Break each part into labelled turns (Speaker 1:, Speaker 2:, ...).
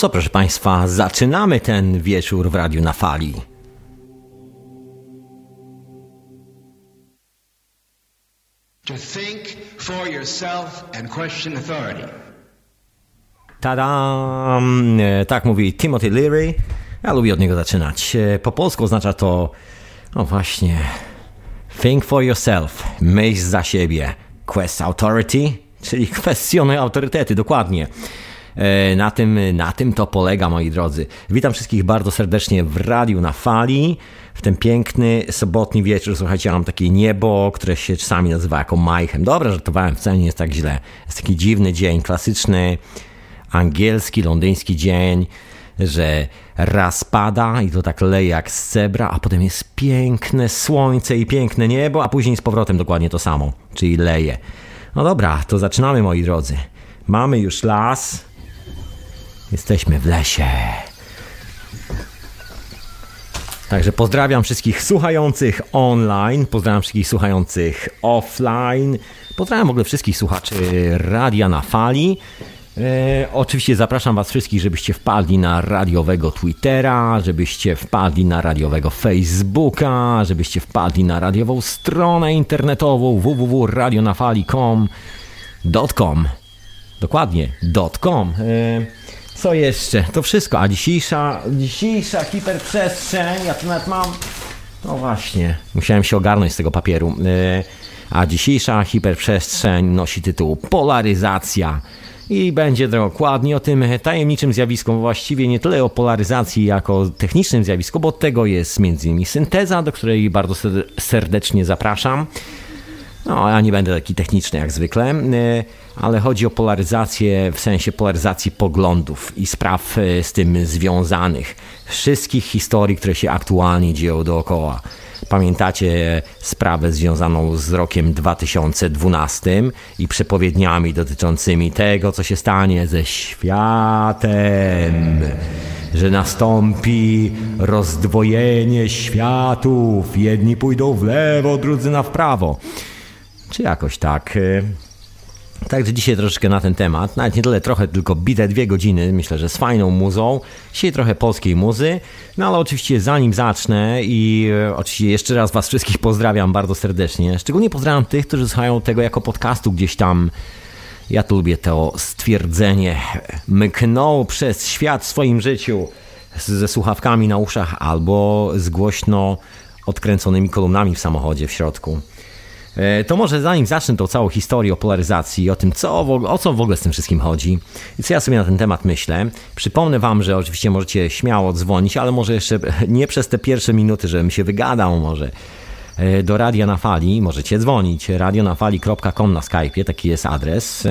Speaker 1: Co, proszę Państwa, zaczynamy ten wieczór w Radiu na Fali. To think for yourself and question authority. Tadam! E, tak mówi Timothy Leary. Ja lubię od niego zaczynać. E, po polsku oznacza to, no właśnie, think for yourself, myśl za siebie, quest authority, czyli kwestionuj autorytety, dokładnie. E, na tym, na tym to polega, moi drodzy. Witam wszystkich bardzo serdecznie w radiu na fali. W ten piękny sobotni wieczór, słuchajcie, mam takie niebo, które się czasami nazywa jako majchem. Dobra, żartowałem, wcale nie jest tak źle. Jest taki dziwny dzień, klasyczny angielski, londyński dzień, że raz pada i to tak leje jak z cebra, a potem jest piękne słońce i piękne niebo, a później z powrotem dokładnie to samo, czyli leje. No dobra, to zaczynamy moi drodzy. Mamy już las, Jesteśmy w lesie. Także pozdrawiam wszystkich słuchających online, pozdrawiam wszystkich słuchających offline, pozdrawiam w ogóle wszystkich słuchaczy Radia na Fali. E, oczywiście zapraszam Was wszystkich, żebyście wpadli na radiowego Twittera, żebyście wpadli na radiowego Facebooka, żebyście wpadli na radiową stronę internetową www.radionafali.com. Dokładnie, .com. E, co jeszcze? To wszystko. A dzisiejsza, dzisiejsza hiperprzestrzeń, ja tu nawet mam... No właśnie, musiałem się ogarnąć z tego papieru. E, a dzisiejsza hiperprzestrzeń nosi tytuł Polaryzacja. I będzie dokładnie o tym tajemniczym zjawisku, właściwie nie tyle o polaryzacji jako technicznym zjawisku, bo tego jest m.in. synteza, do której bardzo serdecznie zapraszam. No, ja nie będę taki techniczny jak zwykle, e, ale chodzi o polaryzację w sensie polaryzacji poglądów i spraw e, z tym związanych. Wszystkich historii, które się aktualnie dzieją dookoła. Pamiętacie sprawę związaną z rokiem 2012 i przepowiedniami dotyczącymi tego, co się stanie ze światem, że nastąpi rozdwojenie światów, jedni pójdą w lewo, drudzy na w prawo czy jakoś tak. Y, także dzisiaj troszeczkę na ten temat, nawet nie tyle trochę, tylko bite dwie godziny, myślę, że z fajną muzą. Dzisiaj trochę polskiej muzy, no ale oczywiście zanim zacznę i y, oczywiście jeszcze raz Was wszystkich pozdrawiam bardzo serdecznie. Szczególnie pozdrawiam tych, którzy słuchają tego jako podcastu gdzieś tam. Ja tu lubię to stwierdzenie. Mknął przez świat w swoim życiu ze słuchawkami na uszach albo z głośno odkręconymi kolumnami w samochodzie w środku. E, to może zanim zacznę tą całą historię o polaryzacji o tym, co, o co w ogóle z tym wszystkim chodzi. I co ja sobie na ten temat myślę, przypomnę Wam, że oczywiście możecie śmiało dzwonić, ale może jeszcze nie przez te pierwsze minuty, żebym się wygadał może. E, do Radia na Fali, możecie dzwonić, radionafali.com na Skype'ie, taki jest adres.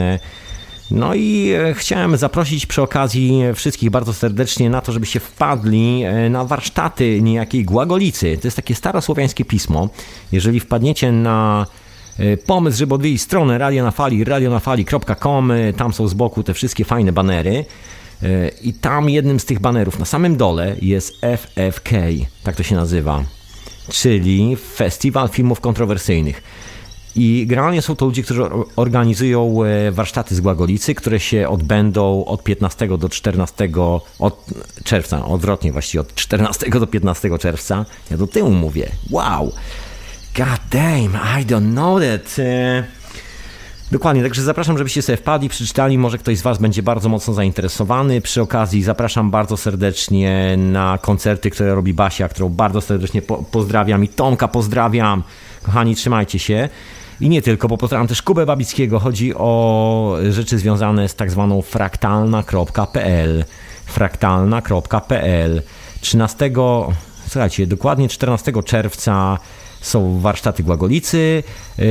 Speaker 1: E, no i chciałem zaprosić przy okazji wszystkich bardzo serdecznie na to, żebyście wpadli na warsztaty niejakiej Głagolicy. To jest takie starosłowiańskie pismo. Jeżeli wpadniecie na E, pomysł, żeby odwiedzić stronę Radio na Fali, radionafali.com, e, tam są z boku te wszystkie fajne banery. E, I tam jednym z tych banerów na samym dole jest FFK, tak to się nazywa, czyli Festiwal Filmów Kontrowersyjnych. I generalnie są to ludzie, którzy organizują warsztaty z Głagolicy, które się odbędą od 15 do 14 od czerwca, odwrotnie właściwie, od 14 do 15 czerwca. Ja do tyłu mówię. Wow! God damn, I don't know that. E, dokładnie, także zapraszam, żebyście sobie wpadli, przeczytali. Może ktoś z Was będzie bardzo mocno zainteresowany. Przy okazji zapraszam bardzo serdecznie na koncerty, które robi Basia, którą bardzo serdecznie po pozdrawiam i Tomka pozdrawiam. Kochani, trzymajcie się. I nie tylko, bo pozdrawiam też Kubę Babickiego. Chodzi o rzeczy związane z tak zwaną fraktalna.pl. Fraktalna.pl. 13. Słuchajcie, dokładnie 14 czerwca są warsztaty Głagolicy. E,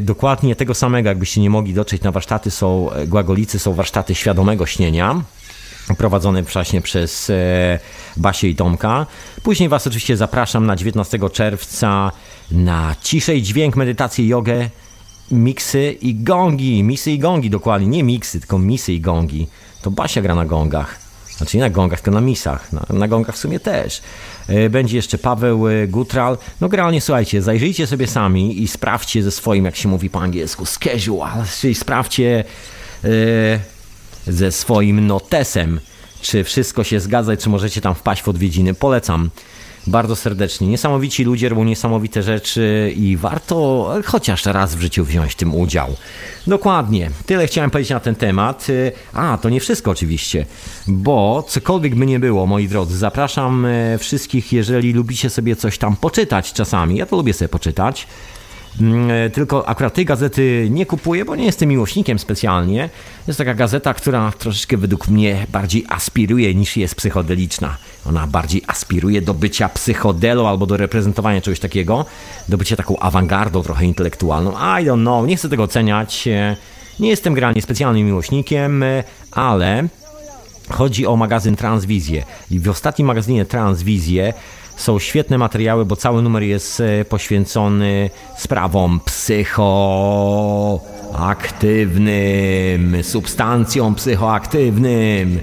Speaker 1: dokładnie tego samego, jakbyście nie mogli dotrzeć na warsztaty, są Głagolicy, są warsztaty świadomego śnienia prowadzone właśnie przez e, Basię i Tomka. Później Was oczywiście zapraszam na 19 czerwca na ciszej dźwięk, medytację, jogę, miksy i gongi. Misy i gongi dokładnie, nie miksy, tylko misy i gongi. To Basia gra na gongach. Znaczy nie na gongach, tylko na misach. Na, na gongach w sumie też. E, będzie jeszcze Paweł e, Gutral. No generalnie słuchajcie, zajrzyjcie sobie sami i sprawdźcie ze swoim, jak się mówi po angielsku, schedule, czyli sprawdźcie e, ze swoim notesem, czy wszystko się zgadza, czy możecie tam wpaść w odwiedziny. Polecam bardzo serdecznie. Niesamowici ludzie robią niesamowite rzeczy i warto chociaż raz w życiu wziąć w tym udział. Dokładnie. Tyle chciałem powiedzieć na ten temat. A, to nie wszystko oczywiście, bo cokolwiek by nie było, moi drodzy, zapraszam e, wszystkich, jeżeli lubicie sobie coś tam poczytać czasami. Ja to lubię sobie poczytać. Mm, e, tylko akurat tej gazety nie kupuję, bo nie jestem miłośnikiem specjalnie. Jest taka gazeta, która troszeczkę według mnie bardziej aspiruje niż jest psychodeliczna. Ona bardziej aspiruje do bycia psychodelo albo do reprezentowania czegoś takiego, do bycia taką awangardą trochę intelektualną. I don't know, nie chcę tego oceniać. E, nie jestem granie specjalnym miłośnikiem, e, ale chodzi o magazyn Transwizję. I w ostatnim magazynie Transwizję są świetne materiały, bo cały numer jest e, poświęcony sprawom psychoaktywnym, substancjom psychoaktywnym.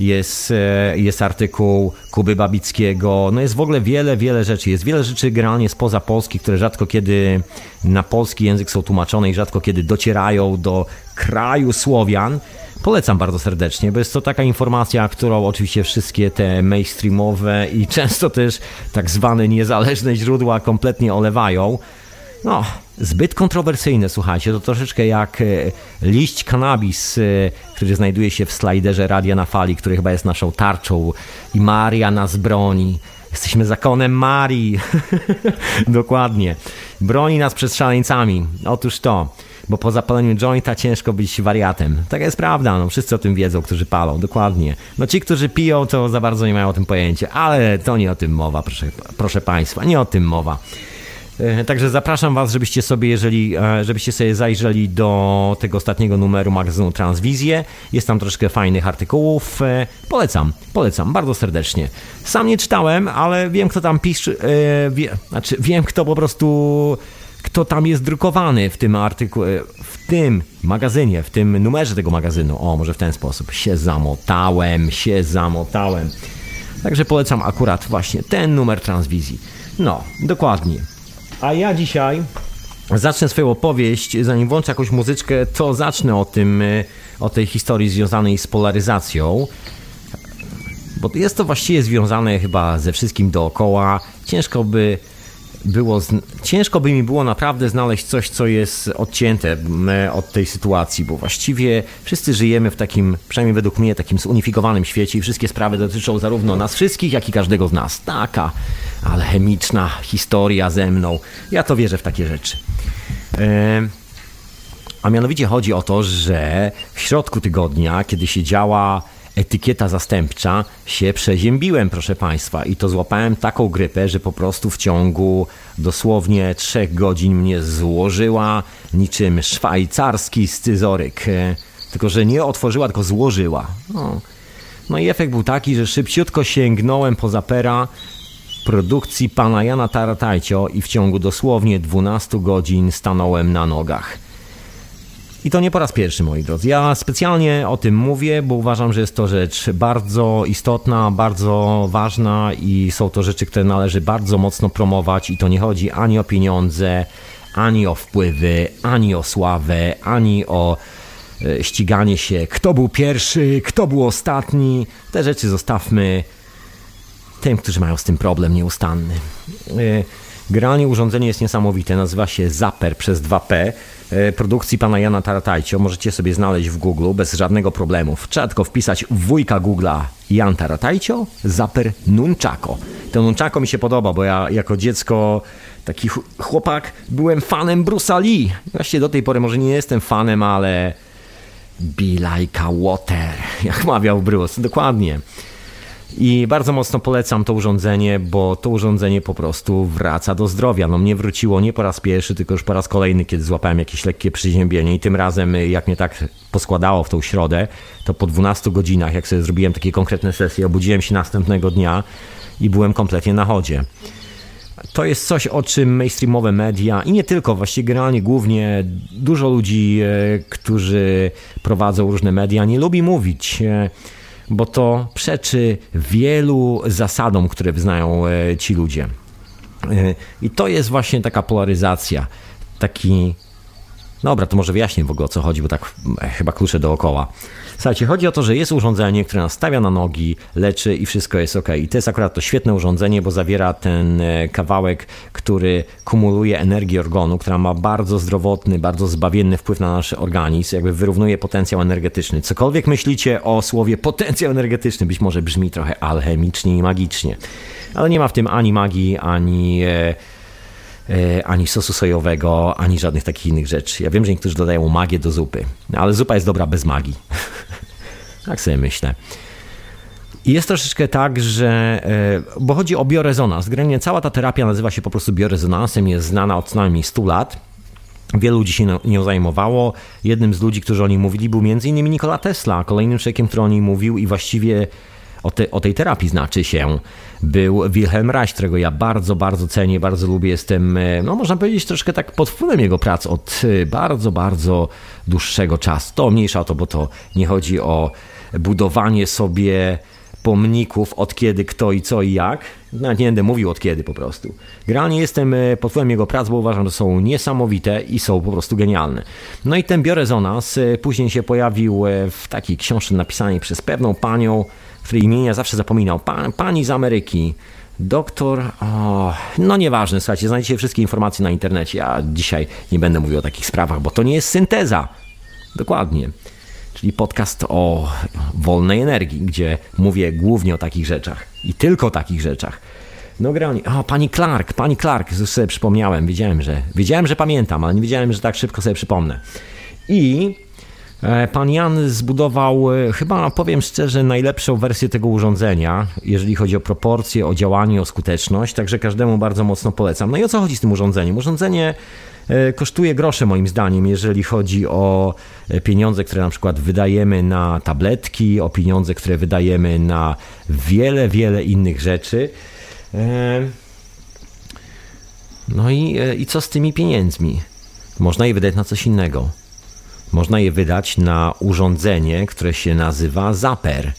Speaker 1: Jest, e, jest artykuł Kuby Babickiego, no jest w ogóle wiele, wiele rzeczy. Jest wiele rzeczy generalnie spoza Polski, które rzadko kiedy na polski język są tłumaczone i rzadko kiedy docierają do kraju Słowian. Polecam bardzo serdecznie, bo jest to taka informacja, którą oczywiście wszystkie te mainstreamowe i często też tak zwane niezależne źródła kompletnie olewają. No, zbyt kontrowersyjne, słuchajcie, to troszeczkę jak e, liść cannabis, e, który znajduje się w slajderze Radia na Fali, który chyba jest naszą tarczą i Maria nas broni. Jesteśmy zakonem Marii. Dokładnie. Broni nas przed szaleńcami. Otóż to bo po zapaleniu jointa ciężko być wariatem. Taka jest prawda, no wszyscy o tym wiedzą, którzy palą, dokładnie. No ci, którzy piją, to za bardzo nie mają o tym pojęcia, ale to nie o tym mowa, proszę, proszę Państwa, nie o tym mowa. E, także zapraszam Was, żebyście sobie, jeżeli, e, żebyście sobie zajrzeli do tego ostatniego numeru magazynu Transwizję. Jest tam troszkę fajnych artykułów. E, polecam, polecam bardzo serdecznie. Sam nie czytałem, ale wiem, kto tam pisze. Wie, znaczy, wiem, kto po prostu kto tam jest drukowany w tym artykule, w tym magazynie, w tym numerze tego magazynu. O, może w ten sposób. Się zamotałem, się zamotałem. Także polecam akurat właśnie ten numer transwizji. No, dokładnie. A ja dzisiaj zacznę swoją opowieść, zanim włączę jakąś muzyczkę, to zacznę o tym, o tej historii związanej z polaryzacją. Bo jest to właściwie związane chyba ze wszystkim dookoła. Ciężko by było, ciężko by mi było naprawdę znaleźć coś, co jest odcięte od tej sytuacji, bo właściwie wszyscy żyjemy w takim, przynajmniej według mnie, takim zunifikowanym świecie i wszystkie sprawy dotyczą zarówno nas wszystkich, jak i każdego z nas. Taka alchemiczna historia ze mną. Ja to wierzę w takie rzeczy. E, a mianowicie chodzi o to, że w środku tygodnia, kiedy się działa etykieta zastępcza, się przeziębiłem, proszę Państwa, i to złapałem taką grypę, że po prostu w ciągu dosłownie trzech godzin mnie złożyła niczym szwajcarski scyzoryk. E, tylko, że nie otworzyła, tylko złożyła. No. no i efekt był taki, że szybciutko sięgnąłem po zapera produkcji pana Jana Taratajcio i w ciągu dosłownie 12 godzin stanąłem na nogach. I to nie po raz pierwszy, moi drodzy. Ja specjalnie o tym mówię, bo uważam, że jest to rzecz bardzo istotna, bardzo ważna i są to rzeczy, które należy bardzo mocno promować i to nie chodzi ani o pieniądze, ani o wpływy, ani o sławę, ani o e, ściganie się, kto był pierwszy, kto był ostatni. Te rzeczy zostawmy tym, którzy mają z tym problem nieustanny. E, Generalnie urządzenie jest niesamowite, nazywa się Zaper przez 2P e, produkcji pana Jana Taratajcio. Możecie sobie znaleźć w Google bez żadnego problemu. Trzeba tylko wpisać wujka Google'a Jan Taratajcio, Zaper Nunchako. To Nunchako mi się podoba, bo ja jako dziecko taki chłopak byłem fanem Bruce'a Lee. Właściwie do tej pory może nie jestem fanem, ale be like a water, jak mawiał Bruce. Dokładnie. I bardzo mocno polecam to urządzenie, bo to urządzenie po prostu wraca do zdrowia. No mnie wróciło nie po raz pierwszy, tylko już po raz kolejny, kiedy złapałem jakieś lekkie przeziębienie i tym razem, jak mnie tak poskładało w tą środę, to po 12 godzinach, jak sobie zrobiłem takie konkretne sesje, obudziłem się następnego dnia i byłem kompletnie na chodzie. To jest coś, o czym mainstreamowe media i nie tylko, właściwie generalnie głównie dużo ludzi, e, którzy prowadzą różne media, nie lubi mówić. Bo to przeczy wielu zasadom, które wyznają e, ci ludzie. E, I to jest właśnie taka polaryzacja, taki Dobra, to może wyjaśnię w ogóle o co chodzi, bo tak e, chyba klucze dookoła. Słuchajcie, chodzi o to, że jest urządzenie, które nas stawia na nogi, leczy i wszystko jest ok. I to jest akurat to świetne urządzenie, bo zawiera ten e, kawałek, który kumuluje energię organu, która ma bardzo zdrowotny, bardzo zbawienny wpływ na nasz organizm, jakby wyrównuje potencjał energetyczny. Cokolwiek myślicie o słowie potencjał energetyczny, być może brzmi trochę alchemicznie i magicznie, ale nie ma w tym ani magii, ani e, ani sosu sojowego, ani żadnych takich innych rzeczy. Ja wiem, że niektórzy dodają magię do zupy, ale zupa jest dobra bez magii. tak sobie myślę. I jest troszeczkę tak, że, e, bo chodzi o biorezonans. Generalnie cała ta terapia nazywa się po prostu biorezonansem, jest znana od co najmniej 100 lat. Wielu ludzi się nią zajmowało. Jednym z ludzi, którzy o niej mówili, był m.in. Nikola Tesla, kolejnym człowiekiem, który o niej mówił i właściwie o, te, o tej terapii znaczy się, był Wilhelm Reich, którego ja bardzo, bardzo cenię, bardzo lubię. Jestem, e, no można powiedzieć, troszkę tak pod wpływem jego prac od e, bardzo, bardzo dłuższego czasu. To mniejsza o to, bo to nie chodzi o budowanie sobie pomników od kiedy, kto i co i jak. Nawet nie będę mówił od kiedy po prostu. Generalnie jestem e, pod wpływem jego prac, bo uważam, że są niesamowite i są po prostu genialne. No i ten biorezonans później się pojawił w takiej książce napisanej przez pewną panią, której imienia zawsze zapominał. pani z Ameryki, doktor, o, no nieważne, słuchajcie, znajdziecie wszystkie informacje na internecie. Ja dzisiaj nie będę mówił o takich sprawach, bo to nie jest synteza. Dokładnie. Czyli podcast o wolnej energii, gdzie mówię głównie o takich rzeczach i tylko o takich rzeczach. No grani. O, pani Clark, pani Clark, już sobie przypomniałem, wiedziałem, że wiedziałem, że pamiętam, ale nie wiedziałem, że tak szybko sobie przypomnę. I pan Jan zbudował, e, chyba powiem szczerze, najlepszą wersję tego urządzenia, jeżeli chodzi o proporcje, o działanie, o skuteczność, także każdemu bardzo mocno polecam. No i o co chodzi z tym urządzeniem? Urządzenie e, kosztuje grosze moim zdaniem, jeżeli chodzi o pieniądze, które na przykład wydajemy na tabletki, o pieniądze, które wydajemy na wiele, wiele innych rzeczy. No i, i co z tymi pieniędzmi? Można je wydać na coś innego. Można je wydać na urządzenie, które się nazywa Zaper.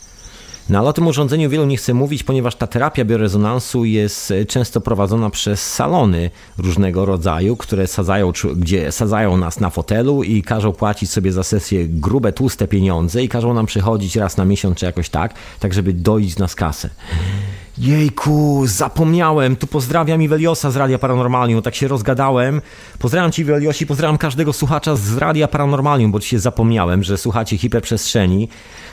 Speaker 1: No ale o tym urządzeniu wielu nie chce mówić, ponieważ ta terapia biorezonansu jest e, często prowadzona przez salony różnego rodzaju, które sadzają, gdzie sadzają nas na fotelu i każą płacić sobie za sesję grube, tłuste pieniądze i każą nam przychodzić raz na miesiąc czy jakoś tak, tak żeby dojść nas kasę. Jejku, zapomniałem. Tu pozdrawiam Iweliosa z Radia Paranormalium. Tak się rozgadałem. Pozdrawiam Ci Iweliosi, pozdrawiam każdego słuchacza z Radia Paranormalium, bo się zapomniałem, że słuchacie hiperprzestrzeni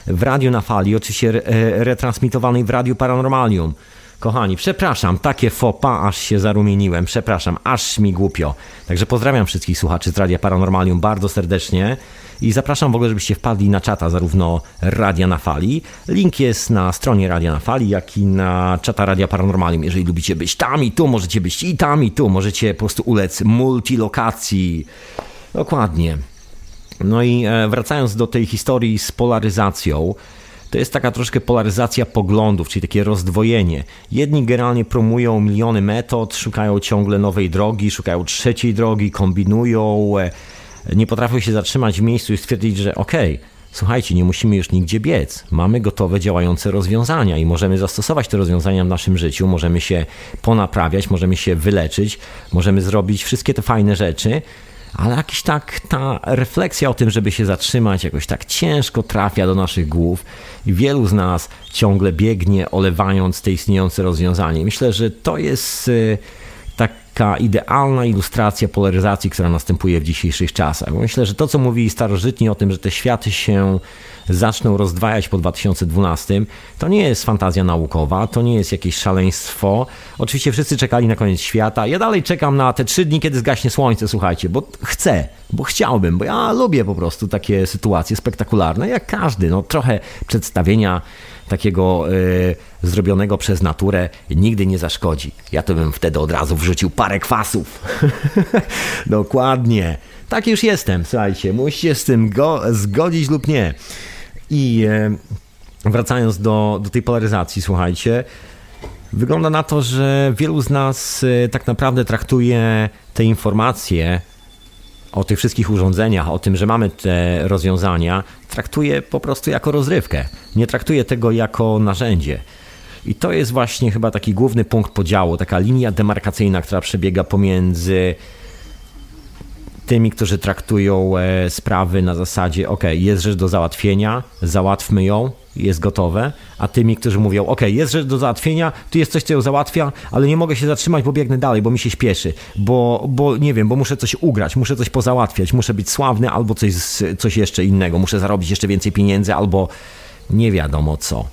Speaker 1: w radiu na fali, oczywiście e, retransmitowanej w Radiu Paranormalium. Kochani, przepraszam, takie fopa, aż się zarumieniłem, przepraszam, aż mi głupio. Także pozdrawiam wszystkich słuchaczy z Radia Paranormalium bardzo serdecznie i zapraszam w ogóle, żebyście wpadli na czata zarówno Radia na Fali. Link jest na stronie Radia na Fali, jak i na czata Radia Paranormalium. Jeżeli lubicie być tam i tu, możecie być i tam i tu, możecie po prostu ulec multilokacji. Dokładnie. No i e, wracając do tej historii z polaryzacją, to jest taka troszkę polaryzacja poglądów, czyli takie rozdwojenie. Jedni generalnie promują miliony metod, szukają ciągle nowej drogi, szukają trzeciej drogi, kombinują, e, nie potrafią się zatrzymać w miejscu i stwierdzić, że okej, okay, słuchajcie, nie musimy już nigdzie biec. Mamy gotowe, działające rozwiązania i możemy zastosować te rozwiązania w naszym życiu, możemy się ponaprawiać, możemy się wyleczyć, możemy zrobić wszystkie te fajne rzeczy, ale jakiś tak ta refleksja o tym, żeby się zatrzymać, jakoś tak ciężko trafia do naszych głów i wielu z nas ciągle biegnie, olewając te istniejące rozwiązanie. Myślę, że to jest y, taka idealna ilustracja polaryzacji, która następuje w dzisiejszych czasach. Myślę, że to, co mówili starożytni o tym, że te światy się zaczną rozdwajać po 2012, to nie jest fantazja naukowa, to nie jest jakieś szaleństwo. Oczywiście wszyscy czekali na koniec świata. Ja dalej czekam na te trzy dni, kiedy zgaśnie słońce, słuchajcie, bo chcę, bo chciałbym, bo ja lubię po prostu takie sytuacje spektakularne, jak każdy. No trochę przedstawienia takiego y, zrobionego przez naturę nigdy nie zaszkodzi. Ja to bym wtedy od razu wrzucił parę kwasów. Dokładnie. Tak już jestem, słuchajcie, musicie z tym go zgodzić lub nie. I y, wracając do, do tej polaryzacji, słuchajcie, wygląda na to, że wielu z nas y, tak naprawdę traktuje te informacje o tych wszystkich urządzeniach, o tym, że mamy te rozwiązania, traktuje po prostu jako rozrywkę. Nie traktuje tego jako narzędzie. I to jest właśnie chyba taki główny punkt podziału, taka linia demarkacyjna, która przebiega pomiędzy tymi, którzy traktują e, sprawy na zasadzie, ok, jest rzecz do załatwienia, załatwmy ją, jest gotowe, a tymi, którzy mówią, ok, jest rzecz do załatwienia, tu jest coś, co ją załatwia, ale nie mogę się zatrzymać, bo biegnę dalej, bo mi się śpieszy, bo, bo nie wiem, bo muszę coś ugrać, muszę coś pozałatwiać, muszę być sławny albo coś, coś jeszcze innego, muszę zarobić jeszcze więcej pieniędzy albo nie wiadomo co.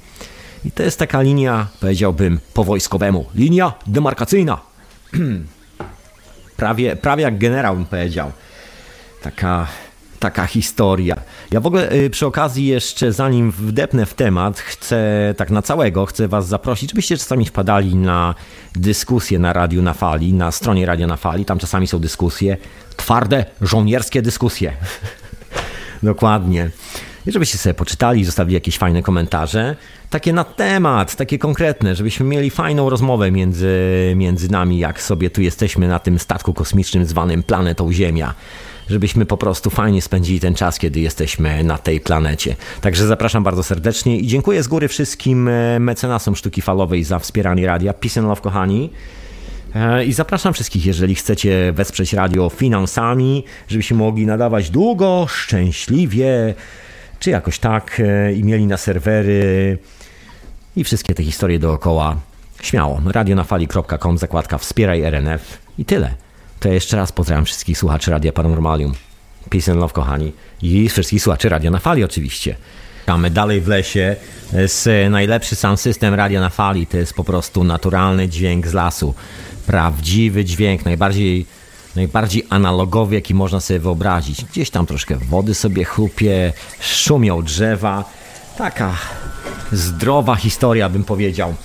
Speaker 1: I to jest taka linia, powiedziałbym, po wojskowemu. Linia demarkacyjna. prawie, prawie jak generał bym powiedział. Taka, taka historia. Ja w ogóle y, przy okazji jeszcze, zanim wdepnę w temat, chcę tak na całego, chcę was zaprosić, żebyście czasami wpadali na dyskusje na Radiu na Fali, na stronie Radio na Fali. Tam czasami są dyskusje, twarde, żołnierskie dyskusje. Dokładnie. I żebyście sobie poczytali, zostawili jakieś fajne komentarze, takie na temat, takie konkretne, żebyśmy mieli fajną rozmowę między, między nami, jak sobie tu jesteśmy na tym statku kosmicznym zwanym planetą Ziemia żebyśmy po prostu fajnie spędzili ten czas, kiedy jesteśmy na tej planecie. Także zapraszam bardzo serdecznie i dziękuję z góry wszystkim e, mecenasom sztuki falowej za wspieranie radia. Peace and love, kochani. E, I zapraszam wszystkich, jeżeli chcecie wesprzeć radio finansami, żebyśmy mogli nadawać długo, szczęśliwie, czy jakoś tak, e, i mieli na serwery i wszystkie te historie dookoła. Śmiało, radionafali.com, zakładka wspieraj RNF i tyle. To ja jeszcze raz pozdrawiam wszystkich słuchaczy Radia Paranormalium. Peace and love, kochani. I wszystkich słuchaczy Radia na Fali oczywiście. Mamy dalej w lesie z najlepszy sound system Radia na Fali. To jest po prostu naturalny dźwięk z lasu. Prawdziwy dźwięk, najbardziej, najbardziej analogowy, jaki można sobie wyobrazić. Gdzieś tam troszkę wody sobie chlupie, szumią drzewa. Taka zdrowa historia, bym powiedział.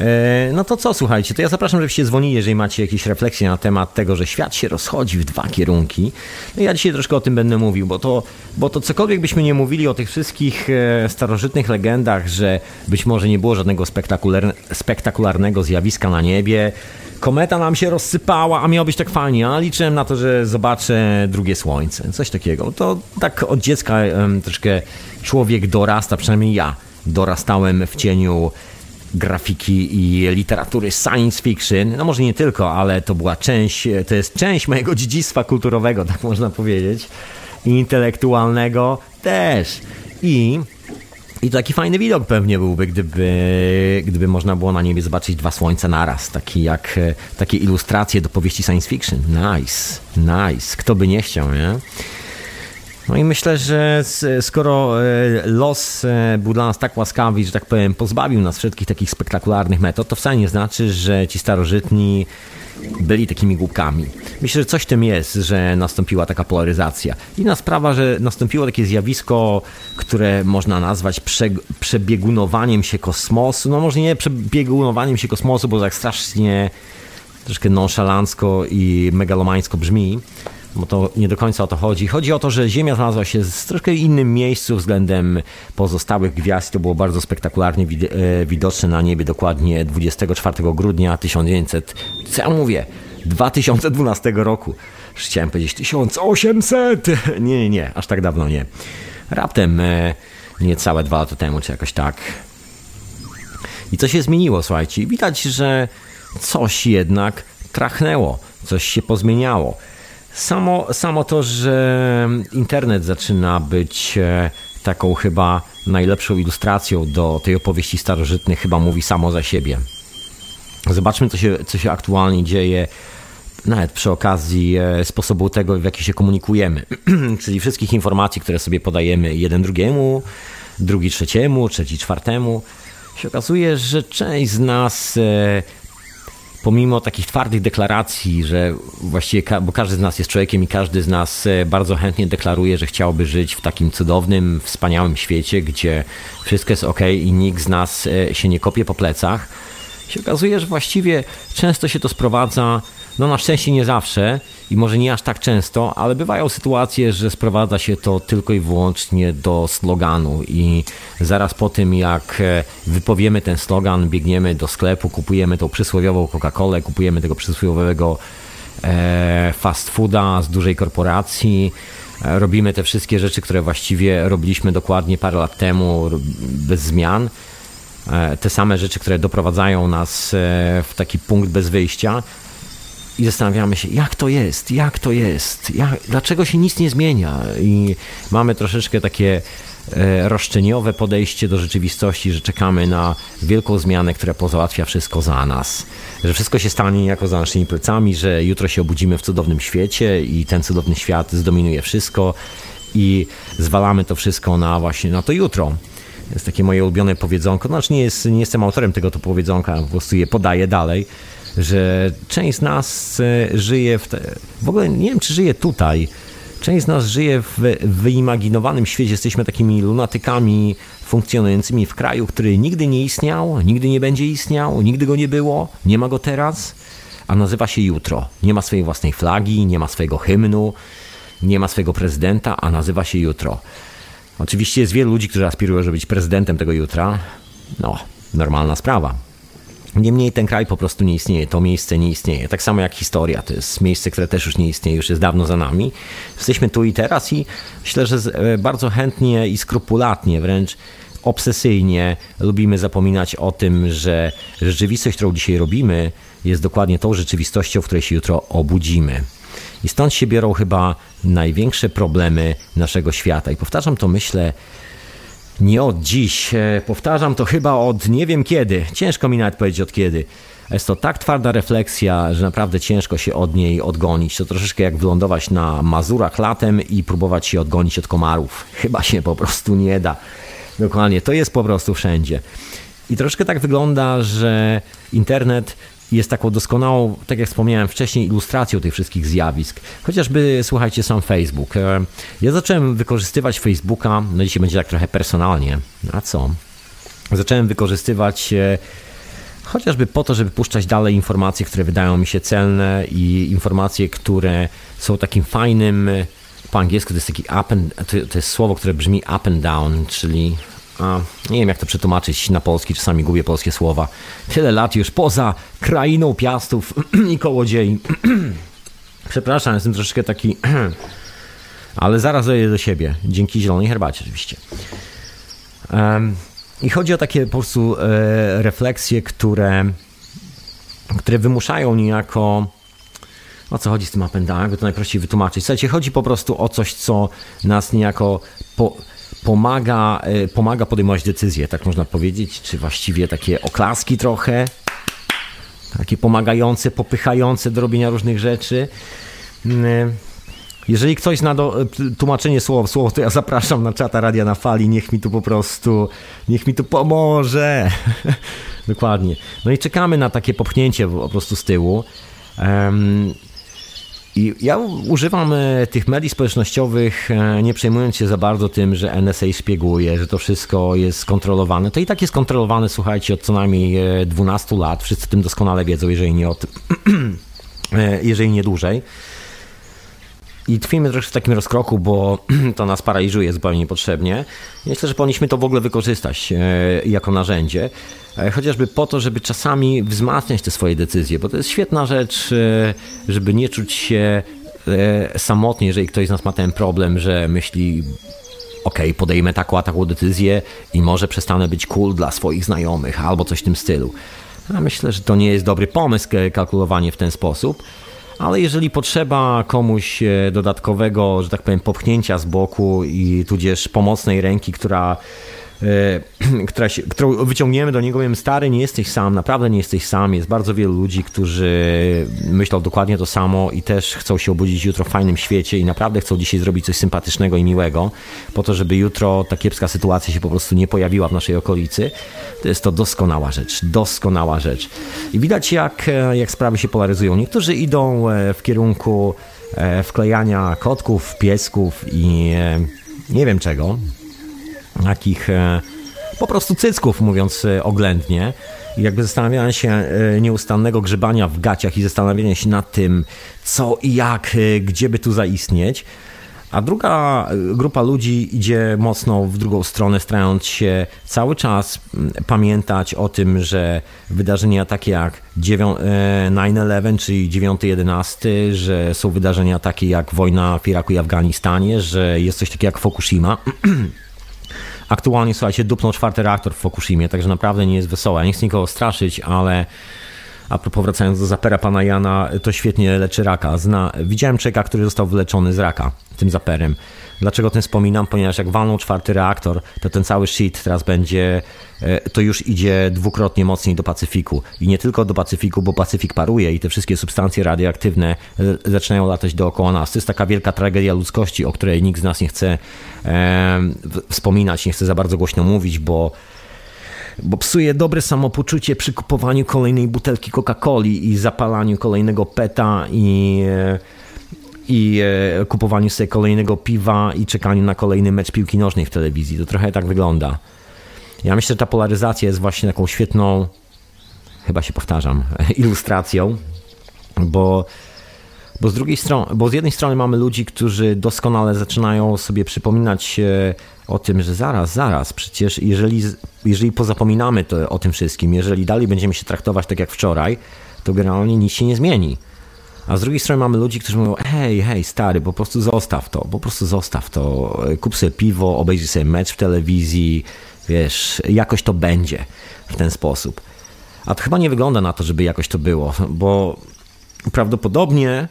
Speaker 1: E, no to co, słuchajcie, to ja zapraszam, żebyście dzwonili, jeżeli macie jakieś refleksje na temat tego, że świat się rozchodzi w dwa kierunki. No ja dzisiaj troszkę o tym będę mówił, bo to, bo to cokolwiek byśmy nie mówili o tych wszystkich e, starożytnych legendach, że być może nie było żadnego spektakularnego zjawiska na niebie, kometa nam się rozsypała, a miało być tak fajnie, a liczyłem na to, że zobaczę drugie słońce, coś takiego. To tak od dziecka troszkę człowiek dorasta, przynajmniej ja dorastałem w cieniu grafiki i literatury science fiction. No może nie tylko, ale to była część, to jest część mojego dziedzictwa kulturowego, tak można powiedzieć. Intelektualnego też. I i taki fajny widok pewnie byłby, gdyby, gdyby można było na niebie zobaczyć dwa słońca naraz. Taki jak, takie ilustracje do powieści science fiction. Nice, nice. Kto by nie chciał, nie? No i myślę, że skoro e, los e, był dla nas tak łaskawy, że tak powiem, pozbawił nas wszystkich takich spektakularnych metod, to wcale nie znaczy, że ci starożytni byli takimi głupkami. Myślę, że coś w tym jest, że nastąpiła taka polaryzacja. Inna sprawa, że nastąpiło takie zjawisko, które można nazwać prze, przebiegunowaniem się kosmosu. No może nie przebiegunowaniem się kosmosu, bo tak strasznie troszkę nonszalancko i megalomańsko brzmi, bo to nie do końca o to chodzi. Chodzi o to, że Ziemia znalazła się w troszkę innym miejscu względem pozostałych gwiazd. To było bardzo spektakularnie e, widoczne na niebie dokładnie 24 grudnia 1900, co ja mówię, 2012 roku. Chciałem powiedzieć 1800. Nie, nie, nie, aż tak dawno nie. Raptem e, niecałe dwa lata temu, czy jakoś tak. I co się zmieniło, słuchajcie? Widać, że coś jednak trachnęło, coś się pozmieniało. Samo, samo to, że internet zaczyna być e, taką chyba najlepszą ilustracją do tej opowieści starożytnej, chyba mówi samo za siebie. Zobaczmy, co się, co się aktualnie dzieje, nawet przy okazji e, sposobu tego, w jaki się komunikujemy, czyli wszystkich informacji, które sobie podajemy jeden drugiemu, drugi trzeciemu, trzeci czwartemu. Się okazuje, że część z nas e, pomimo takich twardych deklaracji, że właściwie, bo każdy z nas jest człowiekiem i każdy z nas e, bardzo chętnie deklaruje, że chciałby żyć w takim cudownym, wspaniałym świecie, gdzie wszystko jest ok i nikt z nas e, się nie kopie po plecach, się okazuje, że właściwie często się to sprowadza no na szczęście nie zawsze i może nie aż tak często, ale bywają sytuacje, że sprowadza się to tylko i wyłącznie do sloganu i zaraz po tym jak e, wypowiemy ten slogan, biegniemy do sklepu, kupujemy tą przysłowiową Coca-Colę, kupujemy tego przysłowiowego e, fast fooda z dużej korporacji, e, robimy te wszystkie rzeczy, które właściwie robiliśmy dokładnie parę lat temu bez zmian. Te same rzeczy, które doprowadzają nas w taki punkt bez wyjścia, i zastanawiamy się, jak to jest, jak to jest, jak, dlaczego się nic nie zmienia. I mamy troszeczkę takie e, roszczeniowe podejście do rzeczywistości, że czekamy na wielką zmianę, która pozałatwia wszystko za nas. Że wszystko się stanie jako za naszymi plecami, że jutro się obudzimy w cudownym świecie i ten cudowny świat zdominuje wszystko i zwalamy to wszystko na właśnie na to jutro. Jest takie moje ulubione powiedzonko. Znaczy nie, jest, nie jestem autorem tego to powiedzonka, po prostu je podaję dalej że część z nas e, żyje w. Te... W ogóle nie wiem, czy żyje tutaj. Część z nas żyje w wyimaginowanym świecie. Jesteśmy takimi lunatykami funkcjonującymi w kraju, który nigdy nie istniał, nigdy nie będzie istniał, nigdy go nie było, nie ma go teraz, a nazywa się jutro. Nie ma swojej własnej flagi, nie ma swojego hymnu, nie ma swojego prezydenta, a nazywa się jutro. Oczywiście jest wielu ludzi, którzy aspirują, żeby być prezydentem tego jutra. No, normalna sprawa. Niemniej ten kraj po prostu nie istnieje, to miejsce nie istnieje. Tak samo jak historia, to jest miejsce, które też już nie istnieje, już jest dawno za nami. Jesteśmy tu i teraz i myślę, że e, bardzo chętnie i skrupulatnie, wręcz obsesyjnie lubimy zapominać o tym, że rzeczywistość, którą dzisiaj robimy, jest dokładnie tą rzeczywistością, w której się jutro obudzimy. I stąd się biorą chyba największe problemy naszego świata. I powtarzam to, myślę, nie od dziś. E, powtarzam to chyba od nie wiem kiedy. Ciężko mi nawet powiedzieć od kiedy. Jest to tak twarda refleksja, że naprawdę ciężko się od niej odgonić. To troszeczkę jak wylądować na Mazurach latem i próbować się odgonić od komarów. Chyba się po prostu nie da. Dokładnie, to jest po prostu wszędzie. I troszkę tak wygląda, że internet jest taką doskonałą, tak jak wspomniałem wcześniej, ilustracją tych wszystkich zjawisk. Chociażby, słuchajcie, sam Facebook. E, ja zacząłem wykorzystywać Facebooka, no dzisiaj będzie tak trochę personalnie, a co? Zacząłem wykorzystywać e, chociażby po to, żeby puszczać dalej informacje, które wydają mi się celne i informacje, które są takim fajnym, po angielsku to jest taki up and, to jest słowo, które brzmi up and down, czyli nie wiem jak to przetłumaczyć na polski, czasami gubię polskie słowa. Tyle lat już poza krainą piastów i kołodziei. Przepraszam, jestem troszeczkę taki... ale zaraz dojdę do siebie. Dzięki zielonej herbacie oczywiście. I chodzi o takie po prostu e, refleksje, które, które wymuszają niejako o co chodzi z tym up jakby to najprościej wytłumaczyć. Słuchajcie, chodzi po prostu o coś, co nas niejako po, pomaga, e, pomaga podejmować decyzje, tak można powiedzieć, czy właściwie takie oklaski trochę, takie pomagające, popychające do robienia różnych rzeczy. Mm, e, jeżeli ktoś zna do, e, tłumaczenie słowa słowo, to ja zapraszam na czata Radia na Fali, niech mi tu po prostu, niech mi tu pomoże. Dokładnie. No i czekamy na takie popchnięcie po prostu z tyłu. Um, i ja używam e, tych mediów społecznościowych, e, nie przejmując się za bardzo tym, że NSA szpieguje, że to wszystko jest kontrolowane. To i tak jest kontrolowane, słuchajcie, od co najmniej 12 e, lat. Wszyscy tym doskonale wiedzą, jeżeli nie od, jeżeli nie dłużej. I tkwimy troszkę w takim rozkroku, bo to nas paraliżuje zupełnie niepotrzebnie. Myślę, że powinniśmy to w ogóle wykorzystać jako narzędzie. E, chociażby po to, żeby czasami wzmacniać te swoje decyzje, bo to jest świetna rzecz, e, żeby nie czuć się e, samotnie, jeżeli ktoś z nas ma ten problem, że myśli ok, podejmę taką a taką decyzję i może przestanę być cool dla swoich znajomych albo coś w tym stylu. A myślę, że to nie jest dobry pomysł kalkulowanie w ten sposób, ale jeżeli potrzeba komuś dodatkowego, że tak powiem, popchnięcia z boku i tudzież pomocnej ręki, która E, która się, którą wyciągniemy do niego, mówimy, stary, nie jesteś sam, naprawdę nie jesteś sam. Jest bardzo wielu ludzi, którzy myślą dokładnie to samo i też chcą się obudzić jutro w fajnym świecie i naprawdę chcą dzisiaj zrobić coś sympatycznego i miłego, po to, żeby jutro ta kiepska sytuacja się po prostu nie pojawiła w naszej okolicy. To jest to doskonała rzecz, doskonała rzecz. I widać, jak, e, jak sprawy się polaryzują. Niektórzy idą e, w kierunku wklejania kotków, piesków i nie wiem czego, takich e, po prostu cycków, mówiąc e, oględnie. I jakby zastanawiania się e, nieustannego grzebania w gaciach i zastanawiania się nad tym, co i jak, gdzie by tu zaistnieć. A druga grupa ludzi idzie mocno w drugą stronę, starając się cały czas pamiętać o tym, że wydarzenia takie jak 9-11, czyli 9-11, że są wydarzenia takie jak wojna w Iraku i Afganistanie, że jest coś takiego jak Fukushima. Aktualnie, słuchajcie, dupnął czwarty reaktor w Fukushimie, także naprawdę nie jest wesołe. Ja nie chcę nikogo straszyć, ale A propos wracając do zapera pana Jana, to świetnie leczy raka. Zna, widziałem człowieka, który został wyleczony z raka tym zaperem. Dlaczego o tym wspominam? Ponieważ jak walną czwarty reaktor, to ten cały shit teraz będzie, e, to już idzie dwukrotnie mocniej do Pacyfiku. I nie tylko do Pacyfiku, bo Pacyfik paruje i te wszystkie substancje radioaktywne e, zaczynają latać dookoła nas. To jest taka wielka tragedia ludzkości, o której nikt z nas nie chce e, wspominać, nie chce za bardzo głośno mówić, bo bo psuje dobre samopoczucie przy kupowaniu kolejnej butelki Coca-Coli i zapalaniu kolejnego peta i e, i e, kupowaniu sobie kolejnego piwa i czekaniu na kolejny mecz piłki nożnej w telewizji. To trochę tak wygląda. Ja myślę, że ta polaryzacja jest właśnie taką świetną, chyba się powtarzam, ilustracją, bo, bo, z drugiej strony, bo z jednej strony mamy ludzi, którzy doskonale zaczynają sobie przypominać o tym, że zaraz, zaraz, przecież jeżeli, jeżeli pozapominamy to, o tym wszystkim, jeżeli dalej będziemy się traktować tak jak wczoraj, to generalnie nic się nie zmieni. A z drugiej strony mamy ludzi, którzy mówią, hej, hej, stary, po prostu zostaw to, po prostu zostaw to, kup sobie piwo, obejrzyj sobie mecz w telewizji, wiesz, jakoś to będzie w ten sposób. A to chyba nie wygląda na to, żeby jakoś to było, bo prawdopodobnie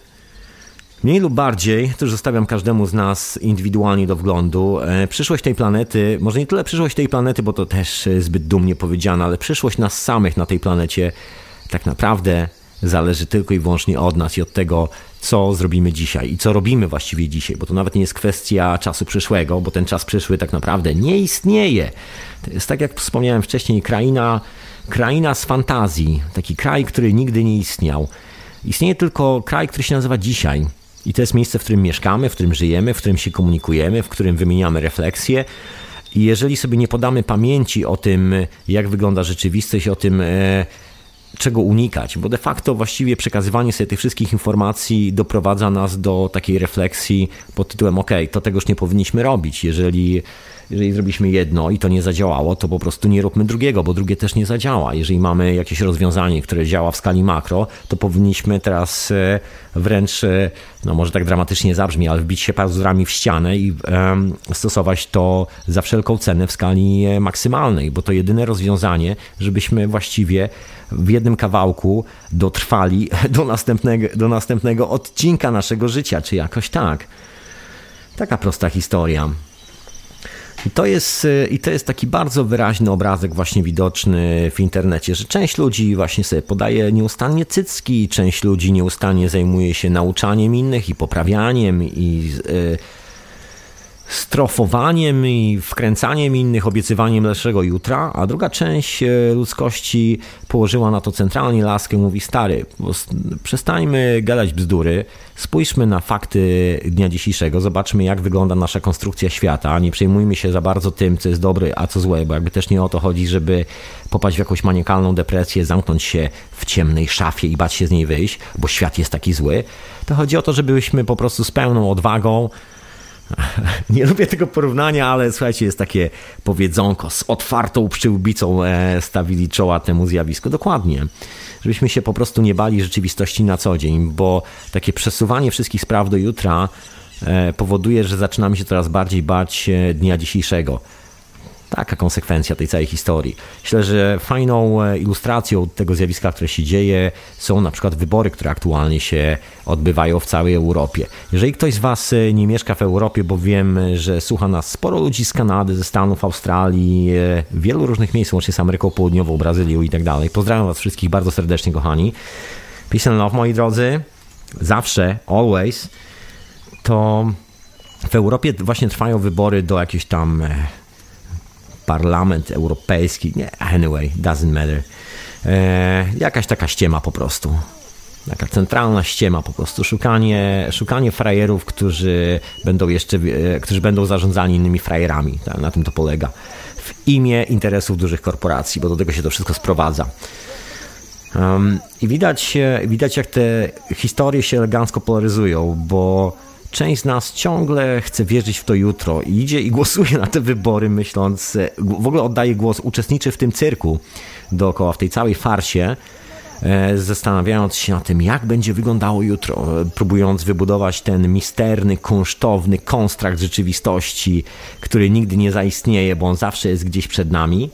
Speaker 1: Mniej lub bardziej, to już zostawiam każdemu z nas indywidualnie do wglądu. E, przyszłość tej planety, może nie tyle przyszłość tej planety, bo to też zbyt dumnie powiedziane, ale przyszłość nas samych na tej planecie tak naprawdę zależy tylko i wyłącznie od nas i od tego, co zrobimy dzisiaj i co robimy właściwie dzisiaj, bo to nawet nie jest kwestia czasu przyszłego, bo ten czas przyszły tak naprawdę nie istnieje. To jest tak jak wspomniałem wcześniej, kraina, kraina z fantazji, taki kraj, który nigdy nie istniał. Istnieje tylko kraj, który się nazywa dzisiaj. I to jest miejsce, w którym mieszkamy, w którym żyjemy, w którym się komunikujemy, w którym wymieniamy refleksje. I jeżeli sobie nie podamy pamięci o tym, jak wygląda rzeczywistość, o tym, e, czego unikać, bo de facto właściwie przekazywanie sobie tych wszystkich informacji doprowadza nas do takiej refleksji pod tytułem ok, to tego już nie powinniśmy robić. Jeżeli, jeżeli zrobiliśmy jedno i to nie zadziałało, to po prostu nie róbmy drugiego, bo drugie też nie zadziała. Jeżeli mamy jakieś rozwiązanie, które działa w skali makro, to powinniśmy teraz e, wręcz, e, no może tak dramatycznie zabrzmi, ale wbić się pazurami w ścianę i stosować to za wszelką cenę w skali e, maksymalnej, bo to jedyne rozwiązanie, żebyśmy właściwie w jednym kawałku dotrwali do następnego, do następnego odcinka naszego życia, czy jakoś tak. Taka prosta historia. I to, jest, I to jest taki bardzo wyraźny obrazek właśnie widoczny w internecie, że część ludzi właśnie sobie podaje nieustannie cycki, część ludzi nieustannie zajmuje się nauczaniem innych i poprawianiem i yy, strofowaniem i wkręcaniem innych, obiecywaniem lepszego jutra, a druga część e, ludzkości położyła na to centralnie laskę, mówi stary, przestańmy gadać bzdury, spójrzmy na fakty dnia dzisiejszego, zobaczmy jak wygląda nasza konstrukcja świata, nie przejmujmy się za bardzo tym, co jest dobre, a co złe, bo jakby też nie o to chodzi, żeby popaść w jakąś maniakalną depresję, zamknąć się w ciemnej szafie i bać się z niej wyjść, bo świat jest taki zły, to chodzi o to, żebyśmy po prostu z pełną odwagą nie lubię tego porównania, ale słuchajcie, jest takie powiedzonko, z otwartą przyłbicą e, stawili czoła temu zjawisku. Dokładnie. Żebyśmy się po prostu nie bali rzeczywistości na co dzień, bo takie przesuwanie wszystkich spraw do jutra e, powoduje, że zaczynamy się coraz bardziej bać e, dnia dzisiejszego taka konsekwencja tej całej historii. Myślę, że fajną e, ilustracją tego zjawiska, które się dzieje, są na przykład wybory, które aktualnie się odbywają w całej Europie. Jeżeli ktoś z Was e, nie mieszka w Europie, bo wiem, że słucha nas sporo ludzi z Kanady, ze Stanów, Australii, e, wielu różnych miejsc, łącznie z Ameryką Południową, Brazylią i tak dalej. Pozdrawiam Was wszystkich bardzo serdecznie, kochani. Peace and love, moi drodzy. Zawsze, always. To w Europie właśnie trwają wybory do jakichś tam Parlament Europejski, nie, anyway, doesn't matter. E, jakaś taka ściema po prostu. Taka centralna ściema po prostu. Szukanie, szukanie frajerów, którzy będą jeszcze, e, którzy będą zarządzani innymi frajerami. Na tym to polega. W imię interesów dużych korporacji, bo do tego się to wszystko sprowadza. Um, I widać, widać, jak te historie się elegancko polaryzują, bo część z nas ciągle chce wierzyć w to jutro i idzie i głosuje na te wybory, myśląc, e, w ogóle oddaje głos, uczestniczy w tym cyrku dookoła, w tej całej farsie, e, zastanawiając się na tym, jak będzie wyglądało jutro, e, próbując wybudować ten misterny, kunsztowny konstrakt rzeczywistości, który nigdy nie zaistnieje, bo on zawsze jest gdzieś przed nami.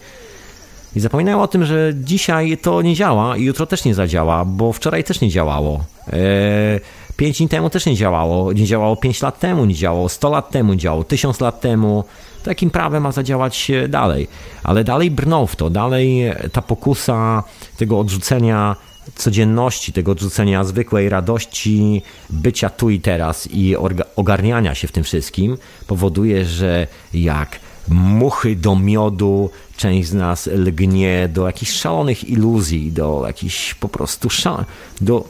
Speaker 1: I zapominają o tym, że dzisiaj to nie działa i jutro też nie zadziała, bo wczoraj też nie działało. Eee, pięć dni temu też nie działało, nie działało pięć lat temu, nie działało sto lat temu, nie działało tysiąc lat temu. Takim prawem ma zadziałać dalej. Ale dalej brną w to, dalej ta pokusa tego odrzucenia codzienności, tego odrzucenia zwykłej radości bycia tu i teraz i ogarniania się w tym wszystkim powoduje, że jak muchy do miodu, część z nas lgnie do jakichś szalonych iluzji, do jakichś po prostu szal... do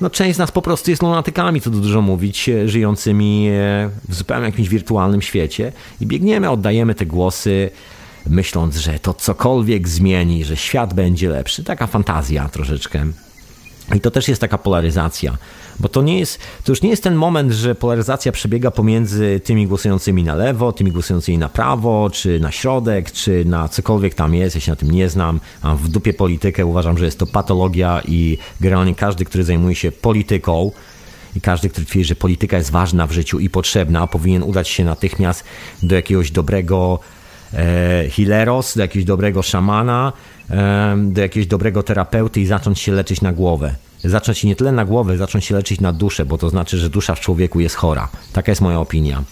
Speaker 1: no część z nas po prostu jest lunatykami, co tu dużo mówić, żyjącymi e, w zupełnie jakimś wirtualnym świecie i biegniemy, oddajemy te głosy, myśląc, że to cokolwiek zmieni, że świat będzie lepszy. Taka fantazja troszeczkę. I to też jest taka polaryzacja, bo to nie jest, to już nie jest ten moment, że polaryzacja przebiega pomiędzy tymi głosującymi na lewo, tymi głosującymi na prawo, czy na środek, czy na cokolwiek tam jest, ja się na tym nie znam, a w dupie politykę uważam, że jest to patologia i generalnie każdy, który zajmuje się polityką, i każdy, który twierdzi, że polityka jest ważna w życiu i potrzebna, powinien udać się natychmiast do jakiegoś dobrego e, hileros, do jakiegoś dobrego szamana, do jakiegoś dobrego terapeuty i zacząć się leczyć na głowę. Zacząć się nie tyle na głowę, zacząć się leczyć na duszę, bo to znaczy, że dusza w człowieku jest chora. Taka jest moja opinia.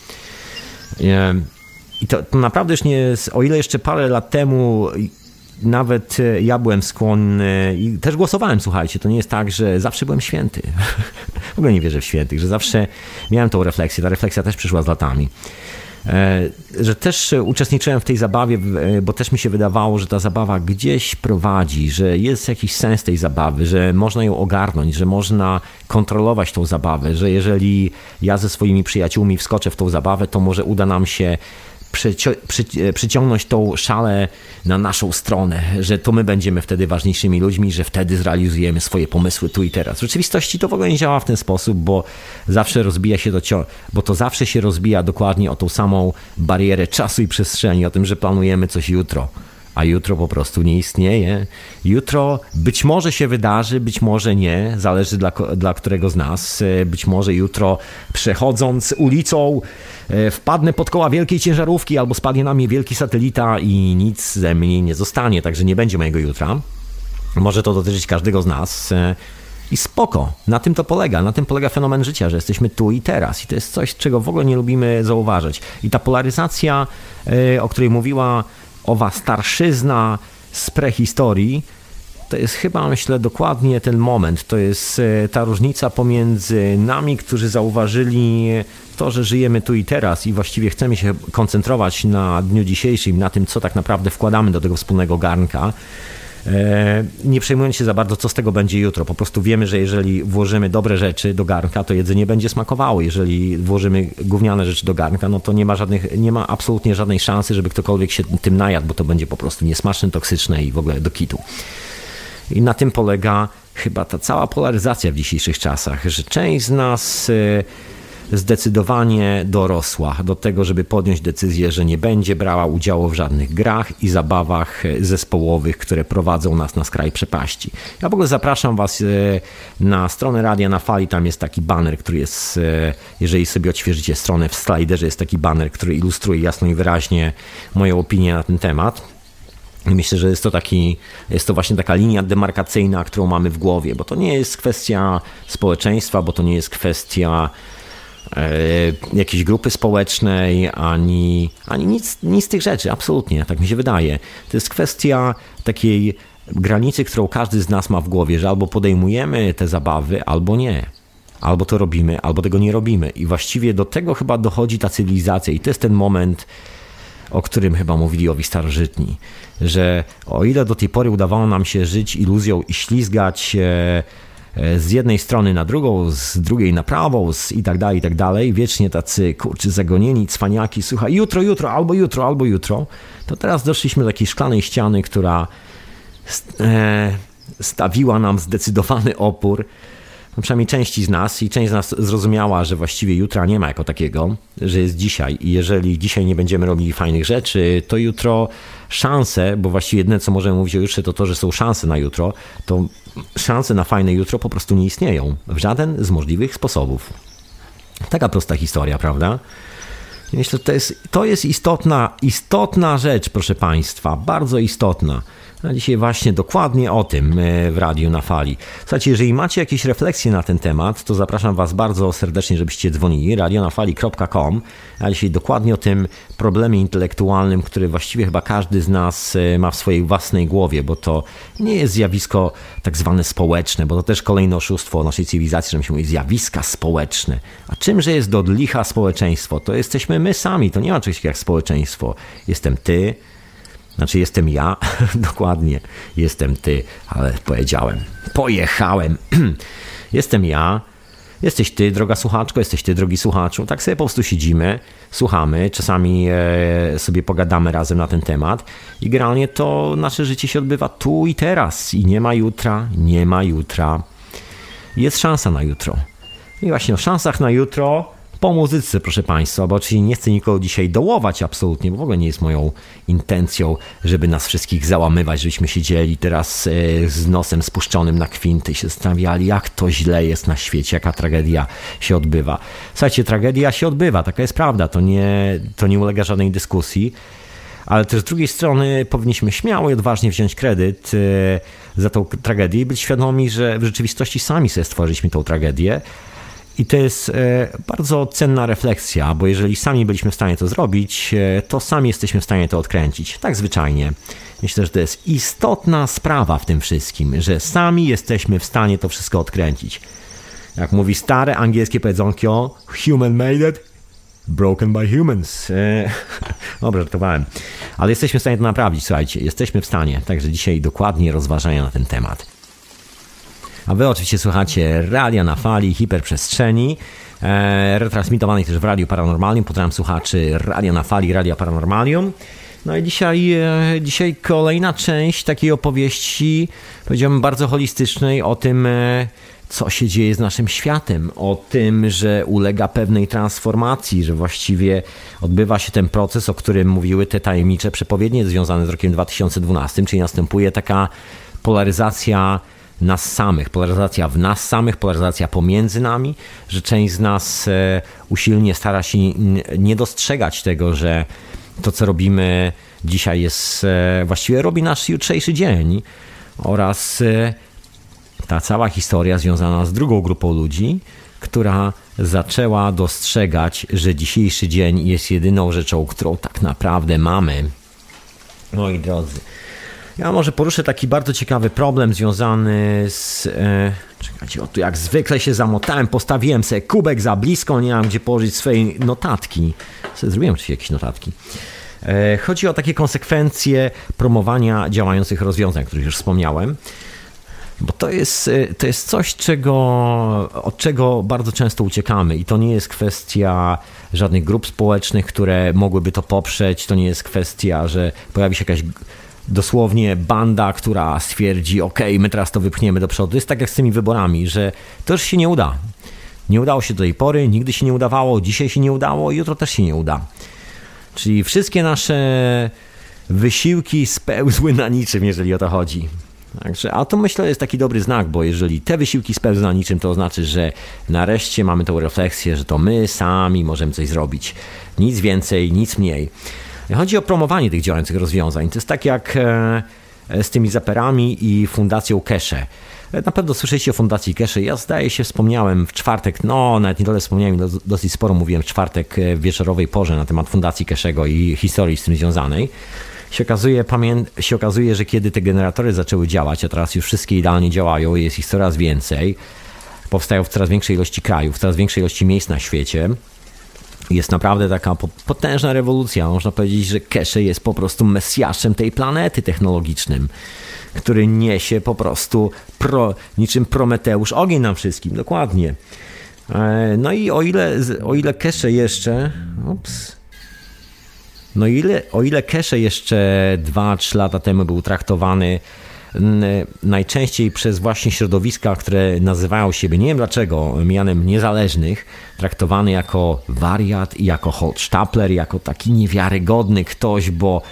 Speaker 1: I to, to naprawdę już nie o ile jeszcze parę lat temu nawet e, ja byłem skłonny i też głosowałem, słuchajcie, to nie jest tak, że zawsze byłem święty. w ogóle nie wierzę w świętych, że zawsze miałem tą refleksję. Ta refleksja też przyszła z latami. E, że też uczestniczyłem w tej zabawie, e, bo też mi się wydawało, że ta zabawa gdzieś prowadzi, że jest jakiś sens tej zabawy, że można ją ogarnąć, że można kontrolować tą zabawę, że jeżeli ja ze swoimi przyjaciółmi wskoczę w tą zabawę, to może uda nam się E, przyciągnąć tą szalę na naszą stronę, że to my będziemy wtedy ważniejszymi ludźmi, że wtedy zrealizujemy swoje pomysły tu i teraz. W rzeczywistości to w ogóle nie działa w ten sposób, bo zawsze rozbija się to, bo to zawsze się rozbija dokładnie o tą samą barierę czasu i przestrzeni, o tym, że planujemy coś jutro a jutro po prostu nie istnieje. Jutro być może się wydarzy, być może nie, zależy dla, dla którego z nas. E, być może jutro przechodząc ulicą e, wpadnę pod koła wielkiej ciężarówki albo spadnie na mnie wielki satelita i nic ze mnie nie zostanie, także nie będzie mojego jutra. Może to dotyczyć każdego z nas. E, I spoko, na tym to polega, na tym polega fenomen życia, że jesteśmy tu i teraz. I to jest coś, czego w ogóle nie lubimy zauważyć. I ta polaryzacja, o której mówiła owa starszyzna z prehistorii, to jest chyba, myślę, dokładnie ten moment. To jest e, ta różnica pomiędzy nami, którzy zauważyli to, że żyjemy tu i teraz i właściwie chcemy się koncentrować na dniu dzisiejszym, na tym, co tak naprawdę wkładamy do tego wspólnego garnka nie przejmując się za bardzo, co z tego będzie jutro. Po prostu wiemy, że jeżeli włożymy dobre rzeczy do garnka, to jedzenie będzie smakowało. Jeżeli włożymy gówniane rzeczy do garnka, no to nie ma, żadnych, nie ma absolutnie żadnej szansy, żeby ktokolwiek się tym najadł, bo to będzie po prostu niesmaczne, toksyczne i w ogóle do kitu. I na tym polega chyba ta cała polaryzacja w dzisiejszych czasach, że część z nas e, zdecydowanie dorosła do tego, żeby podjąć decyzję, że nie będzie brała udziału w żadnych grach i zabawach zespołowych, które prowadzą nas na skraj przepaści. Ja w ogóle zapraszam Was e, na stronę Radia na Fali, tam jest taki banner, który jest, e, jeżeli sobie odświeżycie stronę w sliderze, jest taki banner, który ilustruje jasno i wyraźnie moją opinię na ten temat. Myślę, że jest to, taki, jest to właśnie taka linia demarkacyjna, którą mamy w głowie, bo to nie jest kwestia społeczeństwa, bo to nie jest kwestia jakiejś grupy społecznej, ani, ani nic, nic z tych rzeczy, absolutnie, tak mi się wydaje. To jest kwestia takiej granicy, którą każdy z nas ma w głowie, że albo podejmujemy te zabawy, albo nie. Albo to robimy, albo tego nie robimy. I właściwie do tego chyba dochodzi ta cywilizacja, i to jest ten moment, o którym chyba mówili owi starożytni, że o ile do tej pory udawało nam się żyć iluzją i ślizgać E, z jednej strony na drugą, z drugiej na prawą z i tak dalej, i tak dalej, wiecznie tacy kurczy zagonieni, cwaniaki, słuchaj, jutro, jutro, albo jutro, albo jutro, to teraz doszliśmy do takiej szklanej ściany, która e, stawiła nam zdecydowany opór, no przynajmniej części z nas i część z nas zrozumiała, że właściwie jutra nie ma jako takiego, że jest dzisiaj. I jeżeli dzisiaj nie będziemy robili fajnych rzeczy, to jutro szanse, bo właściwie jedyne co możemy mówić o jutrze to to, że są szanse na jutro, to szanse na fajne jutro po prostu nie istnieją w żaden z możliwych sposobów. Taka prosta historia, prawda? Myślę, to jest, to jest istotna, istotna rzecz, proszę Państwa, bardzo istotna, A dzisiaj właśnie dokładnie o tym e, w Radiu na Fali. Słuchajcie, jeżeli macie jakieś refleksje na ten temat, to zapraszam Was bardzo serdecznie, żebyście dzwonili radionafali.com. A dzisiaj dokładnie o tym problemie intelektualnym, który właściwie chyba każdy z nas e, ma w swojej własnej głowie, bo to nie jest zjawisko tak zwane społeczne, bo to też kolejne oszustwo naszej cywilizacji, że my się mówi zjawiska społeczne. A czymże jest do licha społeczeństwo? To jesteśmy my sami, to nie ma czegoś takiego jak społeczeństwo. Jestem ty, znaczy jestem ja, dokładnie, jestem ty, ale powiedziałem, pojechałem. jestem ja, jesteś ty, droga słuchaczko, jesteś ty, drogi słuchaczu. Tak sobie po prostu siedzimy, słuchamy, czasami e, sobie pogadamy razem na ten temat i generalnie to nasze życie się odbywa tu i teraz i nie ma jutra, nie ma jutra. Jest szansa na jutro. I właśnie o szansach na jutro po muzyce, proszę Państwa, bo oczywiście nie chcę nikogo dzisiaj dołować absolutnie, bo w ogóle nie jest moją intencją, żeby nas wszystkich załamywać, żebyśmy siedzieli teraz e, z nosem spuszczonym na kwinty i się zastanawiali, jak to źle jest na świecie, jaka tragedia się odbywa. Słuchajcie, tragedia się odbywa, taka jest prawda, to nie, to nie ulega żadnej dyskusji ale też z drugiej strony powinniśmy śmiało i odważnie wziąć kredyt e, za tą tragedię i być świadomi, że w rzeczywistości sami sobie stworzyliśmy tą tragedię, i to jest e, bardzo cenna refleksja, bo jeżeli sami byliśmy w stanie to zrobić, e, to sami jesteśmy w stanie to odkręcić. Tak zwyczajnie. Myślę, że to jest istotna sprawa w tym wszystkim, że sami jesteśmy w stanie to wszystko odkręcić. Jak mówi stare angielskie powiedzonko, human made it, broken by humans. E, dobra, żartowałem. Ale jesteśmy w stanie to naprawić, słuchajcie, jesteśmy w stanie. Także dzisiaj dokładnie rozważania na ten temat. A wy oczywiście słuchacie radia na fali hiperprzestrzeni, e, retransmitowanej też w Radiu Paranormalium. Pozdrawiam słuchaczy radia na fali, Radia Paranormalium. No i dzisiaj, e, dzisiaj kolejna część takiej opowieści, powiedziałbym bardzo holistycznej o tym, e, co się dzieje z naszym światem, o tym, że ulega pewnej transformacji, że właściwie odbywa się ten proces, o którym mówiły te tajemnicze przepowiednie związane z rokiem 2012, czyli następuje taka polaryzacja nas samych, polaryzacja w nas samych, polaryzacja pomiędzy nami, że część z nas e, usilnie stara się nie dostrzegać tego, że to, co robimy dzisiaj jest, e, właściwie robi nasz jutrzejszy dzień oraz e, ta cała historia związana z drugą grupą ludzi, która zaczęła dostrzegać, że dzisiejszy dzień jest jedyną rzeczą, którą tak naprawdę mamy. Moi drodzy, ja może poruszę taki bardzo ciekawy problem związany z. E, czekajcie, o tu jak zwykle się zamotałem, postawiłem sobie kubek za blisko, nie mam gdzie położyć swojej notatki. Zrobiłem oczywiście jakieś notatki. E, chodzi o takie konsekwencje promowania działających rozwiązań, o których już wspomniałem. Bo to jest, e, to jest coś, czego, od czego bardzo często uciekamy, i to nie jest kwestia żadnych grup społecznych, które mogłyby to poprzeć. To nie jest kwestia, że pojawi się jakaś dosłownie banda, która stwierdzi, ok, my teraz to wypchniemy do przodu. Jest tak jak z tymi wyborami, że to już się nie uda. Nie udało się do tej pory, nigdy się nie udawało, dzisiaj się nie udało, jutro też się nie uda. Czyli wszystkie nasze wysiłki spełzły na niczym, jeżeli o to chodzi. Także, a to myślę jest taki dobry znak, bo jeżeli te wysiłki spełzły na niczym, to oznacza, że nareszcie mamy tą refleksję, że to my sami możemy coś zrobić. Nic więcej, nic mniej. Chodzi o promowanie tych działających rozwiązań. To jest tak jak e, z tymi zaperami i fundacją Kesze. Na pewno słyszeliście o Fundacji Kesze. Ja zdaje się wspomniałem w czwartek, no nawet nie tyle wspomniałem, dosyć sporo mówiłem w czwartek e, w wieczorowej porze na temat Fundacji Keszego i historii z tym związanej. Się okazuje, pamię- się okazuje, że kiedy te generatory zaczęły działać, a teraz już wszystkie idealnie działają, jest ich coraz więcej, powstają w coraz większej ilości krajów, w coraz większej ilości miejsc na świecie, jest naprawdę taka potężna rewolucja. Można powiedzieć, że Kesze jest po prostu mesjaszem tej planety technologicznym, który niesie po prostu pro, niczym Prometeusz ogień nam wszystkim, dokładnie. E, no i o ile, o ile Kesze jeszcze... Ups, no ile, o ile Kesze jeszcze 2-3 lata temu był traktowany najczęściej przez właśnie środowiska, które nazywają siebie, nie wiem dlaczego, mianem niezależnych, traktowany jako wariat i jako Holzstapler, jako taki niewiarygodny ktoś, bo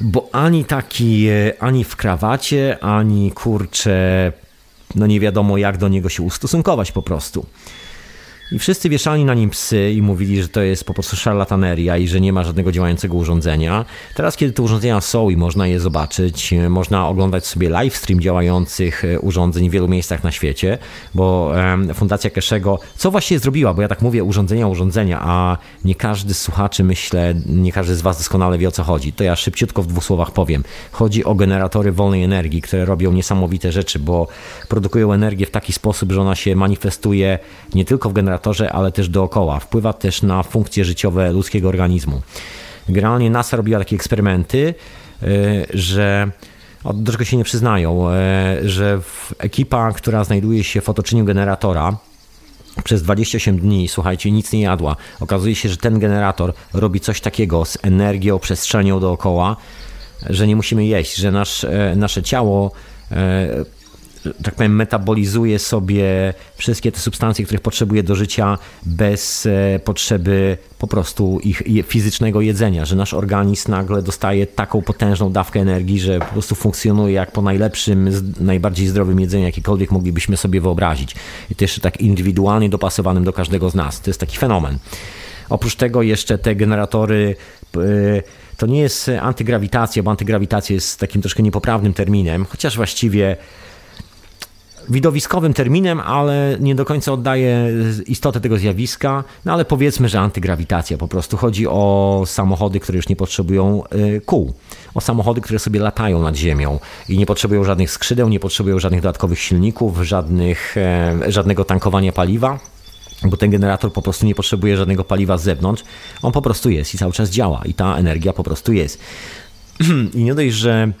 Speaker 1: bo ani taki, e, ani w krawacie, ani kurcze, no nie wiadomo jak do niego się ustosunkować po prostu. I wszyscy wieszali na nim psy i mówili, że to jest po prostu szarlataneria i że nie ma żadnego działającego urządzenia. Teraz, kiedy te urządzenia są i można je zobaczyć, można oglądać sobie live stream działających e, urządzeń w wielu miejscach na świecie, bo Fundacja Keszego, co właściwie zrobiła, bo ja tak mówię urządzenia, urządzenia, a nie każdy z słuchaczy, myślę, nie każdy z Was doskonale wie o co chodzi. To ja szybciutko w dwóch słowach powiem. Chodzi o generatory wolnej energii, które robią niesamowite rzeczy, bo produkują energię w taki sposób, że ona się manifestuje nie tylko w generatorach, respiratorze, ale też dookoła. Wpływa też na funkcje życiowe ludzkiego organizmu. Generalnie NASA robiła takie eksperymenty, e, że do czego się nie przyznają, e, że ekipa, która znajduje się w otoczeniu generatora, przez 28 dni, słuchajcie, nic nie jadła. Okazuje się, że ten generator robi coś takiego z energią, przestrzenią dookoła, że nie musimy jeść, że nasz, e, nasze ciało tak powiem, metabolizuje sobie wszystkie te substancje, których potrzebuje do życia bez e, potrzeby po prostu ich fizycznego jedzenia, że nasz organizm nagle dostaje taką potężną dawkę energii, że po prostu funkcjonuje jak po najlepszym, najbardziej zdrowym jedzeniu, jakiekolwiek moglibyśmy sobie wyobrazić. I to jeszcze tak indywidualnie dopasowanym do każdego z nas. To jest taki fenomen. Oprócz tego jeszcze te generatory e, to nie jest antygrawitacja, bo antygrawitacja jest takim troszkę niepoprawnym terminem, chociaż właściwie widowiskowym terminem, ale nie do końca oddaje istotę tego zjawiska. No ale powiedzmy, że antygrawitacja po prostu. Chodzi o samochody, które już nie potrzebują y, kół. O samochody, które sobie latają nad ziemią i nie potrzebują żadnych skrzydeł, nie potrzebują żadnych dodatkowych silników, żadnych, e, żadnego tankowania paliwa bo ten generator po prostu nie potrzebuje żadnego paliwa z zewnątrz, on po prostu jest i cały czas działa i ta energia po prostu jest. I nie dość, że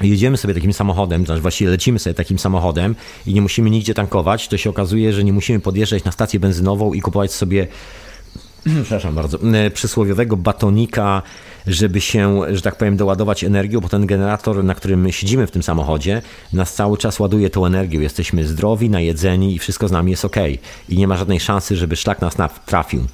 Speaker 1: jedziemy sobie takim samochodem, znaczy właściwie lecimy sobie takim samochodem i nie musimy nigdzie tankować, to się okazuje, że nie musimy podjeżdżać na stację benzynową i kupować sobie przepraszam bardzo, e, przysłowiowego batonika, żeby się, że tak powiem, doładować energią, bo ten generator, na którym my siedzimy w tym samochodzie, nas cały czas ładuje tą energią. Jesteśmy zdrowi, najedzeni i wszystko z nami jest ok. I nie ma żadnej szansy, żeby szlak nas trafił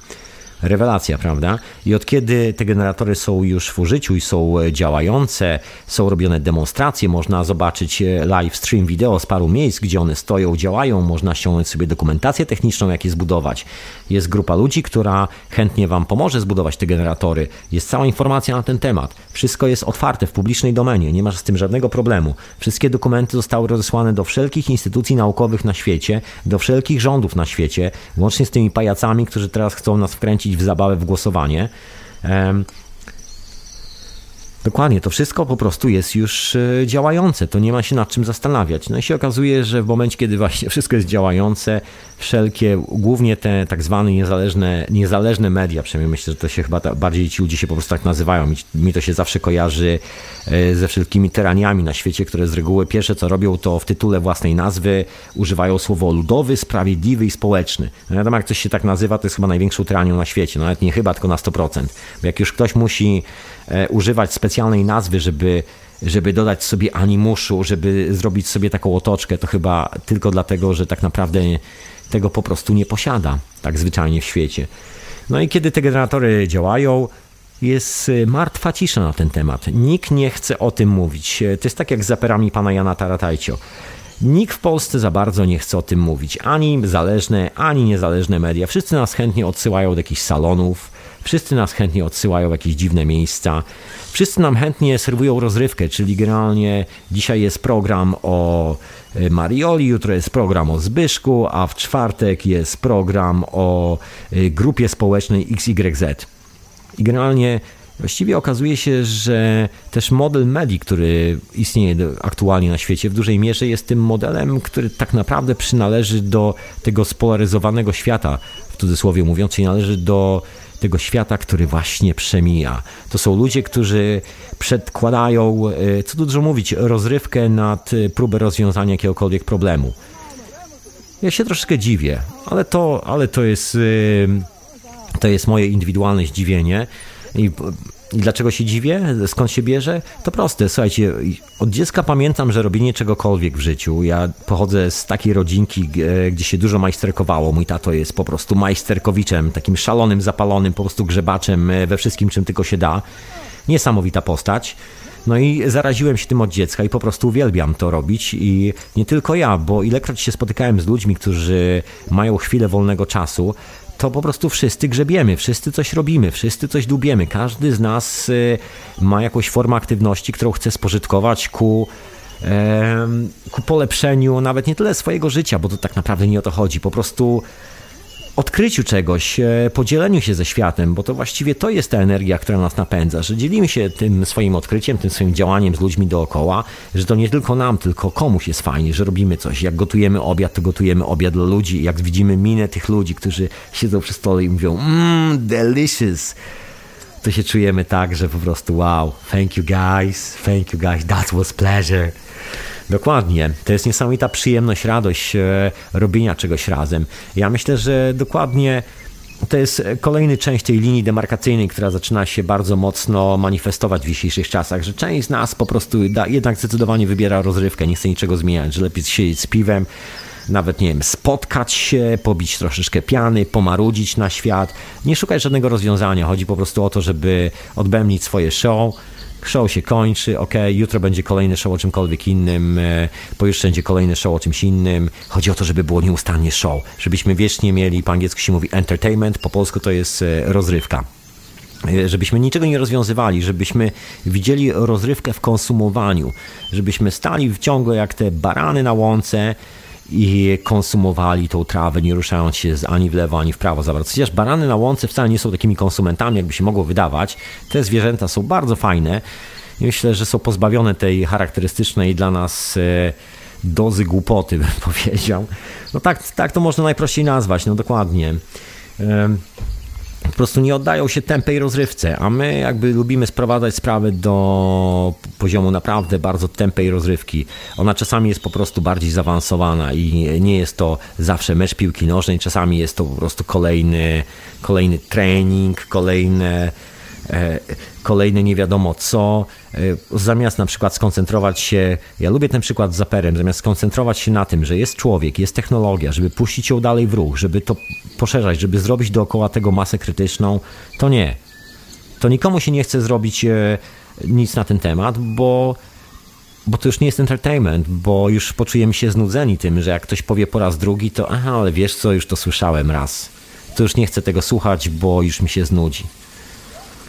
Speaker 1: rewelacja, prawda? I od kiedy te generatory są już w użyciu i są e, działające, są robione demonstracje, można zobaczyć e, live stream wideo z paru miejsc, gdzie one stoją, działają, można ściągnąć sobie dokumentację techniczną, jak je zbudować. Jest grupa ludzi, która chętnie Wam pomoże zbudować te generatory. Jest cała informacja na ten temat. Wszystko jest otwarte w publicznej domenie, nie masz z tym żadnego problemu. Wszystkie dokumenty zostały rozesłane do wszelkich instytucji naukowych na świecie, do wszelkich rządów na świecie, łącznie z tymi pajacami, którzy teraz chcą nas wkręcić w zabawę, w głosowanie. Dokładnie, to wszystko po prostu jest już e, działające, to nie ma się nad czym zastanawiać. No i się okazuje, że w momencie, kiedy właśnie wszystko jest działające, wszelkie, głównie te tak zwane niezależne, niezależne media, przynajmniej myślę, że to się chyba bardziej ci ludzie się po prostu tak nazywają. Mi, mi to się zawsze kojarzy e, ze wszelkimi tyraniami na świecie, które z reguły pierwsze co robią, to w tytule własnej nazwy używają słowo ludowy, sprawiedliwy i społeczny. No wiadomo, jak coś się tak nazywa, to jest chyba największą tyranią na świecie. No nawet nie chyba, tylko na 100%. Bo jak już ktoś musi e, używać specjalnej nazwy, żeby żeby dodać sobie animuszu, żeby zrobić sobie taką otoczkę, to chyba tylko dlatego, że tak naprawdę tego po prostu nie posiada, tak zwyczajnie w świecie. No i kiedy te generatory działają, jest y, martwa cisza na ten temat. Nikt nie chce o tym mówić. To jest tak jak z zaperami pana Jana Taratajcio. Nikt w Polsce za bardzo nie chce o tym mówić. Ani zależne, ani niezależne media. Wszyscy nas chętnie odsyłają do jakichś salonów, wszyscy nas chętnie odsyłają w jakieś dziwne miejsca. Wszyscy nam chętnie serwują rozrywkę, czyli generalnie dzisiaj jest program o e, Marioli, jutro jest program o Zbyszku, a w czwartek jest program o e, grupie społecznej XYZ. I generalnie Właściwie okazuje się, że też model medii, który istnieje aktualnie na świecie, w dużej mierze jest tym modelem, który tak naprawdę przynależy do tego spolaryzowanego świata, w cudzysłowie mówiąc, czyli należy do tego świata, który właśnie przemija. To są ludzie, którzy przedkładają, e, co tu dużo mówić, rozrywkę nad e, próbę rozwiązania jakiegokolwiek problemu. Ja się troszkę dziwię, ale to, ale to jest, e, to jest moje indywidualne zdziwienie. I i dlaczego się dziwię? Skąd się bierze? To proste. Słuchajcie, od dziecka pamiętam, że robienie czegokolwiek w życiu. Ja pochodzę z takiej rodzinki, gdzie się dużo majsterkowało. Mój tato jest po prostu majsterkowiczem, takim szalonym, zapalonym, po prostu grzebaczem e, we wszystkim, czym tylko się da. Niesamowita postać. No i zaraziłem się tym od dziecka i po prostu uwielbiam to robić i nie tylko ja, bo ilekroć się spotykałem z ludźmi, którzy mają chwilę wolnego czasu, to po prostu wszyscy grzebiemy, wszyscy coś robimy, wszyscy coś dubiemy. Każdy z nas y, ma jakąś formę aktywności, którą chce spożytkować ku ku polepszeniu nawet nie tyle swojego życia, bo to tak naprawdę nie o to chodzi, po prostu odkryciu czegoś, e, podzieleniu się ze światem, bo to właściwie to jest ta energia, która nas napędza, że dzielimy się tym swoim odkryciem, tym swoim działaniem z ludźmi dookoła, że to nie tylko nam, tylko komuś jest fajnie, że robimy coś. Jak gotujemy obiad, to gotujemy obiad dla ludzi. Jak widzimy minę tych ludzi, którzy siedzą przy stole i mówią mmm, delicious, to się czujemy tak, że po prostu wow, thank you guys, thank you guys, that was pleasure. Dokładnie. To jest niesamowita przyjemność, radość e, robienia czegoś razem. Ja myślę, że dokładnie to jest kolejny część tej linii demarkacyjnej, która zaczyna się bardzo mocno manifestować w dzisiejszych czasach, że część z nas po prostu da, jednak zdecydowanie wybiera rozrywkę, nie chce niczego zmieniać, że lepiej siedzieć z piwem, nawet, nie wiem, spotkać się, pobić troszeczkę piany, pomarudzić na świat, nie szukać żadnego rozwiązania. Chodzi po prostu o to, żeby odbębnić swoje show, show się kończy, ok, jutro będzie kolejny show o czymkolwiek innym, e, pojutrze będzie kolejny show o czymś innym. Chodzi o to, żeby było nieustannie show, żebyśmy wiecznie mieli, po angielsku się mówi entertainment, po polsku to jest e, rozrywka e, żebyśmy niczego nie rozwiązywali, żebyśmy widzieli rozrywkę w konsumowaniu, żebyśmy stali ciągle jak te barany na łące i konsumowali tą trawę, nie ruszając się ani w lewo, ani w prawo za bardzo. Chociaż barany na łące wcale nie są takimi konsumentami, jakby się mogło wydawać. Te zwierzęta są bardzo fajne. Myślę, że są pozbawione tej charakterystycznej dla nas e, dozy głupoty, bym powiedział. No tak, tak to można najprościej nazwać, no dokładnie po prostu nie oddają się tępej rozrywce, a my jakby lubimy sprowadzać sprawy do poziomu naprawdę bardzo tępej rozrywki. Ona czasami jest po prostu bardziej zaawansowana i nie jest to zawsze mecz piłki nożnej, czasami jest to po prostu kolejny, kolejny trening, kolejne kolejne nie wiadomo co, e, zamiast na przykład skoncentrować się, ja lubię ten przykład z Zaperem, zamiast skoncentrować się na tym, że jest człowiek, jest technologia, żeby puścić ją dalej w ruch, żeby to poszerzać, żeby zrobić dookoła tego masę krytyczną, to nie. To nikomu się nie chce zrobić e, nic na ten temat, bo bo to już nie jest entertainment, bo już poczujemy się znudzeni tym, że jak ktoś powie po raz drugi, to aha, ale wiesz co, już to słyszałem raz. To już nie chcę tego słuchać, bo już mi się znudzi.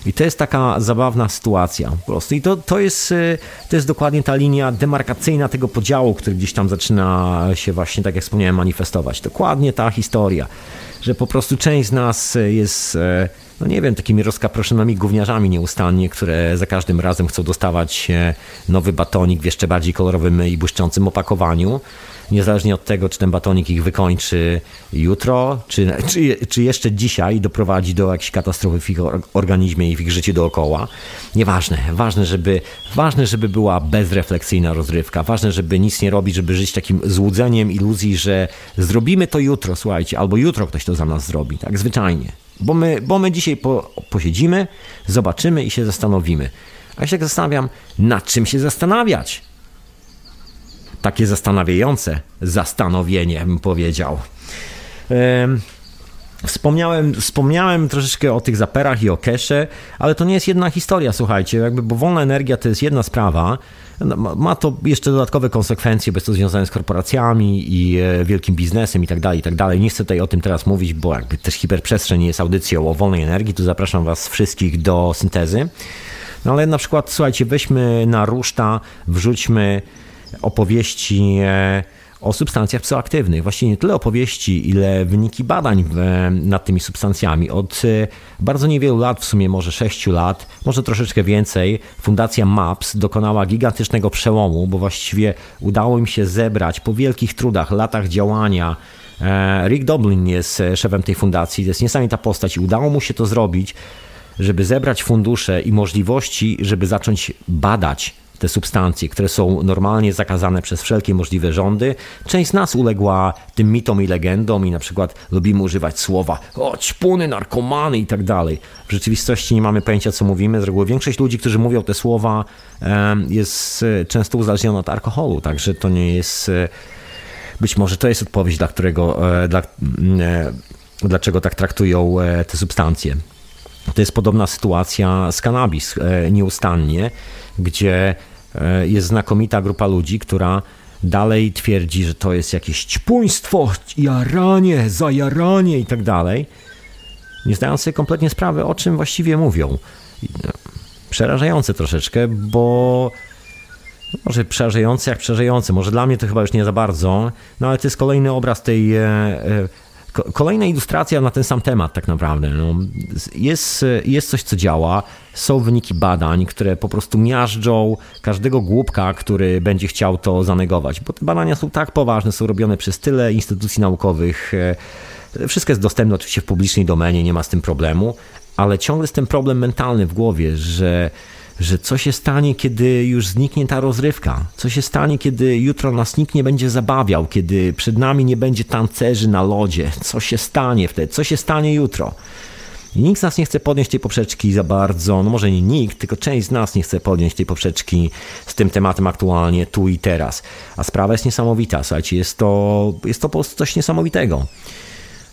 Speaker 1: I to jest taka zabawna sytuacja po prostu. I to, to, jest, y, to jest dokładnie ta linia demarkacyjna tego podziału, który gdzieś tam zaczyna się właśnie, tak jak wspomniałem, manifestować. Dokładnie ta historia, że po prostu część z nas jest, y, no nie wiem, takimi rozkaproszonymi gówniarzami nieustannie, które za każdym razem chcą dostawać y, nowy batonik w jeszcze bardziej kolorowym i błyszczącym opakowaniu niezależnie od tego, czy ten batonik ich wykończy jutro, czy, czy, czy jeszcze dzisiaj doprowadzi do jakiejś katastrofy w ich organizmie i w ich życiu dookoła. Nieważne. Ważne, żeby, ważne, żeby była bezrefleksyjna rozrywka. Ważne, żeby nic nie robić, żeby żyć takim złudzeniem iluzji, że zrobimy to jutro, słuchajcie, albo jutro ktoś to za nas zrobi. Tak zwyczajnie. Bo my, bo my dzisiaj po, posiedzimy, zobaczymy i się zastanowimy. A ja się tak zastanawiam, nad czym się zastanawiać? Takie zastanawiające zastanowienie, bym powiedział. Wspomniałem, wspomniałem troszeczkę o tych zaperach i o kesze, ale to nie jest jedna historia, słuchajcie, jakby, bo wolna energia to jest jedna sprawa. No, ma to jeszcze dodatkowe konsekwencje, bo jest to związane z korporacjami i e, wielkim biznesem i tak dalej, i tak dalej. Nie chcę tutaj o tym teraz mówić, bo jakby też hiperprzestrzeń jest audycją o wolnej energii, tu zapraszam Was wszystkich do syntezy. No ale na przykład, słuchajcie, weźmy na ruszta, wrzućmy opowieści e, o substancjach psychoaktywnych. Właściwie nie tyle opowieści, ile wyniki badań nad tymi substancjami. Od e, bardzo niewielu lat, w sumie może 6 lat, może troszeczkę więcej, Fundacja MAPS dokonała gigantycznego przełomu, bo właściwie udało im się zebrać po wielkich trudach, latach działania. E, Rick Doblin jest szefem tej fundacji, to jest niesamowita postać i udało mu się to zrobić, żeby zebrać fundusze i możliwości, żeby zacząć badać te substancje, które są normalnie zakazane przez wszelkie możliwe rządy. Część z nas uległa tym mitom i legendom i na przykład lubimy używać słowa o ćpuny, narkomany i tak dalej. W rzeczywistości nie mamy pojęcia, co mówimy. Z reguły większość ludzi, którzy mówią te słowa jest e, często uzależniona od alkoholu, także to nie jest... E, być może to jest odpowiedź, dla którego, e, dla, dlaczego tak traktują te substancje. To jest podobna sytuacja z kanabis nieustannie, gdzie jest znakomita grupa ludzi, która dalej twierdzi, że to jest jakieś ćpuństwo, jaranie, zajaranie i tak dalej, nie zdając sobie kompletnie sprawy, o czym właściwie mówią. No, przerażające troszeczkę, bo może przerażające jak przerażające, może dla mnie to chyba już nie za bardzo, no ale to jest kolejny obraz tej, e, e, kolejna ilustracja na ten sam temat tak naprawdę. No, jest, jest coś, co działa, są wyniki badań, które po prostu miażdżą każdego głupka, który będzie chciał to zanegować, bo te badania są tak poważne, są robione przez tyle instytucji naukowych, e, wszystko jest dostępne oczywiście w publicznej domenie, nie ma z tym problemu, ale ciągle jest ten problem mentalny w głowie, że że co się stanie, kiedy już zniknie ta rozrywka? Co się stanie, kiedy jutro nas nikt nie będzie zabawiał, kiedy przed nami nie będzie tancerzy na lodzie? Co się stanie wtedy? Co się stanie jutro? I nikt z nas nie chce podnieść tej poprzeczki za bardzo, no może nie nikt, tylko część z nas nie chce podnieść tej poprzeczki z tym tematem aktualnie, tu i teraz. A sprawa jest niesamowita, słuchajcie, jest to, jest to po prostu coś niesamowitego.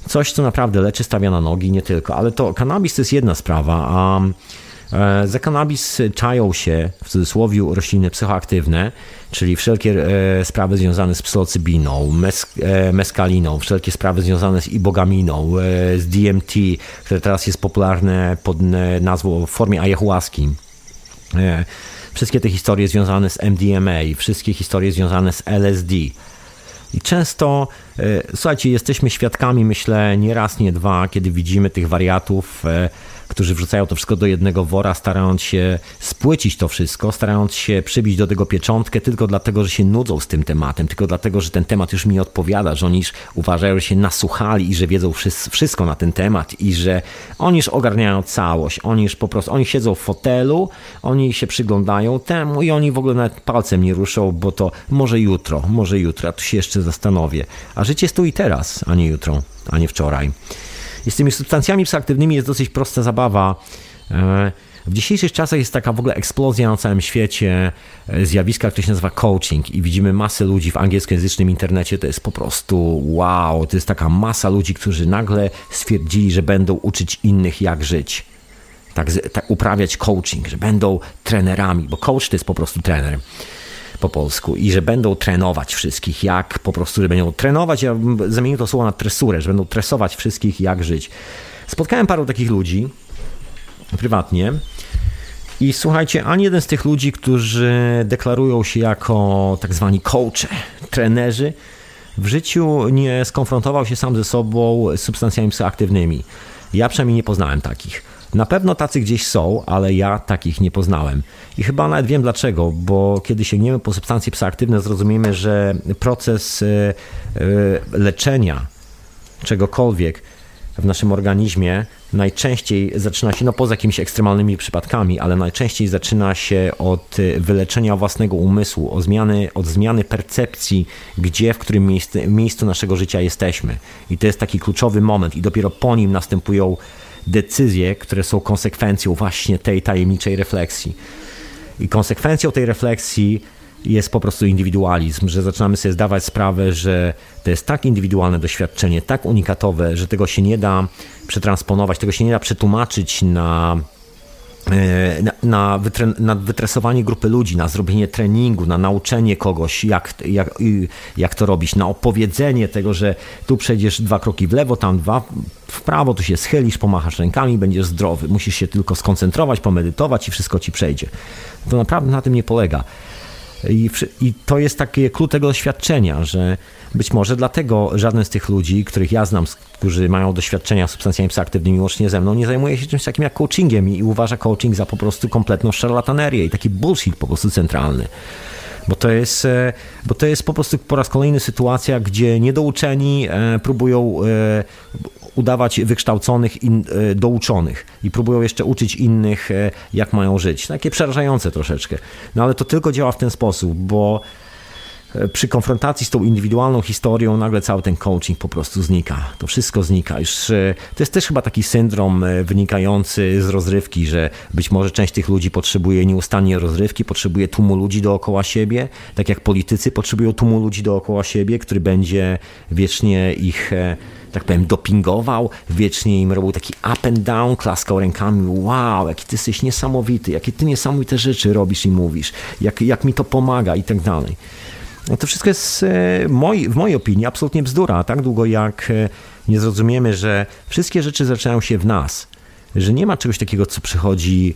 Speaker 1: Coś, co naprawdę leczy, stawia na nogi, nie tylko. Ale to kanabis to jest jedna sprawa, a za kanabis czają się w cudzysłowie rośliny psychoaktywne, czyli wszelkie e, sprawy związane z psylocybiną, e, meskaliną, wszelkie sprawy związane z ibogaminą, z DMT, które teraz jest popularne pod nazwą w formie ayahuaski. Wszystkie te historie związane z MDMA, wszystkie historie związane z LSD. I często, słuchajcie, jesteśmy świadkami, myślę, nie raz, nie dwa, kiedy widzimy tych wariatów, którzy wrzucają to wszystko do jednego wora, starając się spłycić to wszystko, starając się przybić do tego pieczątkę tylko dlatego, że się nudzą z tym tematem, tylko dlatego, że ten temat już mi odpowiada, że oni już uważają, że się nasłuchali i że wiedzą wszystko na ten temat i że oni już ogarniają całość, oni już po prostu, oni siedzą w fotelu, oni się przyglądają temu i oni w ogóle nawet palcem nie ruszą, bo to może jutro, może jutro, a tu się jeszcze zastanowię. A życie jest tu i teraz, a nie jutro, a nie wczoraj. I z tymi substancjami psychoaktywnymi jest dosyć prosta zabawa. E, w dzisiejszych czasach jest taka w ogóle eksplozja na całym świecie e, zjawiska, które się nazywa coaching i widzimy masę ludzi w angielskojęzycznym internecie, to jest po prostu wow, to jest taka masa ludzi, którzy nagle stwierdzili, że będą uczyć innych jak żyć. Tak, tak uprawiać coaching, że będą trenerami, bo coach to jest po prostu trener po polsku i że będą trenować wszystkich, jak po prostu, że będą trenować, ja zamienię to słowo na tresurę, że będą tresować wszystkich, jak żyć. Spotkałem paru takich ludzi prywatnie i słuchajcie, ani jeden z tych ludzi, którzy deklarują się jako tak zwani coache, trenerzy, w życiu nie skonfrontował się sam ze sobą z substancjami psychoaktywnymi. Ja przynajmniej nie poznałem takich. Na pewno tacy gdzieś są, ale ja takich nie poznałem. I chyba nawet wiem dlaczego, bo kiedy sięgniemy po substancje psychoaktywne, zrozumiemy, że proces e, e, leczenia czegokolwiek w naszym organizmie najczęściej zaczyna się, no poza jakimiś ekstremalnymi przypadkami, ale najczęściej zaczyna się od wyleczenia własnego umysłu, od zmiany, od zmiany percepcji, gdzie, w którym miejscu, miejscu naszego życia jesteśmy. I to jest taki kluczowy moment i dopiero po nim następują decyzje, które są konsekwencją właśnie tej tajemniczej refleksji. I konsekwencją tej refleksji jest po prostu indywidualizm, że zaczynamy sobie zdawać sprawę, że to jest tak indywidualne doświadczenie, tak unikatowe, że tego się nie da przetransponować, tego się nie da przetłumaczyć na na, na, wytre, na, wytresowanie grupy ludzi, na zrobienie treningu, na nauczenie kogoś, jak, jak, jak to robić, na opowiedzenie tego, że tu przejdziesz dwa kroki w lewo, tam dwa w prawo, tu się schylisz, pomachasz rękami, będziesz zdrowy. Musisz się tylko skoncentrować, pomedytować i wszystko ci przejdzie. To naprawdę na tym nie polega. I, I, to jest takie klucz tego doświadczenia, że być może dlatego żaden z tych ludzi, których ja znam, którzy mają doświadczenia z substancjami psychoaktywnymi łącznie ze mną, nie zajmuje się czymś takim jak coachingiem i uważa coaching za po prostu kompletną szarlatanerię i taki bullshit po prostu centralny. Bo to, jest, e, bo to jest po prostu po raz kolejny sytuacja, gdzie niedouczeni e, próbują e, udawać wykształconych, in, douczonych i próbują jeszcze uczyć innych, jak mają żyć. Takie przerażające troszeczkę. No ale to tylko działa w ten sposób, bo e, przy konfrontacji z tą indywidualną historią nagle cały ten coaching po prostu znika. To wszystko znika. Już, e, to jest też chyba taki syndrom e, wynikający z rozrywki, że być może część tych ludzi potrzebuje nieustannie rozrywki, potrzebuje tłumu ludzi dookoła siebie, tak jak politycy potrzebują tłumu ludzi dookoła siebie, który będzie wiecznie ich tak powiem, dopingował, wiecznie im robił taki up and down, klaskał rękami, wow, jaki ty jesteś niesamowity, jakie ty niesamowite rzeczy robisz i mówisz, jak, jak mi to pomaga i tak dalej. No to wszystko jest e, moi, w mojej opinii absolutnie bzdura, tak długo jak e, nie zrozumiemy, że wszystkie rzeczy zaczynają się w nas, że nie ma czegoś takiego, co przychodzi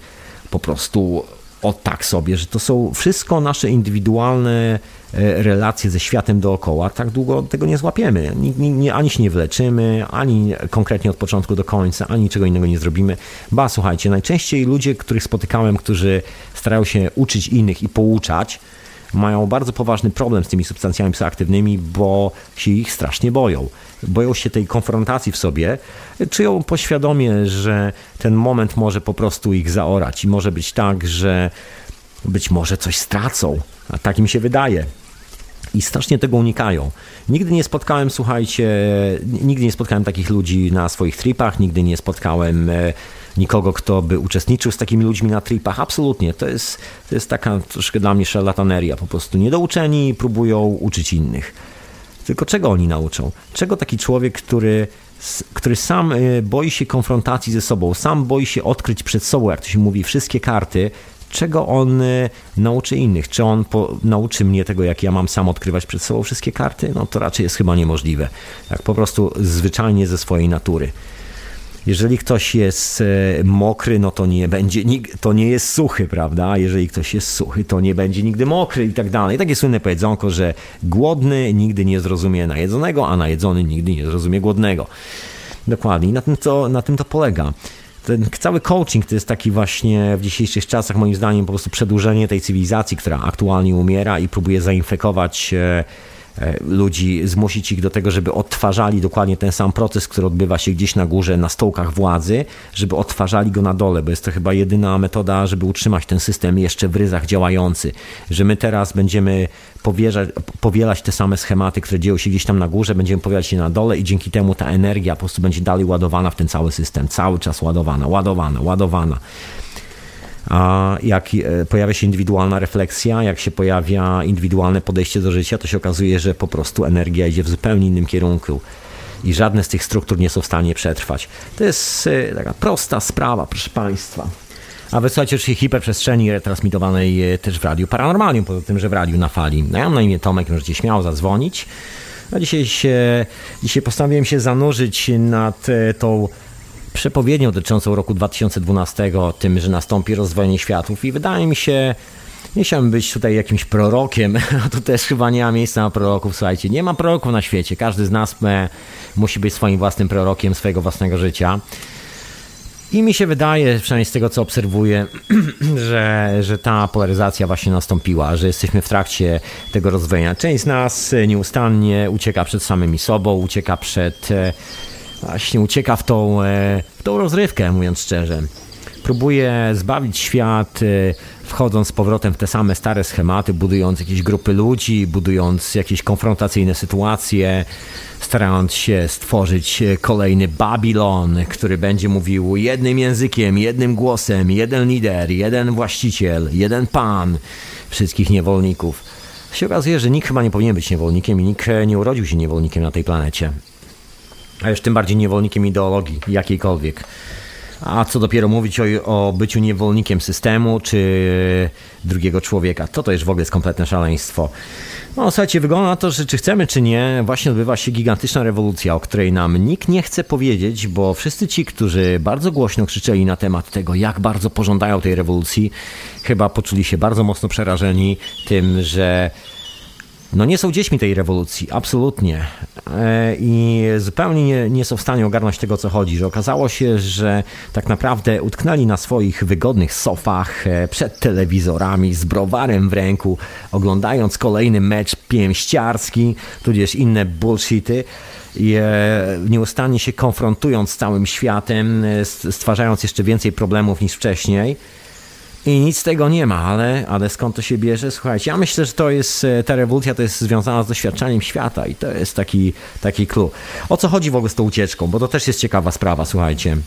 Speaker 1: po prostu o tak sobie, że to są wszystko nasze indywidualne relacje ze światem dookoła, tak długo tego nie złapiemy. Ani się nie wleczymy, ani konkretnie od początku do końca, ani czego innego nie zrobimy. Ba, słuchajcie, najczęściej ludzie, których spotykałem, którzy starają się uczyć innych i pouczać, mają bardzo poważny problem z tymi substancjami psychoaktywnymi, bo się ich strasznie boją. Boją się tej konfrontacji w sobie, czują poświadomie, że ten moment może po prostu ich zaorać i może być tak, że być może coś stracą, a tak im się wydaje. I strasznie tego unikają. Nigdy nie spotkałem, słuchajcie, nigdy nie spotkałem takich ludzi na swoich tripach, nigdy nie spotkałem e, nikogo, kto by uczestniczył z takimi ludźmi na tripach. Absolutnie. To jest, to jest taka troszkę dla mnie szarlataneria. Po prostu niedouczeni próbują uczyć innych. Tylko czego oni nauczą? Czego taki człowiek, który, który sam e, boi się konfrontacji ze sobą, sam boi się odkryć przed sobą, jak to się mówi, wszystkie karty, czego on e, nauczy innych? Czy on po, nauczy mnie tego, jak ja mam sam odkrywać przed sobą wszystkie karty? No to raczej jest chyba niemożliwe. Tak po prostu zwyczajnie ze swojej natury. Jeżeli ktoś jest e, mokry, no to nie będzie, to nie jest suchy, prawda? Jeżeli ktoś jest suchy, to nie będzie nigdy mokry i tak dalej. Takie słynne powiedzonko, że głodny nigdy nie zrozumie najedzonego, a najedzony nigdy nie zrozumie głodnego. Dokładnie. Na tym to, na tym to polega ten cały coaching to jest taki właśnie w dzisiejszych czasach, moim zdaniem, po prostu przedłużenie tej cywilizacji, która aktualnie umiera i próbuje zainfekować e, ludzi, zmusić ich do tego, żeby odtwarzali dokładnie ten sam proces, który odbywa się gdzieś na górze, na stołkach władzy, żeby odtwarzali go na dole, bo jest to chyba jedyna metoda, żeby utrzymać ten system jeszcze w ryzach działający. Że my teraz będziemy powierzać, powielać te same schematy, które dzieją się gdzieś tam na górze, będziemy powielać je na dole i dzięki temu ta energia po prostu będzie dalej ładowana w ten cały system, cały czas ładowana, ładowana, ładowana. Jak e, pojawia się indywidualna refleksja, jak się pojawia indywidualne podejście do życia, to się okazuje, że po prostu energia idzie w zupełnie innym kierunku i żadne z tych struktur nie są w stanie przetrwać. To jest e, taka prosta sprawa, proszę Państwa. A wysłuchajcie oczywiście hiperprzestrzeni retransmitowanej e, też w Radiu Paranormalium, poza tym, że w Radiu na Fali. No ja mam na imię Tomek, możecie śmiało zadzwonić. A dzisiaj, się, dzisiaj postanowiłem się zanurzyć nad tą przepowiednią dotyczącą roku 2012, tym, że nastąpi rozdwojenie światów i wydaje mi się, nie chciałbym być tutaj jakimś prorokiem, a tu też chyba nie ma miejsca na proroków, słuchajcie, nie ma proroków na świecie, każdy z nas e, musi być swoim własnym prorokiem swojego własnego życia. I mi się wydaje, przynajmniej z tego co obserwuję, że, że ta polaryzacja właśnie nastąpiła, że jesteśmy w trakcie tego rozdwojenia. Część z nas nieustannie ucieka przed samymi sobą, ucieka przed e, właśnie ucieka w tą, e, w tą rozrywkę, mówiąc szczerze. Próbuje zbawić świat, e, wchodząc z powrotem w te same stare schematy, budując jakieś grupy ludzi, budując jakieś konfrontacyjne sytuacje, starając się stworzyć e, kolejny Babilon, który będzie mówił jednym językiem, jednym głosem, jeden lider, jeden właściciel, jeden pan wszystkich niewolników. Się okazuje, że nikt chyba nie powinien być niewolnikiem i nikt nie urodził się niewolnikiem na tej planecie a już tym bardziej niewolnikiem ideologii jakiejkolwiek. A co dopiero mówić o, o, byciu niewolnikiem systemu czy drugiego człowieka. To to już w ogóle jest kompletne szaleństwo. No słuchajcie, wygląda na to, że czy chcemy czy nie, właśnie odbywa się gigantyczna rewolucja, o której nam nikt nie chce powiedzieć, bo wszyscy ci, którzy bardzo głośno krzyczeli na temat tego, jak bardzo pożądają tej rewolucji, chyba poczuli się bardzo mocno przerażeni tym, że no nie są dziećmi tej rewolucji, absolutnie. E, I zupełnie nie, nie, są w stanie ogarnąć tego, co chodzi. Że okazało się, że tak naprawdę utknęli na swoich wygodnych sofach e, przed telewizorami z browarem w ręku, oglądając kolejny mecz pięściarski, tudzież inne bullshity i e, nieustannie się konfrontując z całym światem, stwarzając jeszcze więcej problemów niż wcześniej I nic z tego nie ma, ale, ale skąd to się bierze? Słuchajcie, ja myślę, że to jest, e, ta rewolucja to jest związana z doświadczaniem świata i to jest taki, taki clue. O co chodzi w ogóle z tą ucieczką? Bo to też jest ciekawa sprawa, słuchajcie.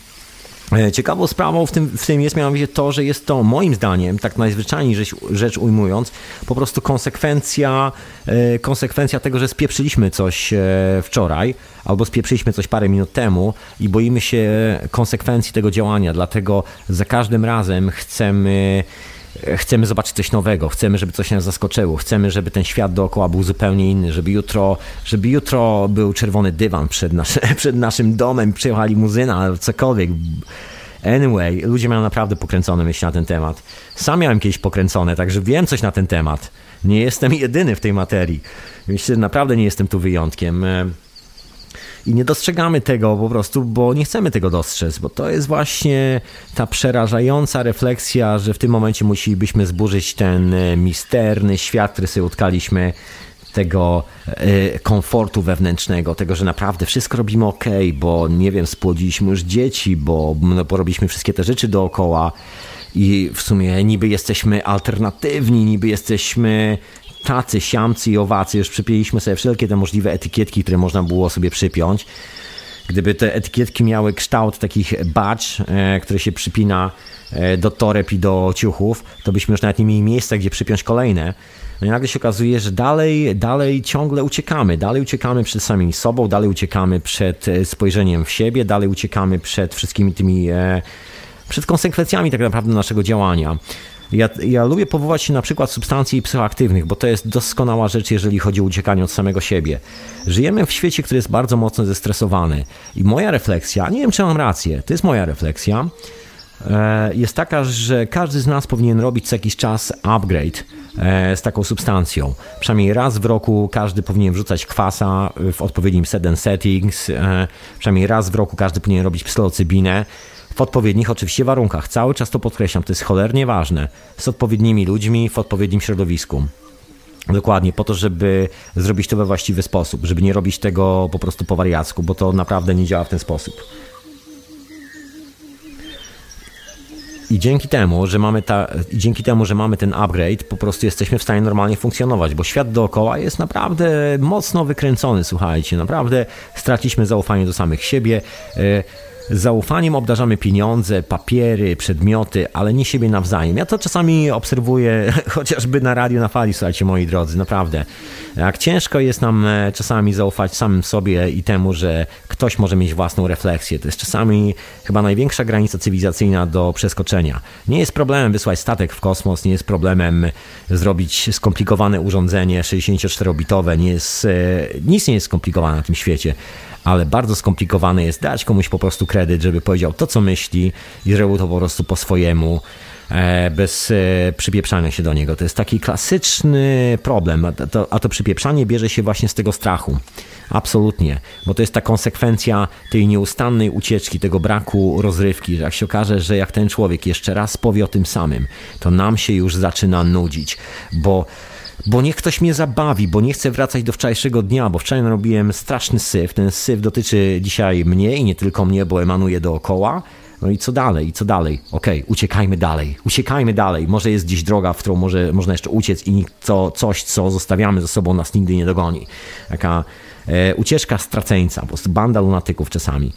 Speaker 1: E, ciekawą sprawą w tym, w tym jest mianowicie to, że jest to moim zdaniem, tak najzwyczajniej rzecz, rzecz ujmując, po prostu konsekwencja, e, konsekwencja tego, że spieprzyliśmy coś e, wczoraj albo spieprzyliśmy coś parę minut temu i boimy się konsekwencji tego działania, dlatego za każdym razem chcemy chcemy zobaczyć coś nowego, chcemy, żeby coś nas zaskoczyło, chcemy, żeby ten świat dookoła był zupełnie inny, żeby jutro, żeby jutro był czerwony dywan przed, nasz, przed naszym domem, przyjechała limuzyna, cokolwiek. Anyway, ludzie mają naprawdę pokręcone myśli na ten temat. Sam miałem kiedyś pokręcone, także wiem coś na ten temat. Nie jestem jedyny w tej materii. Myślę, że naprawdę nie jestem tu wyjątkiem. I nie dostrzegamy tego po prostu, bo nie chcemy tego dostrzec, bo to jest właśnie ta przerażająca refleksja, że w tym momencie musielibyśmy zburzyć ten e, misterny świat, który sobie utkaliśmy tego e, komfortu wewnętrznego, tego, że naprawdę wszystko robimy ok, bo nie wiem, spłodziliśmy już dzieci, bo no, porobiliśmy wszystkie te rzeczy dookoła i w sumie niby jesteśmy alternatywni, niby jesteśmy tacy, siamcy i owacy. Już przypięliśmy sobie wszelkie te możliwe etykietki, które można było sobie przypiąć. Gdyby te etykietki miały kształt takich badge, e, które się przypina e, do toreb i do ciuchów, to byśmy już nawet nie mieli miejsca, gdzie przypiąć kolejne. No i nagle się okazuje, że dalej, dalej ciągle uciekamy. Dalej uciekamy przed samym sobą, dalej uciekamy przed e, spojrzeniem w siebie, dalej uciekamy przed wszystkimi tymi, przed konsekwencjami tak naprawdę naszego działania. Ja, ja lubię powołać się na przykład substancji psychoaktywnych, bo to jest doskonała rzecz, jeżeli chodzi o uciekanie od samego siebie. Żyjemy w świecie, który jest bardzo mocno zestresowany. I moja refleksja, nie wiem czy mam rację, to jest moja refleksja, e, jest taka, że każdy z nas powinien robić co jakiś czas upgrade e, z taką substancją. Przynajmniej raz w roku każdy powinien wrzucać kwasa w odpowiednim set and settings. E, przynajmniej raz w roku każdy powinien robić psylocybinę w odpowiednich oczywiście warunkach. Cały czas to podkreślam, to jest cholernie ważne. Z odpowiednimi ludźmi, w odpowiednim środowisku. Dokładnie, po to, żeby zrobić to we właściwy sposób, żeby nie robić tego po prostu po wariacku, bo to naprawdę nie działa w ten sposób. I dzięki temu, że mamy ta, dzięki temu, że mamy ten upgrade, po prostu jesteśmy w stanie normalnie funkcjonować, bo świat dookoła jest naprawdę mocno wykręcony, słuchajcie, naprawdę straciliśmy zaufanie do samych siebie. Yy, Zaufaniem obdarzamy pieniądze, papiery, przedmioty, ale nie siebie nawzajem. Ja to czasami obserwuję chociażby na radio na fali, słuchajcie moi drodzy, naprawdę. Jak ciężko jest nam e, czasami zaufać samym sobie i temu, że ktoś może mieć własną refleksję. To jest czasami chyba największa granica cywilizacyjna do przeskoczenia. Nie jest problemem wysłać statek w kosmos, nie jest problemem zrobić skomplikowane urządzenie 64-bitowe, nie jest, e, nic nie jest skomplikowane na tym świecie ale bardzo skomplikowane jest dać komuś po prostu kredyt, żeby powiedział to, co myśli i zrobił to po prostu po swojemu, e, bez e, przypieprzania się do niego. To jest taki klasyczny problem, a to, a to przypieprzanie bierze się właśnie z tego strachu. Absolutnie, bo to jest ta konsekwencja tej nieustannej ucieczki, tego braku rozrywki, że jak się okaże, że jak ten człowiek jeszcze raz powie o tym samym, to nam się już zaczyna nudzić, bo bo niech ktoś mnie zabawi, bo nie chcę wracać do wczorajszego dnia, bo wczoraj robiłem straszny syf. Ten syf dotyczy dzisiaj mnie i nie tylko mnie, bo emanuje dookoła. No i co dalej, i co dalej? Okej, okay, uciekajmy dalej, uciekajmy dalej. Może jest gdzieś droga, w którą może, można jeszcze uciec i co, coś, co zostawiamy ze sobą, nas nigdy nie dogoni. Taka ucieczka straceńca, prostu banda lunatyków czasami.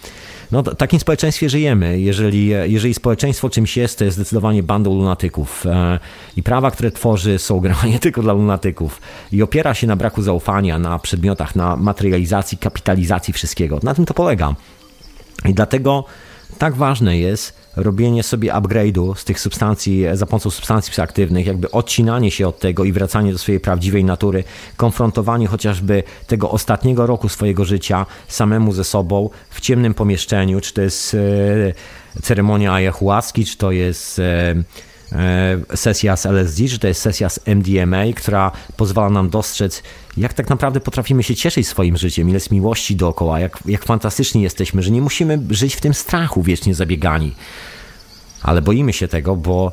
Speaker 1: No, w takim społeczeństwie żyjemy. Jeżeli, jeżeli społeczeństwo czymś jest, to jest zdecydowanie bandą lunatyków. E, I prawa, które tworzy, są nie tylko dla lunatyków. I opiera się na braku zaufania, na przedmiotach, na materializacji, kapitalizacji wszystkiego. Na tym to polega. I dlatego tak ważne jest, robienie sobie upgrade'u z tych substancji, za pomocą substancji psychoaktywnych, jakby odcinanie się od tego i wracanie do swojej prawdziwej natury, konfrontowanie chociażby tego ostatniego roku swojego życia samemu ze sobą w ciemnym pomieszczeniu, czy to jest e, ceremonia ayahuaski, czy to jest e, sesja z LSD, czy to jest sesja z MDMA, która pozwala nam dostrzec, jak tak naprawdę potrafimy się cieszyć swoim życiem, ile jest miłości dookoła, jak, jak fantastyczni jesteśmy, że nie musimy żyć w tym strachu wiecznie zabiegani. Ale boimy się tego, bo,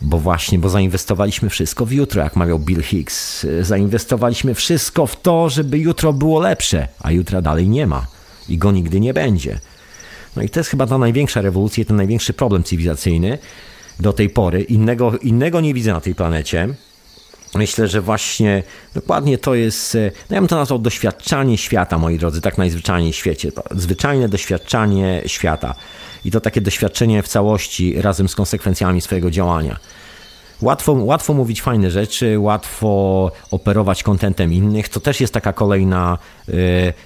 Speaker 1: bo właśnie, bo zainwestowaliśmy wszystko w jutro, jak mawiał Bill Hicks. Zainwestowaliśmy wszystko w to, żeby jutro było lepsze, a jutra dalej nie ma i go nigdy nie będzie. No i to jest chyba ta największa rewolucja, ten największy problem cywilizacyjny, do tej pory. Innego, innego nie widzę na tej planecie. Myślę, że właśnie dokładnie to jest, e, no ja bym to nazwał doświadczanie świata, moi drodzy, tak najzwyczajniej w świecie. Zwyczajne doświadczanie świata. I to takie doświadczenie w całości razem z konsekwencjami swojego działania. Łatwo, łatwo mówić fajne rzeczy, łatwo operować kontentem innych. To też jest taka kolejna y,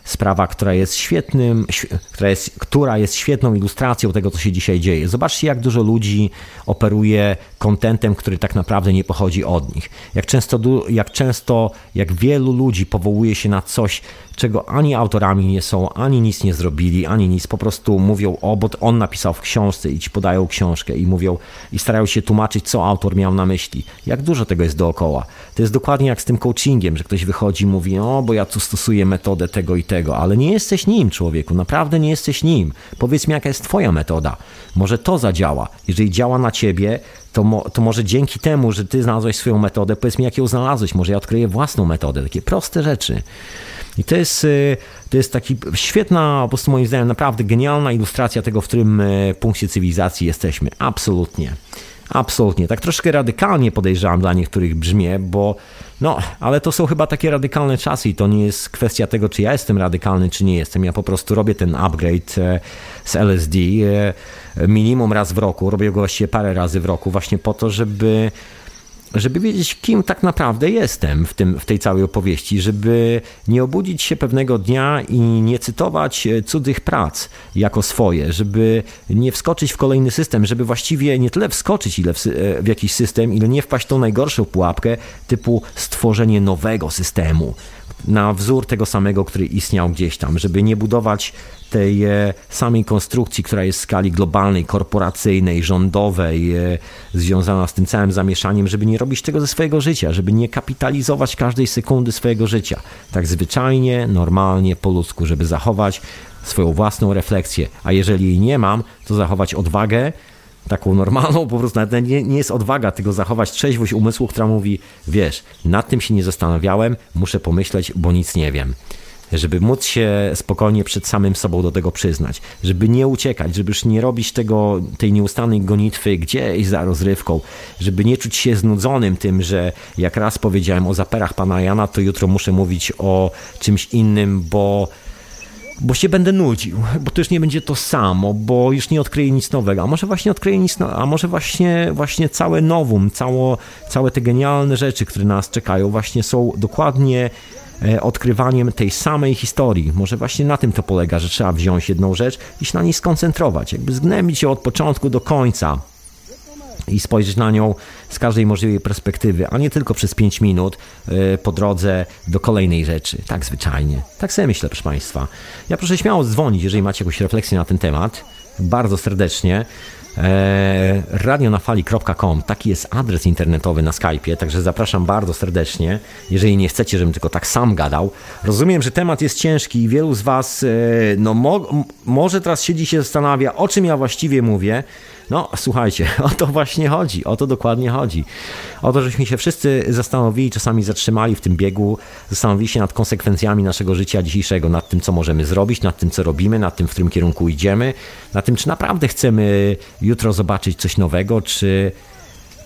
Speaker 1: sprawa, która jest świetnym, która jest, która jest świetną ilustracją tego, co się dzisiaj dzieje. Zobaczcie, jak dużo ludzi operuje kontentem, który tak naprawdę nie pochodzi od nich. Jak często, jak często, jak wielu ludzi powołuje się na coś, czego ani autorami nie są, ani nic nie zrobili, ani nic, po prostu mówią, o, bo on napisał w książce i ci podają książkę i mówią i starają się tłumaczyć, co autor miał na myśli. Jak dużo tego jest dookoła. To jest dokładnie jak z tym coachingiem, że ktoś wychodzi i mówi, o, bo ja tu stosuję metodę tego i tego, ale nie jesteś nim, człowieku, naprawdę nie jesteś nim. Powiedz mi, jaka jest twoja metoda. Może to zadziała. Jeżeli działa na ciebie, to, mo, to może dzięki temu, że ty znalazłeś swoją metodę, powiedz mi, jak ją znalazłeś, może ja odkryję własną metodę. Takie proste rzeczy. I to jest, y, to jest taki świetna, po prostu moim zdaniem naprawdę genialna ilustracja tego, w którym y, punkcie cywilizacji jesteśmy. Absolutnie. Absolutnie. Tak troszkę radykalnie podejrzewam dla niektórych brzmię, bo no, ale to są chyba takie radykalne czasy i to nie jest kwestia tego, czy ja jestem radykalny, czy nie jestem. Ja po prostu robię ten upgrade e, z LSD e, minimum raz w roku. Robię go właściwie parę razy w roku właśnie po to, żeby żeby wiedzieć, kim tak naprawdę jestem w, tym, w tej całej opowieści, żeby nie obudzić się pewnego dnia i nie cytować e, cudzych prac jako swoje, żeby nie wskoczyć w kolejny system, żeby właściwie nie tyle wskoczyć ile w, e, w jakiś system, ile nie wpaść tą najgorszą pułapkę typu stworzenie nowego systemu, na wzór tego samego, który istniał gdzieś tam, żeby nie budować tej e, samej konstrukcji, która jest w skali globalnej, korporacyjnej, rządowej, związana z tym całym zamieszaniem, żeby nie robić tego ze swojego życia, żeby nie kapitalizować każdej sekundy swojego życia. Tak zwyczajnie, normalnie, po ludzku, żeby zachować swoją własną refleksję. A jeżeli jej nie mam, to zachować odwagę, taką normalną, po prostu nawet nie, nie jest odwaga tego zachować trzeźwość umysłu, która mówi, wiesz, nad tym się nie zastanawiałem, muszę pomyśleć, bo nic nie wiem żeby móc się spokojnie przed samym sobą do tego przyznać, żeby nie uciekać, żeby już nie robić tego, tej nieustannej gonitwy gdzieś za rozrywką, żeby nie czuć się znudzonym tym, że jak raz powiedziałem o zaperach pana Jana, to jutro muszę mówić o czymś innym, bo bo się będę nudził, bo to już nie będzie to samo, bo już nie odkryję nic nowego, a może właśnie odkryję nic nowego, a może właśnie, właśnie całe nowum, cało, całe te genialne rzeczy, które nas czekają, właśnie są dokładnie odkrywaniem tej samej historii. Może właśnie na tym to polega, że trzeba wziąć jedną rzecz i się na niej skoncentrować, jakby zgnębić ją od początku do końca i spojrzeć na nią z każdej możliwej perspektywy, a nie tylko przez 5 minut e, po drodze do kolejnej rzeczy. Tak zwyczajnie. Tak sobie myślę, proszę Państwa. Ja proszę śmiało dzwonić, jeżeli macie jakąś refleksję na ten temat. Bardzo serdecznie. E, radionafali.com taki jest adres internetowy na Skype'ie, także zapraszam bardzo serdecznie, jeżeli nie chcecie, żebym tylko tak sam gadał. Rozumiem, że temat jest ciężki i wielu z Was e, no, mo może teraz siedzi się zastanawia, o czym ja właściwie mówię. No, słuchajcie, o to właśnie chodzi, o to dokładnie chodzi. O to, żeśmy się wszyscy zastanowili, czasami zatrzymali w tym biegu, zastanowili się nad konsekwencjami naszego życia dzisiejszego, nad tym, co możemy zrobić, nad tym, co robimy, nad tym, w którym kierunku idziemy, nad tym, czy naprawdę chcemy jutro zobaczyć coś nowego, czy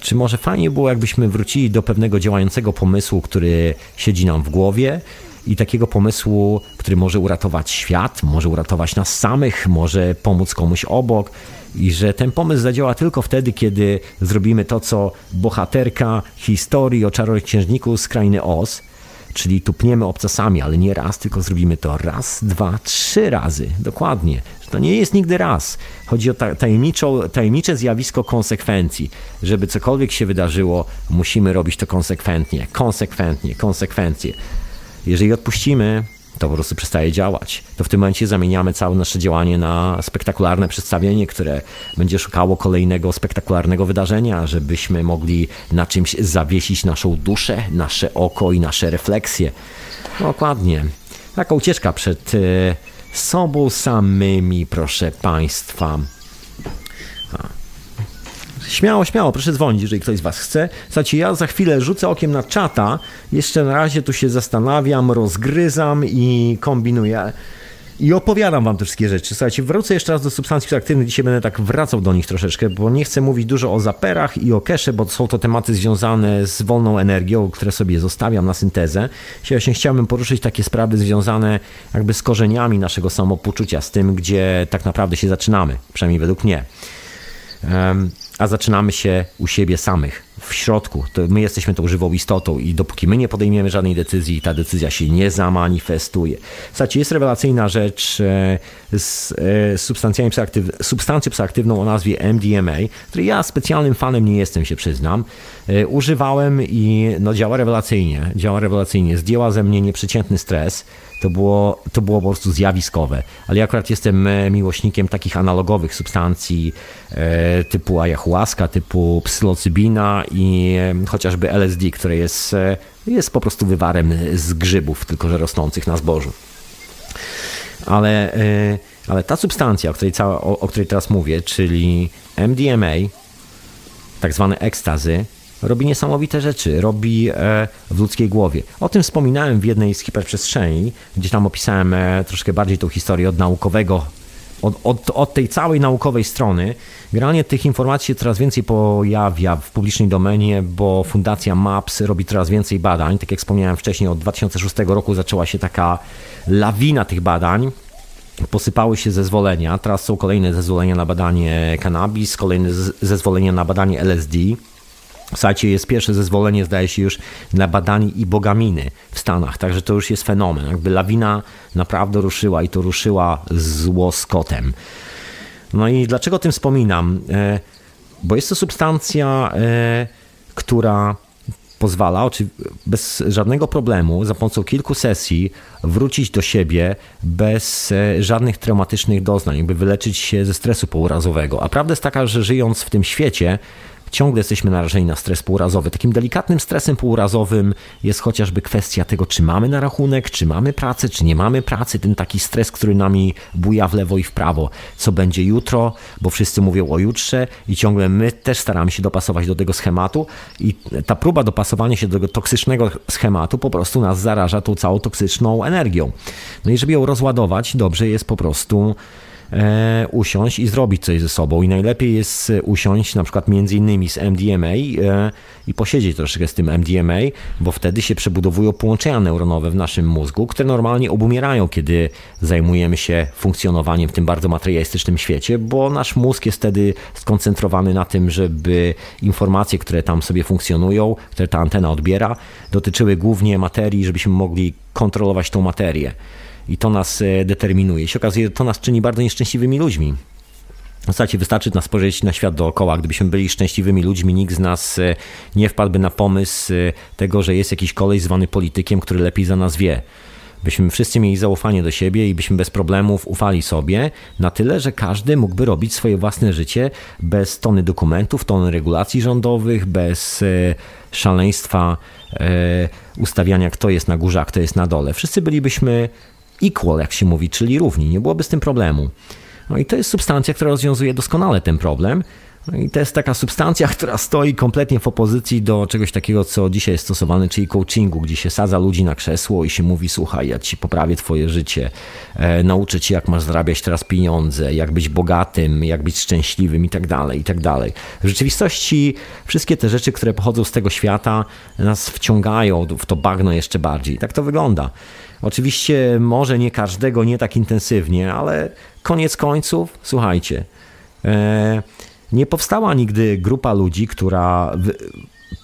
Speaker 1: czy może fajnie było, jakbyśmy wrócili do pewnego działającego pomysłu, który siedzi nam w głowie i takiego pomysłu, który może uratować świat, może uratować nas samych, może pomóc komuś obok, i że ten pomysł zadziała tylko wtedy, kiedy zrobimy to, co bohaterka historii o czarnoksiężniku z krainy Oz, czyli tupniemy obcasami, ale nie raz, tylko zrobimy to raz, dwa, trzy razy. Dokładnie. To nie jest nigdy raz. Chodzi o tajemnicze zjawisko konsekwencji. Żeby cokolwiek się wydarzyło, musimy robić to konsekwentnie, konsekwentnie, konsekwencje. Jeżeli odpuścimy, to po prostu przestaje działać. To w tym momencie zamieniamy całe nasze działanie na spektakularne przedstawienie, które będzie szukało kolejnego spektakularnego wydarzenia, żebyśmy mogli na czymś zawiesić naszą duszę, nasze oko i nasze refleksje. Dokładnie. Taka ucieczka przed e, sobą samymi, proszę Państwa. Śmiało, śmiało, proszę dzwonić, jeżeli ktoś z Was chce. Słuchajcie, ja za chwilę rzucę okiem na czata. Jeszcze na razie tu się zastanawiam, rozgryzam i kombinuję. I opowiadam wam te wszystkie rzeczy. Słuchajcie, wrócę jeszcze raz do substancji psychoaktywnych. Dzisiaj będę tak wracał do nich troszeczkę, bo nie chcę mówić dużo o zaperach i o kesze, bo są to tematy związane z wolną energią, które sobie zostawiam na syntezę. Właśnie chciałbym poruszyć takie sprawy związane jakby z korzeniami naszego samopoczucia, z tym, gdzie tak naprawdę się zaczynamy, przynajmniej według mnie. Um, a zaczynamy się u siebie samych, w środku. To my jesteśmy tą żywą istotą i dopóki my nie podejmiemy żadnej decyzji, ta decyzja się nie zamanifestuje. Słuchajcie, jest rewelacyjna rzecz e, z e, substancjami psychoaktyw substancją psychoaktywną o nazwie MDMA, której ja specjalnym fanem nie jestem, się przyznam. E, używałem i no, działa rewelacyjnie, działa rewelacyjnie. Zdjęła ze mnie nieprzeciętny stres to było, to było po prostu zjawiskowe. Ale ja akurat jestem e, miłośnikiem takich analogowych substancji e, typu ayahuasca, typu psylocybina i e, chociażby LSD, które jest, jest po prostu wywarem z grzybów, tylko że rosnących na zbożu. Ale, ale ta substancja, o której, cała, o, o której teraz mówię, czyli MDMA, tak zwane ekstazy, robi niesamowite rzeczy, robi e, w ludzkiej głowie. O tym wspominałem w jednej z hiperprzestrzeni, gdzie tam opisałem e, troszkę bardziej tą historię od naukowego, od, od, od tej całej naukowej strony. Generalnie tych informacji się coraz więcej pojawia w publicznej domenie, bo Fundacja MAPS robi coraz więcej badań. Tak jak wspomniałem wcześniej, od 2006 roku zaczęła się taka lawina tych badań posypały się zezwolenia. Teraz są kolejne zezwolenia na badanie cannabis, kolejne zezwolenia na badanie LSD. Słuchajcie, jest pierwsze zezwolenie, zdaje się już na badanie i bogaminy w Stanach, także to już jest fenomen. Jakby lawina naprawdę ruszyła i to ruszyła z łoskotem. No i dlaczego o tym wspominam? E, bo jest to substancja, e, która pozwala bez żadnego problemu, za pomocą kilku sesji, wrócić do siebie bez e, żadnych traumatycznych doznań, by wyleczyć się ze stresu pourazowego. A prawda jest taka, że żyjąc w tym świecie, ciągle jesteśmy narażeni na stres półrazowy. Takim delikatnym stresem półrazowym jest chociażby kwestia tego, czy mamy na rachunek, czy mamy pracę, czy nie mamy pracy. Ten taki stres, który nami buja w lewo i w prawo. Co będzie jutro, bo wszyscy mówią o jutrze i ciągle my też staramy się dopasować do tego schematu i ta próba dopasowania się do tego toksycznego schematu po prostu nas zaraża tą całą toksyczną energią. No i żeby ją rozładować, dobrze jest po prostu usiąść i zrobić coś ze sobą. I najlepiej jest usiąść na przykład między innymi z MDMA e, i posiedzieć troszeczkę z tym MDMA, bo wtedy się przebudowują połączenia neuronowe w naszym mózgu, które normalnie obumierają, kiedy zajmujemy się funkcjonowaniem w tym bardzo materialistycznym świecie, bo nasz mózg jest wtedy skoncentrowany na tym, żeby informacje, które tam sobie funkcjonują, które ta antena odbiera, dotyczyły głównie materii, żebyśmy mogli kontrolować tą materię i to nas e, determinuje. I się okazuje, to nas czyni bardzo nieszczęśliwymi ludźmi. W zasadzie wystarczy nas spojrzeć na świat dookoła. Gdybyśmy byli szczęśliwymi ludźmi, nikt z nas e, nie wpadłby na pomysł e, tego, że jest jakiś kolej zwany politykiem, który lepiej za nas wie. Byśmy wszyscy mieli zaufanie do siebie i byśmy bez problemów ufali sobie na tyle, że każdy mógłby robić swoje własne życie bez tony dokumentów, tony regulacji rządowych, bez szaleństwa ustawiania, kto jest na górze, a kto jest na dole. Wszyscy bylibyśmy equal, jak się mówi, czyli równi. Nie byłoby z tym problemu. No i to jest substancja, która rozwiązuje doskonale ten problem. No i to jest taka substancja, która stoi kompletnie w opozycji do czegoś takiego, co dzisiaj jest stosowane, czyli coachingu, gdzie się sadza ludzi na krzesło i się mówi: Słuchaj, ja ci poprawię Twoje życie, e, nauczę ci, jak masz zarabiać teraz pieniądze, jak być bogatym, jak być szczęśliwym i tak dalej, i tak dalej. W rzeczywistości wszystkie te rzeczy, które pochodzą z tego świata, nas wciągają w to bagno jeszcze bardziej. Tak to wygląda. Oczywiście może nie każdego, nie tak intensywnie, ale koniec końców, słuchajcie, e, nie powstała nigdy grupa ludzi, która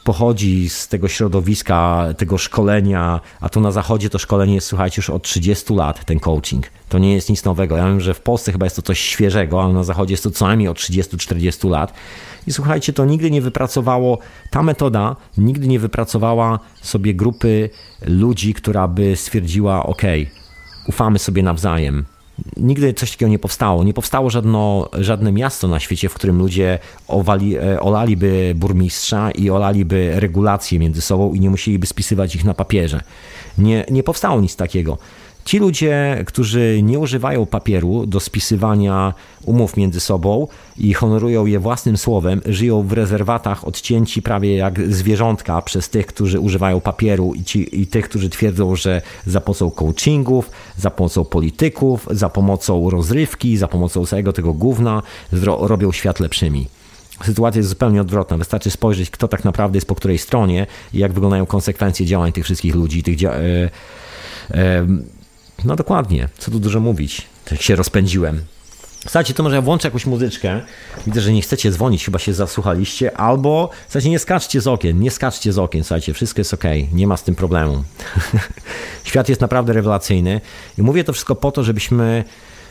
Speaker 1: pochodzi z tego środowiska, tego szkolenia, a tu na zachodzie to szkolenie jest, słuchajcie, już od 30 lat, ten coaching. To nie jest nic nowego. Ja wiem, że w Polsce chyba jest to coś świeżego, ale na zachodzie jest to co najmniej od 30-40 lat. I słuchajcie, to nigdy nie wypracowało, ta metoda nigdy nie wypracowała sobie grupy ludzi, która by stwierdziła, ok, ufamy sobie nawzajem, Nigdy coś takiego nie powstało. Nie powstało żadno, żadne miasto na świecie, w którym ludzie owali, e, olaliby burmistrza i olaliby regulacje między sobą i nie musieliby spisywać ich na papierze. Nie, nie powstało nic takiego. Ci ludzie, którzy nie używają papieru do spisywania umów między sobą i honorują je własnym słowem, żyją w rezerwatach odcięci prawie jak zwierzątka przez tych, którzy używają papieru i, ci, i tych, którzy twierdzą, że za pomocą coachingów, za pomocą polityków, za pomocą rozrywki, za pomocą całego tego gówna robią świat lepszymi. Sytuacja jest zupełnie odwrotna. Wystarczy spojrzeć, kto tak naprawdę jest po której stronie i jak wyglądają konsekwencje działań tych wszystkich ludzi, tych dzia- e, e, no dokładnie, co tu dużo mówić. Tak się rozpędziłem. Słuchajcie, to może ja włączę jakąś muzyczkę. Widzę, że nie chcecie dzwonić, chyba się zasłuchaliście. Albo, słuchajcie, nie skaczcie z okien, nie skaczcie z okien, słuchajcie, wszystko jest ok, nie ma z tym problemu. Świat jest naprawdę rewelacyjny i mówię to wszystko po to, żebyśmy,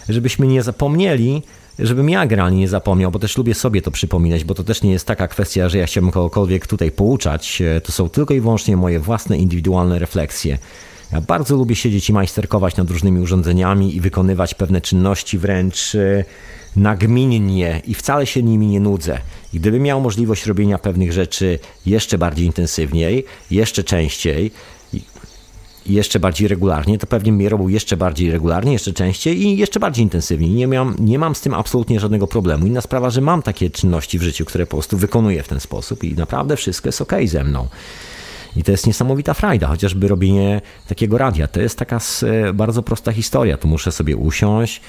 Speaker 1: żebyśmy nie zapomnieli, żebym ja generalnie nie zapomniał, bo też lubię sobie to przypominać, bo to też nie jest taka kwestia, że ja chciałbym kogokolwiek tutaj pouczać. To są tylko i wyłącznie moje własne, indywidualne refleksje. Ja bardzo lubię siedzieć i majsterkować nad różnymi urządzeniami i wykonywać pewne czynności wręcz e, nagminnie i wcale się nimi nie nudzę. I gdybym miał możliwość robienia pewnych rzeczy jeszcze bardziej intensywniej, jeszcze częściej, jeszcze bardziej regularnie, to pewnie mnie robił jeszcze bardziej regularnie, jeszcze częściej i jeszcze bardziej intensywnie. Nie mam, nie mam z tym absolutnie żadnego problemu. Inna sprawa, że mam takie czynności w życiu, które po prostu wykonuję w ten sposób i naprawdę wszystko jest ok ze mną. I to jest niesamowita frajda, chociażby robienie takiego radia. To jest taka e, bardzo prosta historia. Tu muszę sobie usiąść,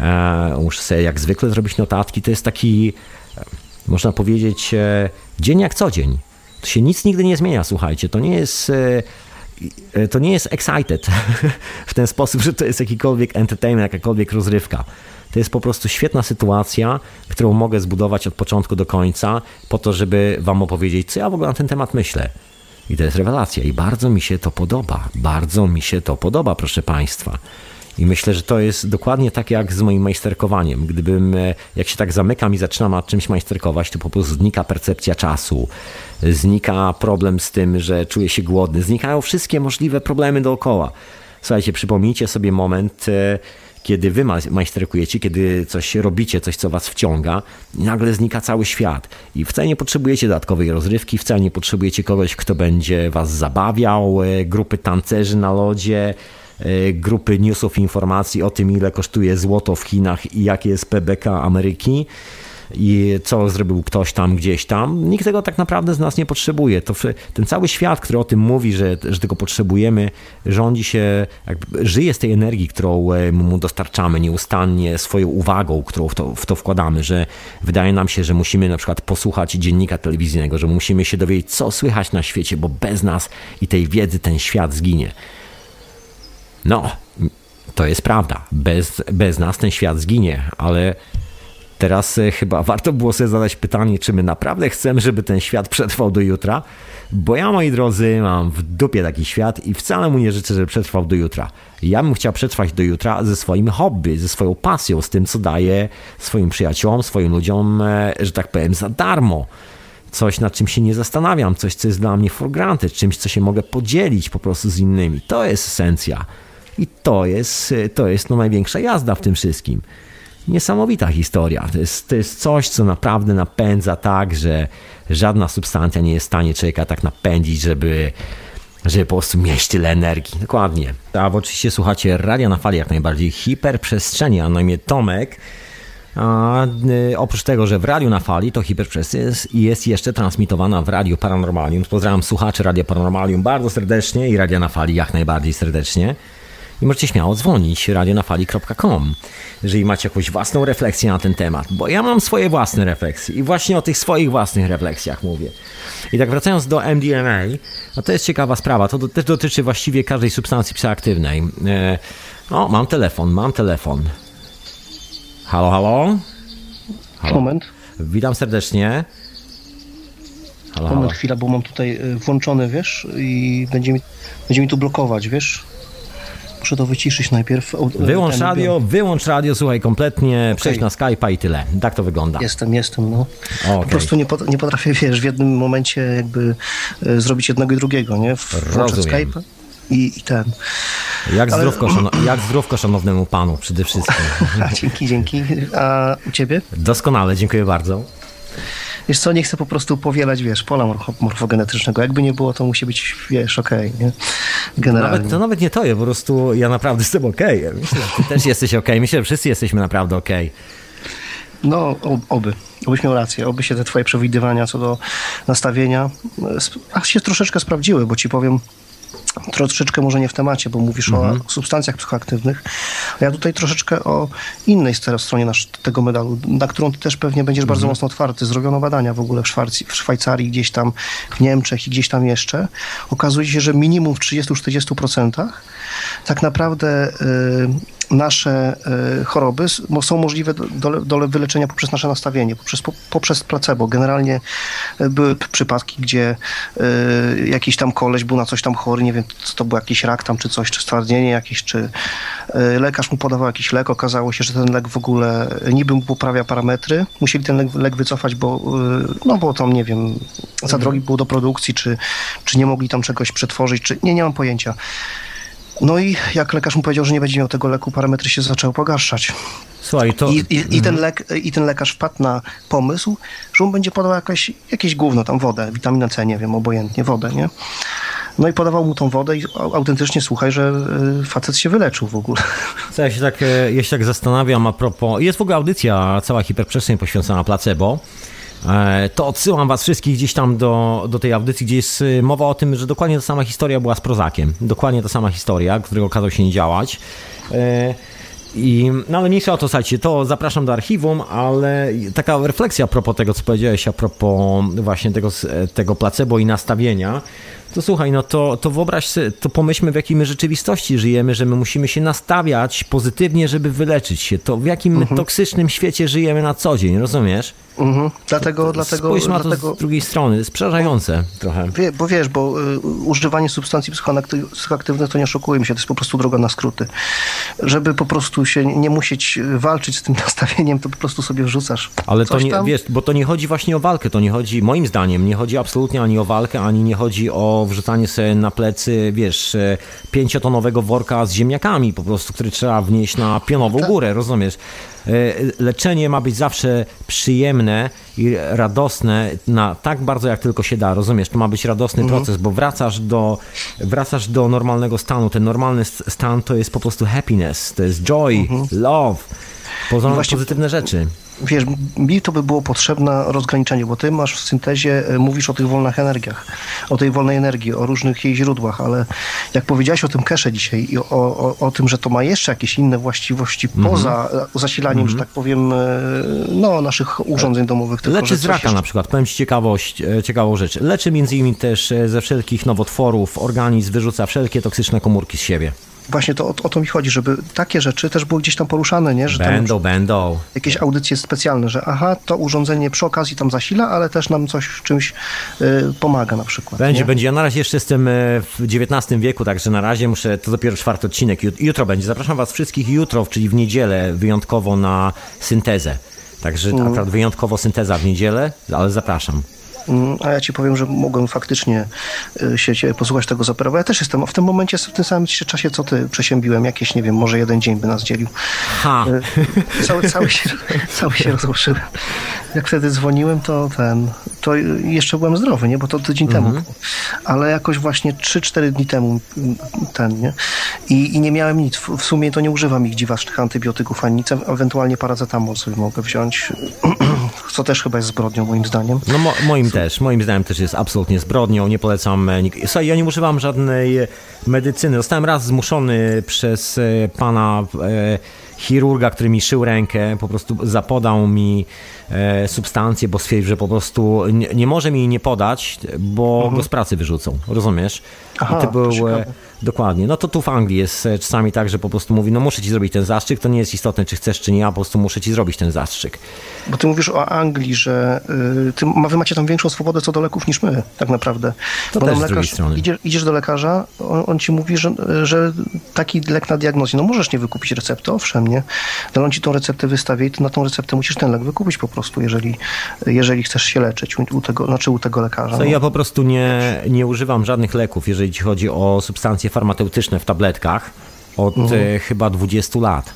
Speaker 1: e, muszę sobie jak zwykle zrobić notatki. To jest taki, e, można powiedzieć, dzień jak co dzień. To się nic nigdy nie zmienia, słuchajcie. To nie jest to nie jest excited w ten sposób, że to jest jakikolwiek entertainment, jakakolwiek rozrywka. To jest po prostu świetna sytuacja, którą mogę zbudować od początku do końca, po to, żeby Wam opowiedzieć, co ja w ogóle na ten temat myślę. I to jest rewelacja i bardzo mi się to podoba. Bardzo mi się to podoba, proszę Państwa. I myślę, że to jest dokładnie tak jak z moim majsterkowaniem. Gdybym, e, jak się tak zamykam i zaczynam nad czymś majsterkować, to po prostu znika percepcja czasu, znika problem z tym, że czuję się głodny, znikają wszystkie możliwe problemy dookoła. Słuchajcie, przypomnijcie sobie moment, e, kiedy wy majsterkujecie, kiedy coś robicie, coś co was wciąga, nagle znika cały świat. I wcale nie potrzebujecie dodatkowej rozrywki, wcale nie potrzebujecie kogoś, kto będzie was zabawiał, e, grupy tancerzy na lodzie, e, grupy newsów informacji o tym, ile kosztuje złoto w Chinach i jakie jest PBK Ameryki i co zrobił ktoś tam gdzieś tam. Nikt tego tak naprawdę z nas nie potrzebuje. To ten cały świat, który o tym mówi, że, że tego potrzebujemy, rządzi się, jakby, żyje z tej energii, którą e, mu dostarczamy nieustannie, swoją uwagą, którą w to, w to wkładamy, że wydaje nam się, że musimy na przykład posłuchać dziennika telewizyjnego, że musimy się dowiedzieć, co słychać na świecie, bo bez nas i tej wiedzy ten świat zginie. No, to jest prawda. Bez, bez nas ten świat zginie, ale Teraz e, chyba warto było sobie zadać pytanie, czy my naprawdę chcemy, żeby ten świat przetrwał do jutra, bo ja, moi drodzy, mam w dupie taki świat i wcale mu nie życzę, żeby przetrwał do jutra. Ja bym chciał przetrwać do jutra ze swoim hobby, ze swoją pasją, z tym, co daję swoim przyjaciołom, swoim ludziom, e, że tak powiem, za darmo. Coś, nad czym się nie zastanawiam, coś, co jest dla mnie for granted, czymś, co się mogę podzielić po prostu z innymi. To jest esencja. I to jest, e, to jest no największa jazda w tym wszystkim niesamowita historia. To jest, to jest coś, co naprawdę napędza tak, że żadna substancja nie jest w stanie człowieka tak napędzić, żeby, żeby po prostu mieć tyle energii. Dokładnie. A oczywiście słuchacie radia na fali jak najbardziej hiperprzestrzeni, a na imię Tomek. A, y, oprócz tego, że w radiu na fali to hiperprzestrzeń jest, jest jeszcze transmitowana w radiu Paranormalium. Pozdrawiam słuchaczy Radia Paranormalium bardzo serdecznie i Radia na fali jak najbardziej serdecznie i możecie śmiało dzwonić radionafali.com, jeżeli macie jakąś własną refleksję na ten temat, bo ja mam swoje własne refleksje i właśnie o tych swoich własnych refleksjach mówię. I tak wracając do MDMA, no to jest ciekawa sprawa, to do, też dotyczy właściwie każdej substancji psychoaktywnej. E, o, mam telefon, mam telefon. Halo, halo?
Speaker 2: halo. Moment.
Speaker 1: Witam serdecznie.
Speaker 2: Halo, Moment, halo. chwila, bo mam tutaj e, włączony, wiesz, i będzie mi, będzie mi tu blokować, wiesz? Muszę to wyciszyć najpierw.
Speaker 1: Wyłącz radio, wyłącz radio, słuchaj, kompletnie, okay. przejść na Skype'a i tyle. Tak to wygląda.
Speaker 2: Jestem, jestem, no. Okay. Po prostu nie, nie potrafię, wiesz, w jednym momencie jakby e, zrobić jednego i drugiego, nie?
Speaker 1: Włączać Skype'a
Speaker 2: i, i ten.
Speaker 1: Jak, Ale... zdrówko, jak zdrówko szanownemu panu przede wszystkim.
Speaker 2: dzięki, dzięki. A u ciebie?
Speaker 1: Doskonale, dziękuję bardzo.
Speaker 2: Wiesz co, nie chcę po prostu powielać, wiesz, pola morfogenetycznego. Jakby nie było, to musi być, wiesz, okej, okay, nie?
Speaker 1: Generalnie. Nawet, to nawet nie to, ja po prostu ja naprawdę jestem okej. Okay. Myślę, ty też jesteś okej. Okay. Myślę, że wszyscy jesteśmy naprawdę okej.
Speaker 2: Okay. No, oby. Obyś miał rację. Oby się te twoje przewidywania co do nastawienia a się troszeczkę sprawdziły, bo ci powiem, troszeczkę może nie w temacie, bo mówisz mhm. o substancjach psychoaktywnych. A ja tutaj troszeczkę o innej stronie nasz, tego medalu, na którą ty też pewnie będziesz mhm. bardzo mocno otwarty. Zrobiono badania w ogóle w, Szwajcarii, w Szwajcarii, gdzieś tam w Niemczech i gdzieś tam jeszcze. Okazuje się, że minimum w 30-40% tak naprawdę y, nasze y, choroby są możliwe do, do, wyleczenia poprzez nasze nastawienie, poprzez, poprzez placebo. Generalnie y, były przypadki, gdzie jakiś tam koleś był na coś tam chory, nie wiem, co to był jakiś rak tam, czy coś, czy stwardnienie jakieś, czy lekarz mu podawał jakiś lek, okazało się, że ten lek w ogóle niby mu poprawia parametry, musieli ten lek, lek wycofać, bo no bo tam, nie wiem, za drogi był do produkcji, czy, czy nie mogli tam czegoś przetworzyć, czy nie, nie mam pojęcia. No i jak lekarz mu powiedział, że nie będzie miał tego leku, parametry się zaczęły pogarszać. Słuchaj, to... I, i, i ten, mhm. lek, I ten lekarz wpadł na pomysł, że on będzie podawał jakieś, jakieś gówno, tam wodę, witaminę C, nie wiem, obojętnie, wodę, nie? No i podawał mu tą wodę i autentycznie słuchaj, że y, facet się wyleczył w ogóle.
Speaker 1: Co ja się tak, e, ja się tak zastanawiam a propos, jest w ogóle audycja cała hiperprzestrzeń poświęcona placebo, to odsyłam was wszystkich gdzieś tam do, do tej audycji, gdzie jest y, mowa o tym, że dokładnie ta sama historia była z Prozakiem. Dokładnie ta sama historia, którego okazał się nie działać. E, I, no ale mniejsza o to, słuchajcie, to zapraszam do archiwum, ale taka refleksja a propos tego, co powiedziałeś, a propos właśnie tego, tego placebo i nastawienia, to słuchaj, no to, to wyobraź sobie, to pomyślmy w jakiej my rzeczywistości żyjemy, że my musimy się nastawiać pozytywnie, żeby wyleczyć się. To w jakim my mhm. toksycznym świecie żyjemy na co dzień, rozumiesz?
Speaker 2: Mhm. Dlatego, dlatego,
Speaker 1: Spójrz
Speaker 2: na
Speaker 1: to z drugiej strony, jest przerażające trochę.
Speaker 2: Wie, bo wiesz, bo y, używanie substancji psychoaktywnych to nie oszukujmy się, to jest po prostu droga na skróty. Żeby po prostu się nie musieć walczyć z tym nastawieniem, to po prostu sobie wrzucasz.
Speaker 1: Ale to nie, tam. wiesz, bo to nie chodzi właśnie o walkę, to nie chodzi, moim zdaniem, nie chodzi absolutnie ani o walkę, ani nie chodzi o wrzucanie sobie na plecy, wiesz, e, pięciotonowego worka z ziemniakami po prostu, który trzeba wnieść na pionową tak. górę, rozumiesz? E, leczenie ma być zawsze przyjemne i radosne na tak bardzo jak tylko się da, rozumiesz? To ma być radosny mhm. proces, bo wracasz do, wracasz do normalnego stanu. Ten normalny stan to jest po prostu happiness, to jest joy, mhm. love, pozytywne rzeczy
Speaker 2: wiesz, mi to by było potrzebne rozgraniczenie, bo ty masz w syntezie, e, mówisz o tych wolnych energiach, o tej wolnej energii, o różnych jej źródłach, ale jak powiedziałeś o tym kesze dzisiaj i o, o, o tym, że to ma jeszcze jakieś inne właściwości mm -hmm. poza zasilaniem, mm -hmm. że tak powiem, e, no, naszych urządzeń domowych.
Speaker 1: Tylko, Leczy z raka jeszcze... na przykład, powiem ci ciekawość, e, ciekawą rzecz. Leczy między innymi też ze wszelkich nowotworów, organizm wyrzuca wszelkie toksyczne komórki z siebie
Speaker 2: właśnie to, o, o, to mi chodzi, żeby takie rzeczy też były gdzieś tam poruszane, nie? Że
Speaker 1: będą, tam będą.
Speaker 2: Jakieś audycje specjalne, że aha, to urządzenie przy okazji tam zasila, ale też nam coś w czymś y, pomaga na przykład.
Speaker 1: Będzie,
Speaker 2: nie?
Speaker 1: będzie. Ja na razie jeszcze jestem y, w XIX wieku, także na razie muszę, to dopiero czwarty odcinek, jutro będzie. Zapraszam was wszystkich jutro, czyli w niedzielę wyjątkowo na syntezę. Także mm. akurat wyjątkowo synteza w niedzielę, ale zapraszam.
Speaker 2: Mm, a ja ci powiem, że mogłem faktycznie y, się posłuchać tego zaperowa. Ja też jestem w tym momencie, w tym samym czasie, co ty przesiębiłem. Jakieś, nie wiem, może jeden dzień by nas dzielił. Ha. Y, cały, cały, się, cały się rozłączyłem. Jak wtedy dzwoniłem, to ten, to jeszcze byłem zdrowy, nie? Bo to tydzień mhm. temu. Ale jakoś właśnie 3-4 dni temu ten, nie? I, I nie miałem nic. W sumie to nie używam ich dziwacznych antybiotyków ani nic. Ewentualnie paracetamol sobie mogę wziąć. Co też chyba jest zbrodnią, moim zdaniem.
Speaker 1: No mo moim też. Moim zdaniem też jest absolutnie zbrodnią. Nie polecam. E, Słuchaj, ja nie używam żadnej medycyny. Zostałem raz zmuszony przez e, pana e, chirurga, który mi szył rękę, po prostu zapodał mi e, substancję, bo stwierdził, że po prostu nie, nie może mi jej nie podać, bo mhm. go z pracy wyrzucą. Rozumiesz? Aha, I to był. Dokładnie. No to tu w Anglii jest e, czasami tak, że po prostu mówi, no muszę ci zrobić ten zastrzyk, to nie jest istotne, czy chcesz, czy nie, a po prostu muszę ci zrobić ten zastrzyk.
Speaker 2: Bo ty mówisz o Anglii, że y, ty, wy macie tam większą swobodę co do leków niż my, tak naprawdę.
Speaker 1: To
Speaker 2: Bo
Speaker 1: też lekarz, z drugiej strony.
Speaker 2: Idziesz, idziesz do lekarza, on, on, ci mówi, że, że taki lek na diagnozie, no możesz nie wykupić recepty, owszem, nie? Ale on ci tą receptę wystawia i na tą receptę musisz ten lek wykupić po prostu, jeżeli, jeżeli chcesz się leczyć u tego, znaczy u tego lekarza.
Speaker 1: no. Ja po prostu nie, nie używam żadnych leków, jeżeli ci chodzi o substancje farmaceutyczne w tabletkach od mhm. E, chyba 20 lat.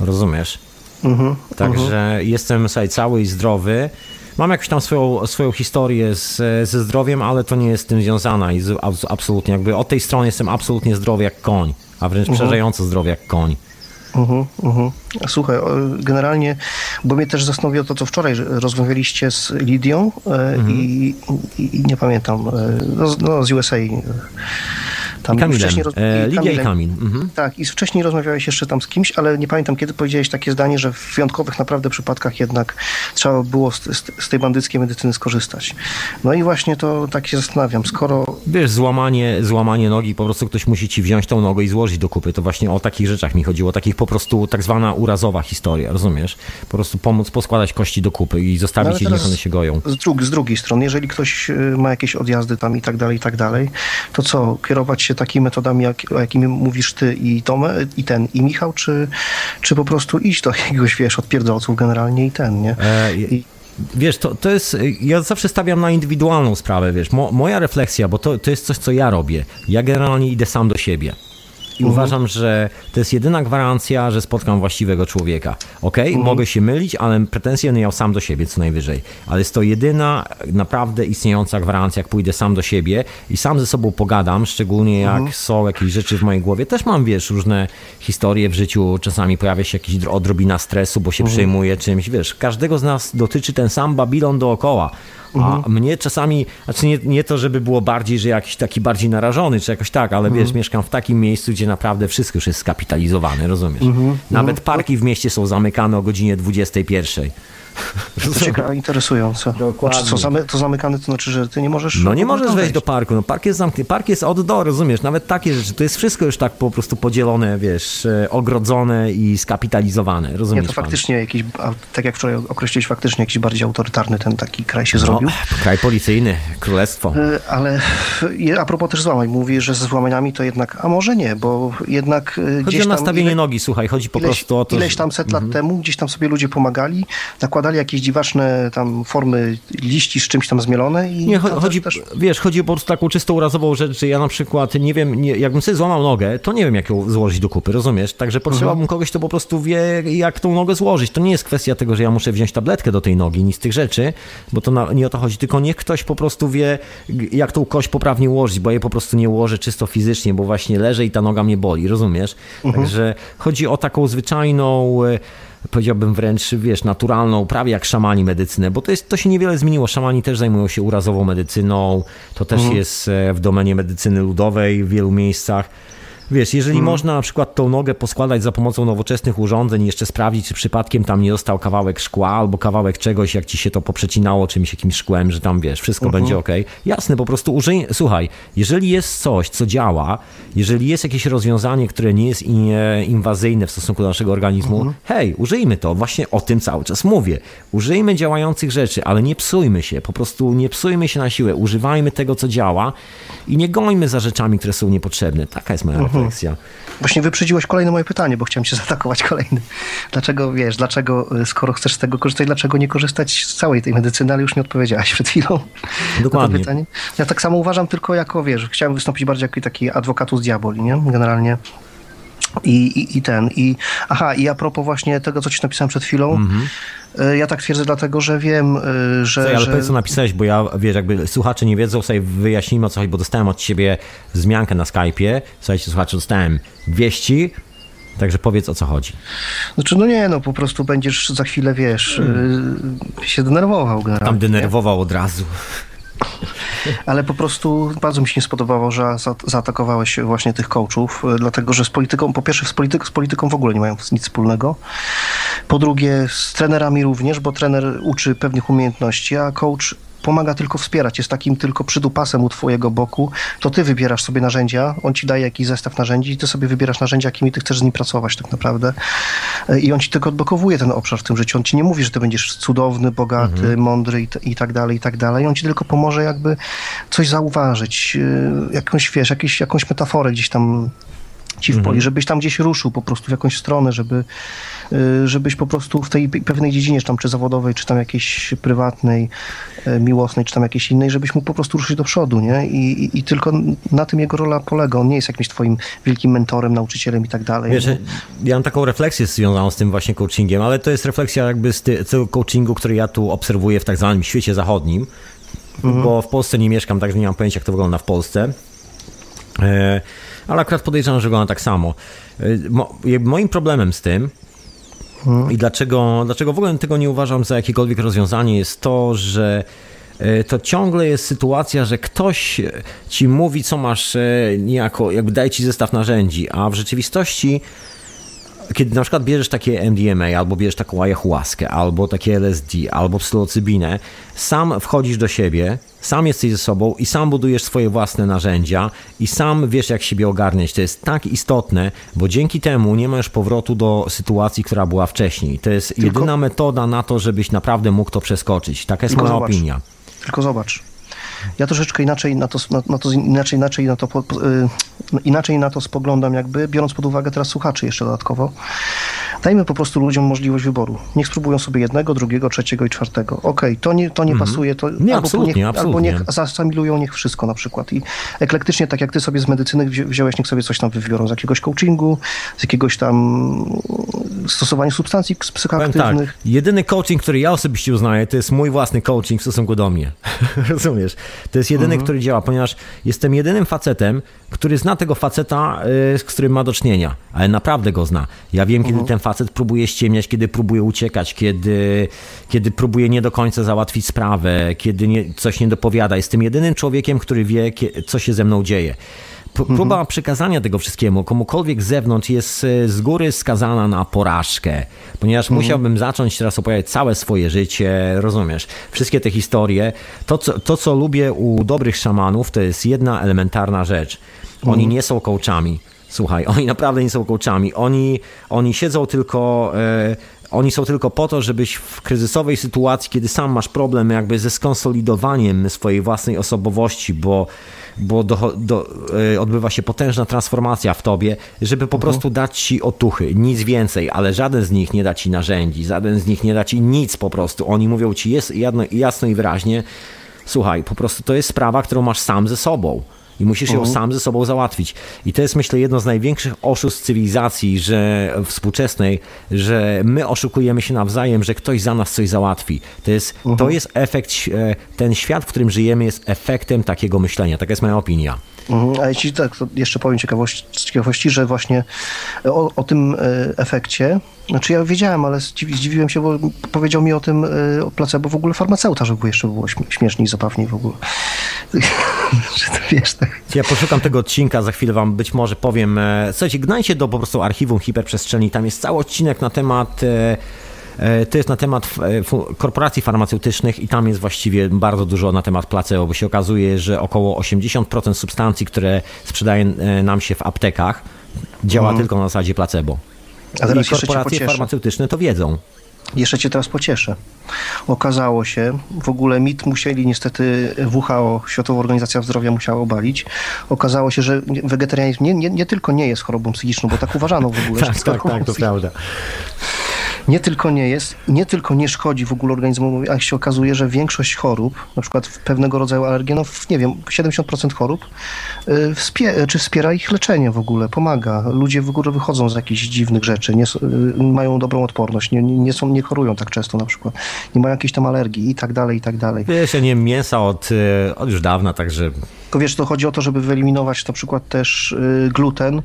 Speaker 1: Rozumiesz? Mhm. Także mhm. jestem sobie cały i zdrowy. mam jakąś tam swoją, swoją historię z, ze zdrowiem, ale to nie jest z tym związana i z, absolutnie jakby od tej strony jestem absolutnie zdrowy jak koń, a wręcz uh przerażająco zdrowy jak koń.
Speaker 2: Słuchaj, generalnie, bo mnie też zastanowiło to, co wczoraj rozmawialiście z Lidią uh-huh. i, i, i, nie pamiętam, no, no z USA
Speaker 1: tam Kamilem. Wcześniej roz... e, Lidia Kamilem. i Kamil. Mhm.
Speaker 2: Tak, i wcześniej rozmawiałeś jeszcze tam z kimś, ale nie pamiętam, kiedy powiedziałeś takie zdanie, że w wyjątkowych naprawdę przypadkach jednak trzeba było z, z, tej bandyckiej medycyny skorzystać. No i właśnie to tak się zastanawiam, skoro...
Speaker 1: Wiesz, złamanie, złamanie nogi, po prostu ktoś musi ci wziąć tą nogę i złożyć do kupy. To właśnie o takich rzeczach mi chodziło, takich po prostu tak zwana urazowa historia, rozumiesz? Po prostu pomóc poskładać kości do kupy i zostawić no, je, niech one się goją.
Speaker 2: Z, dru- z drugiej strony, jeżeli ktoś y, ma jakieś odjazdy tam i tak dalej, i tak dalej, to co, kierować się się takimi metodami, jak, o jakimi mówisz ty i Tome, i ten, i Michał, czy, czy po prostu iść do jakiegoś, wiesz, odpierdolców generalnie i ten, nie? E, I...
Speaker 1: Wiesz, to, to jest, ja zawsze stawiam na indywidualną sprawę, wiesz, Mo, moja refleksja, bo to, to jest coś, co ja robię. Ja generalnie idę sam do siebie. I mhm. uważam, że to jest jedyna gwarancja, że spotkam właściwego człowieka. Ok, mhm. mogę się mylić, ale pretensje miał sam do siebie co najwyżej. Ale jest to jedyna naprawdę istniejąca gwarancja, jak pójdę sam do siebie i sam ze sobą pogadam, szczególnie jak mhm. są jakieś rzeczy w mojej głowie. Też mam, wiesz, różne historie w życiu, czasami pojawia się jakiś odrobina stresu, bo się mhm. przejmuje czymś, wiesz. Każdego z nas dotyczy ten sam Babilon dookoła. A mhm. mnie czasami, znaczy nie, nie to, żeby było bardziej, że jakiś taki bardziej narażony, czy jakoś tak, ale mhm. wiesz, mieszkam w takim miejscu, gdzie naprawdę wszystko już jest skapitalizowane, rozumiesz? Mhm. Nawet mhm. parki w mieście są zamykane o godzinie 21.
Speaker 2: To ciekawe, interesujące. Dokładnie. Znaczy, co, zamy, to zamykane to znaczy, że ty nie możesz...
Speaker 1: No nie możesz wejść do parku. No, park jest zamknięty. Park jest od do, rozumiesz? Nawet takie rzeczy. To jest wszystko już tak po prostu podzielone, wiesz, e, ogrodzone i skapitalizowane, rozumiesz? Nie,
Speaker 2: to faktycznie jakiś, tak jak wczoraj określiłeś, faktycznie jakiś bardziej autorytarny ten taki kraj się no, zrobił.
Speaker 1: Kraj policyjny, królestwo.
Speaker 2: E, ale a propos też złamań, mówi, że ze złamaniami to jednak, a może nie, bo jednak
Speaker 1: e, Chodzi o nastawienie ile, nogi, słuchaj, chodzi po
Speaker 2: ileś,
Speaker 1: prostu o to,
Speaker 2: Ileś tam set lat mhm. temu, gdzieś tam sobie ludzie pomagali, nakładali nakładali jakieś dziwaczne tam formy liści z czymś tam zmielone i...
Speaker 1: Nie, chodzi, też... wiesz, chodzi o po prostu taką czysto urazową rzecz, że ja na przykład nie wiem, nie, jakbym sobie złamał nogę, to nie wiem, jak ją złożyć do kupy, rozumiesz? Także potrzebowałbym mhm. kogoś, kto po prostu wie, jak tą nogę złożyć. To nie jest kwestia tego, że ja muszę wziąć tabletkę do tej nogi, nic z tych rzeczy, bo to na, nie o to chodzi, tylko niech ktoś po prostu wie, jak tą kość poprawnie ułożyć, bo ja jej po prostu nie ułożę czysto fizycznie, bo właśnie leżę i ta noga mnie boli, rozumiesz? Mhm. Także chodzi o taką zwyczajną e, powiedziałbym wręcz, wiesz, naturalną, prawie jak szamani medycynę, bo to, jest, to się niewiele zmieniło. Szamani też zajmują się urazową medycyną, to też mhm. jest e, w domenie medycyny ludowej w wielu miejscach. Wiesz, jeżeli hmm. można na przykład tą nogę poskładać za pomocą nowoczesnych urządzeń i jeszcze sprawdzić, czy przypadkiem tam nie został kawałek szkła albo kawałek czegoś, jak ci się to poprzecinało czymś, jakimś szkłem, że tam wiesz, wszystko uh-huh. będzie ok. Jasne, po prostu użyj, słuchaj, jeżeli jest coś, co działa, jeżeli jest jakieś rozwiązanie, które nie jest inwazyjne w stosunku do naszego organizmu, uh-huh. hej, użyjmy to, właśnie o tym cały czas mówię. Użyjmy działających rzeczy, ale nie psujmy się, po prostu nie psujmy się na siłę, używajmy tego, co działa i nie gońmy za rzeczami, które są niepotrzebne. Taka jest moja uh-huh refleksja.
Speaker 2: Właśnie wyprzedziłeś kolejne moje pytanie, bo chciałem cię zaatakować kolejny. Dlaczego, wiesz, dlaczego, y, skoro chcesz z tego korzystać, dlaczego nie korzystać z całej tej medycyny, ale już mi odpowiedziałaś przed chwilą.
Speaker 1: Dokładnie. pytanie.
Speaker 2: Ja tak samo uważam, tylko jako, wiesz, chciałem wystąpić bardziej jako taki adwokatus diaboli, nie? Generalnie. I, i, I, ten, i aha, i a propos właśnie tego, co ci napisałem przed chwilą, mm -hmm. ja tak twierdzę dlatego, że wiem, y, że...
Speaker 1: Słuchaj, ale
Speaker 2: że...
Speaker 1: powiedz, co napisałeś, bo ja, wiesz, jakby słuchacze nie wiedzą, sobie wyjaśnijmy o co chodzi, bo dostałem od ciebie wzmiankę na Skype'ie, słuchajcie, słuchacze, dostałem wieści, Także powiedz o co chodzi.
Speaker 2: Znaczy, no nie, no po prostu będziesz za chwilę, wiesz, hmm. się denerwował generalnie.
Speaker 1: Tam denerwował od razu.
Speaker 2: Ale po prostu bardzo mi się nie spodobało, że zaatakowałeś właśnie tych coachów, e, dlatego że z polityką, po pierwsze z, polityk, z polityką w ogóle nie mają nic wspólnego. Po drugie z trenerami również, bo trener uczy pewnych umiejętności, a coach pomaga tylko wspierać, jest takim tylko przydupasem u twojego boku, to ty wybierasz sobie narzędzia, on ci daje jakiś zestaw narzędzi i ty sobie wybierasz narzędzia, jakimi ty chcesz z nim pracować tak naprawdę. I on ci tylko odblokowuje ten obszar w tym życiu, on ci nie mówi, że ty będziesz cudowny, bogaty, mhm. mądry i, i, tak dalej, i tak dalej, on ci tylko pomoże jakby coś zauważyć, y, jakąś, wiesz, jakieś, jakąś metaforę gdzieś tam ci w poli, mhm. żebyś tam gdzieś ruszył po prostu w jakąś stronę, żeby, y, żebyś po prostu w tej pewnej dziedzinie, czy tam czy zawodowej, czy tam jakiejś prywatnej, y, miłosnej, czy tam jakiejś innej, żebyś mógł po prostu ruszyć do przodu, nie? I, i, i tylko na tym jego rola polega. On nie jest jakimś twoim wielkim mentorem, nauczycielem i tak dalej.
Speaker 1: Wiesz, ja mam taką refleksję związaną z tym właśnie coachingiem, ale to jest refleksja jakby z tego coachingu, który ja tu obserwuję w tak zwanym świecie zachodnim, mhm. bo w Polsce nie mieszkam, także nie mam pojęcia, jak to wygląda w Polsce. E, ale akurat podejrzewam, że wygląda tak samo. E, moim problemem z tym mhm. i dlaczego, dlaczego w ogóle tego nie uważam za jakiekolwiek rozwiązanie jest to, że e, to ciągle jest sytuacja, że ktoś ci mówi, co masz niejako, jakby daje ci zestaw narzędzi, a w rzeczywistości kiedy na przykład bierzesz takie MDMA, albo bierzesz taką ayahuaskę, albo takie LSD, albo psylocybinę, sam wchodzisz do siebie, sam jesteś ze sobą i sam budujesz swoje własne narzędzia i sam wiesz, jak siebie ogarniać. To jest tak istotne, bo dzięki temu nie masz powrotu do sytuacji, która była wcześniej. To jest Tylko... jedyna metoda na to, żebyś naprawdę mógł to przeskoczyć. Taka jest Tylko moja zobacz. opinia.
Speaker 2: Tylko zobacz, ja troszeczkę inaczej na to, na, na to inaczej, inaczej na to y, inaczej na to spoglądam jakby, biorąc pod uwagę teraz słuchaczy jeszcze dodatkowo. Dajmy po prostu ludziom możliwość wyboru. Niech spróbują sobie jednego, drugiego, trzeciego i czwartego. Okej, okay, to nie, to nie mm -hmm. pasuje, to
Speaker 1: nie, albo, absolutnie, niech, absolutnie.
Speaker 2: albo niech zasamilują niech wszystko na przykład. I eklektycznie, tak jak ty sobie z medycyny wziąłeś, niech sobie coś tam wybiorą z jakiegoś coachingu, z jakiegoś tam stosowania substancji psychoaktywnych. Tak,
Speaker 1: jedyny coaching, który ja osobiście uznaję, to jest mój własny coaching w stosunku do mnie. Rozumiesz? To jest jedyny, -hmm. który działa, ponieważ jestem jedynym facetem, który zna tego faceta, y, z którym ma do czynienia, ale naprawdę go zna. Ja wiem, kiedy uh-huh. ten facet próbuje ściemniać, kiedy próbuje uciekać, kiedy, kiedy próbuje nie do końca załatwić sprawę, kiedy nie, coś nie dopowiada. Jestem jedynym człowiekiem, który wie, co się ze mną dzieje. Próba mhm. przekazania tego wszystkiemu komukolwiek z zewnątrz jest y, z góry skazana na porażkę, ponieważ mhm. musiałbym zacząć teraz opowiadać całe swoje życie, rozumiesz? Wszystkie te historie. To co, to, co lubię u dobrych szamanów, to jest jedna elementarna rzecz. Oni mhm. nie są coachami. Słuchaj, oni naprawdę nie są coachami. Oni, oni siedzą tylko. E, oni są tylko po to, żebyś w kryzysowej sytuacji, kiedy sam masz problem jakby ze skonsolidowaniem swojej własnej osobowości, bo, bo do, do, e, odbywa się potężna transformacja w tobie, żeby po mhm. prostu dać ci otuchy, nic więcej, ale żaden z nich nie da ci narzędzi, żaden z nich nie da ci nic po prostu. Oni mówią ci jest jasno, jasno i wyraźnie, słuchaj, po prostu to jest sprawa, którą masz sam ze sobą i musisz ją mhm. sam ze sobą załatwić. I to jest, myślę, jedno z największych oszustw cywilizacji że, współczesnej, że my oszukujemy się nawzajem, że ktoś za nas coś załatwi. To jest, to mhm. jest efekt, e, ten świat, w którym żyjemy, jest efektem takiego myślenia. Taka jest moja opinia.
Speaker 2: Mhm, a jeśli tak, to jeszcze powiem ciekawości, ciekawości że właśnie o, o, tym e, efekcie, znaczy ja wiedziałem, ale zdziwiłem się, bo powiedział mi o tym e, o placebo w ogóle farmaceuta, żeby jeszcze było śmieszniej, zabawniej w ogóle.
Speaker 1: to tak. Ja poszukam tego odcinka, za chwilę wam być może powiem. E, słuchajcie, gnajcie do po prostu archiwum hiperprzestrzeni, tam jest cały odcinek na temat to jest na temat e, korporacji farmaceutycznych i tam jest właściwie bardzo dużo na temat placebo, bo się okazuje, że około 80% substancji, które sprzedaje e, nam się w aptekach, działa mhm. tylko na zasadzie placebo. A teraz I korporacje farmaceutyczne to wiedzą.
Speaker 2: Jeszcze cię teraz pocieszę. Okazało się, w ogóle MIT musieli niestety WHO, Światowa Organizacja Zdrowia musiała obalić. Okazało się, że wegetarianizm nie, nie, nie tylko nie jest chorobą psychiczną, bo tak uważano w ogóle.
Speaker 1: tak, tak, tak, to prawda
Speaker 2: nie tylko nie jest, nie tylko nie szkodzi w ogóle organizmowi, a się okazuje, że większość chorób, na przykład pewnego rodzaju alergenów, nie wiem, 70% chorób, y, wspie, czy wspiera ich leczenie w ogóle, pomaga. Ludzie w ogóle wychodzą z jakichś dziwnych rzeczy, nie, y, mają dobrą odporność, nie, nie, są, nie chorują tak często na przykład, nie mają jakiejś tam alergii i tak dalej, i tak dalej.
Speaker 1: Wiesz, ja nie mięsa od, y, od już dawna, także
Speaker 2: tylko wiesz, to chodzi o to, żeby wyeliminować na przykład też y, gluten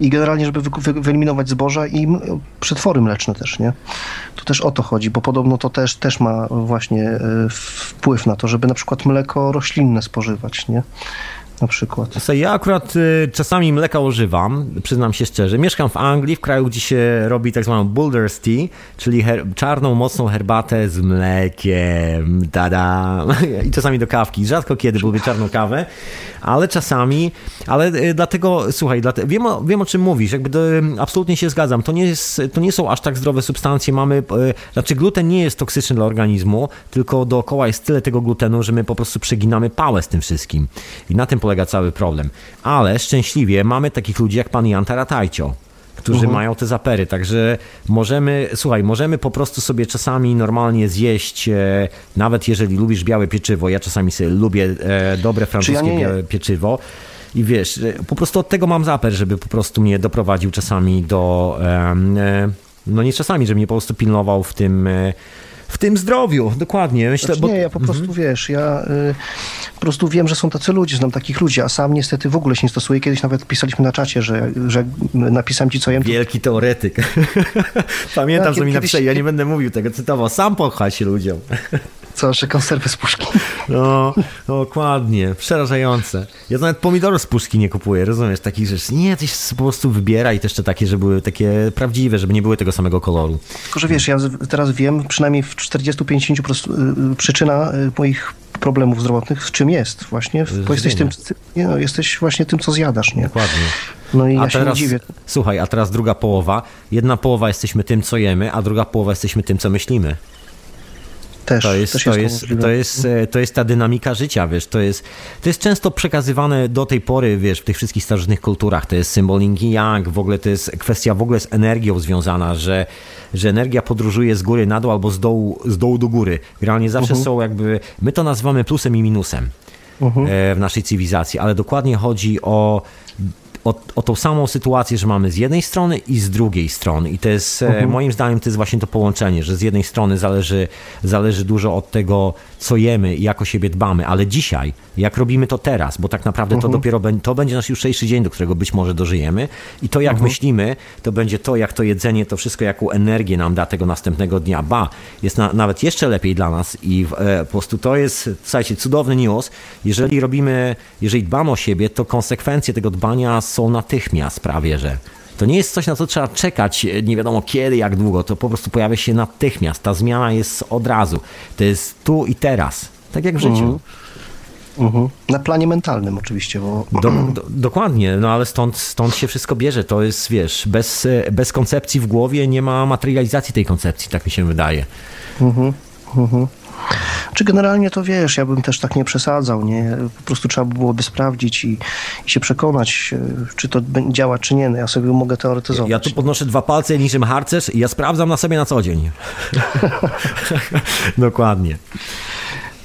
Speaker 2: i generalnie, żeby wyeliminować zboża i przetwory mleczne też, nie? To też o to chodzi, bo podobno to też, też ma właśnie y, wpływ na to, żeby na przykład mleko roślinne spożywać, nie? Na przykład.
Speaker 1: Ja akurat y, czasami mleka używam, przyznam się szczerze. Mieszkam w Anglii, w kraju, gdzie się robi tak zwaną Boulder's Tea, czyli czarną, mocną herbatę z mlekiem. Tada! I czasami do kawki. Rzadko kiedy lubię czarną kawę, ale czasami, ale y, dlatego, słuchaj, dlatego, wiem, o, wiem o czym mówisz, jakby absolutnie się zgadzam. To nie, jest, to nie są aż tak zdrowe substancje. Mamy, y, znaczy gluten nie jest toksyczny dla organizmu, tylko dookoła jest tyle tego glutenu, że my po prostu przeginamy pałę z tym wszystkim. I na tym polega cały problem. Ale szczęśliwie mamy takich ludzi jak pan Jan Taratajcio, którzy
Speaker 2: Mhm.
Speaker 1: mają te zapery, także możemy, słuchaj, możemy po prostu sobie czasami normalnie zjeść, e, nawet jeżeli lubisz białe pieczywo, ja czasami sobie lubię e, dobre francuskie
Speaker 2: nie.
Speaker 1: białe pieczywo i wiesz, e, po prostu od tego mam zaper, żeby po prostu mnie doprowadził czasami do, e, no nie czasami, żeby mnie po prostu pilnował w tym, e, w tym zdrowiu, dokładnie. Myślę,
Speaker 2: Znaczy,
Speaker 1: bo,
Speaker 2: nie, ja po prostu, wiesz, ja y, po prostu wiem, że są tacy ludzie, znam takich ludzi, a sam niestety w ogóle się nie stosuję. Kiedyś nawet pisaliśmy na czacie, że, że napisałem ci, co jem,
Speaker 1: Wielki teoretyk. Pamiętam,
Speaker 2: Tak,
Speaker 1: że mi napisali, ja nie będę mówił tego, cytował, sam pochwa się ludziom.
Speaker 2: Co, że konserwy z puszki.
Speaker 1: No, dokładnie, przerażające. Ja nawet pomidorów z puszki nie kupuję, rozumiesz, takich rzeczy. Nie, coś po prostu wybiera i to jeszcze takie, że były takie prawdziwe, żeby nie były tego samego koloru.
Speaker 2: Tylko, że wiesz, ja teraz wiem, przynajmniej w 40-50% prost- y, y, przyczyna y, moich problemów zdrowotnych z czym jest właśnie, bo jesteś tym, ty, nie no, jesteś właśnie tym, co zjadasz, nie?
Speaker 1: Dokładnie.
Speaker 2: No i
Speaker 1: A
Speaker 2: ja się
Speaker 1: teraz,
Speaker 2: nie dziwię.
Speaker 1: słuchaj, a teraz druga połowa. Jedna połowa jesteśmy tym, co jemy, a druga połowa jesteśmy tym, co myślimy.
Speaker 2: Też,
Speaker 1: To jest,
Speaker 2: też
Speaker 1: to,
Speaker 2: to
Speaker 1: jest, to, jest, e, to jest ta dynamika życia, wiesz, to jest, to jest często przekazywane do tej pory, wiesz, w tych wszystkich starożytnych kulturach, to jest symbol yin yang, w ogóle to jest kwestia w ogóle z energią związana, że, że energia podróżuje z góry na dół albo z dołu, z dołu do góry. Generalnie zawsze
Speaker 2: Mhm.
Speaker 1: są jakby, my to nazywamy plusem i minusem
Speaker 2: Mhm.
Speaker 1: e, w naszej cywilizacji, ale dokładnie chodzi o, o, o tą samą sytuację, że mamy z jednej strony i z drugiej strony. I to jest, e, moim zdaniem, to jest właśnie to połączenie, że z jednej strony zależy, zależy dużo od tego, co jemy i jak o siebie dbamy, ale dzisiaj, jak robimy to teraz, bo tak naprawdę to dopiero bę- to będzie nasz jutrzejszy dzień, do którego być może dożyjemy i to, jak myślimy, to będzie to, jak to jedzenie, to wszystko, jaką energię nam da tego następnego dnia. Ba, jest na, nawet jeszcze lepiej dla nas i e, po prostu to jest, słuchajcie, cudowny news. Jeżeli robimy, jeżeli dbamy o siebie, to konsekwencje tego dbania są natychmiast prawie, że. To nie jest coś, na co trzeba czekać e, nie wiadomo kiedy, jak długo. To po prostu pojawia się natychmiast. Ta zmiana jest od razu. To jest tu i teraz. Tak jak w życiu.
Speaker 2: Mhm. Na planie mentalnym oczywiście, bo
Speaker 1: Do, do, dokładnie, no ale stąd, stąd się wszystko bierze. To jest, wiesz, bez, e, bez koncepcji w głowie nie ma materializacji tej koncepcji, tak mi się wydaje.
Speaker 2: Czy generalnie to wiesz, ja bym też tak nie przesadzał, nie? Po prostu trzeba byłoby sprawdzić i, i się przekonać, e, czy to działa, czy nie. No ja sobie mogę teoretyzować.
Speaker 1: Ja tu podnoszę dwa palce niczym harcerz i ja sprawdzam na sobie na co dzień. Dokładnie.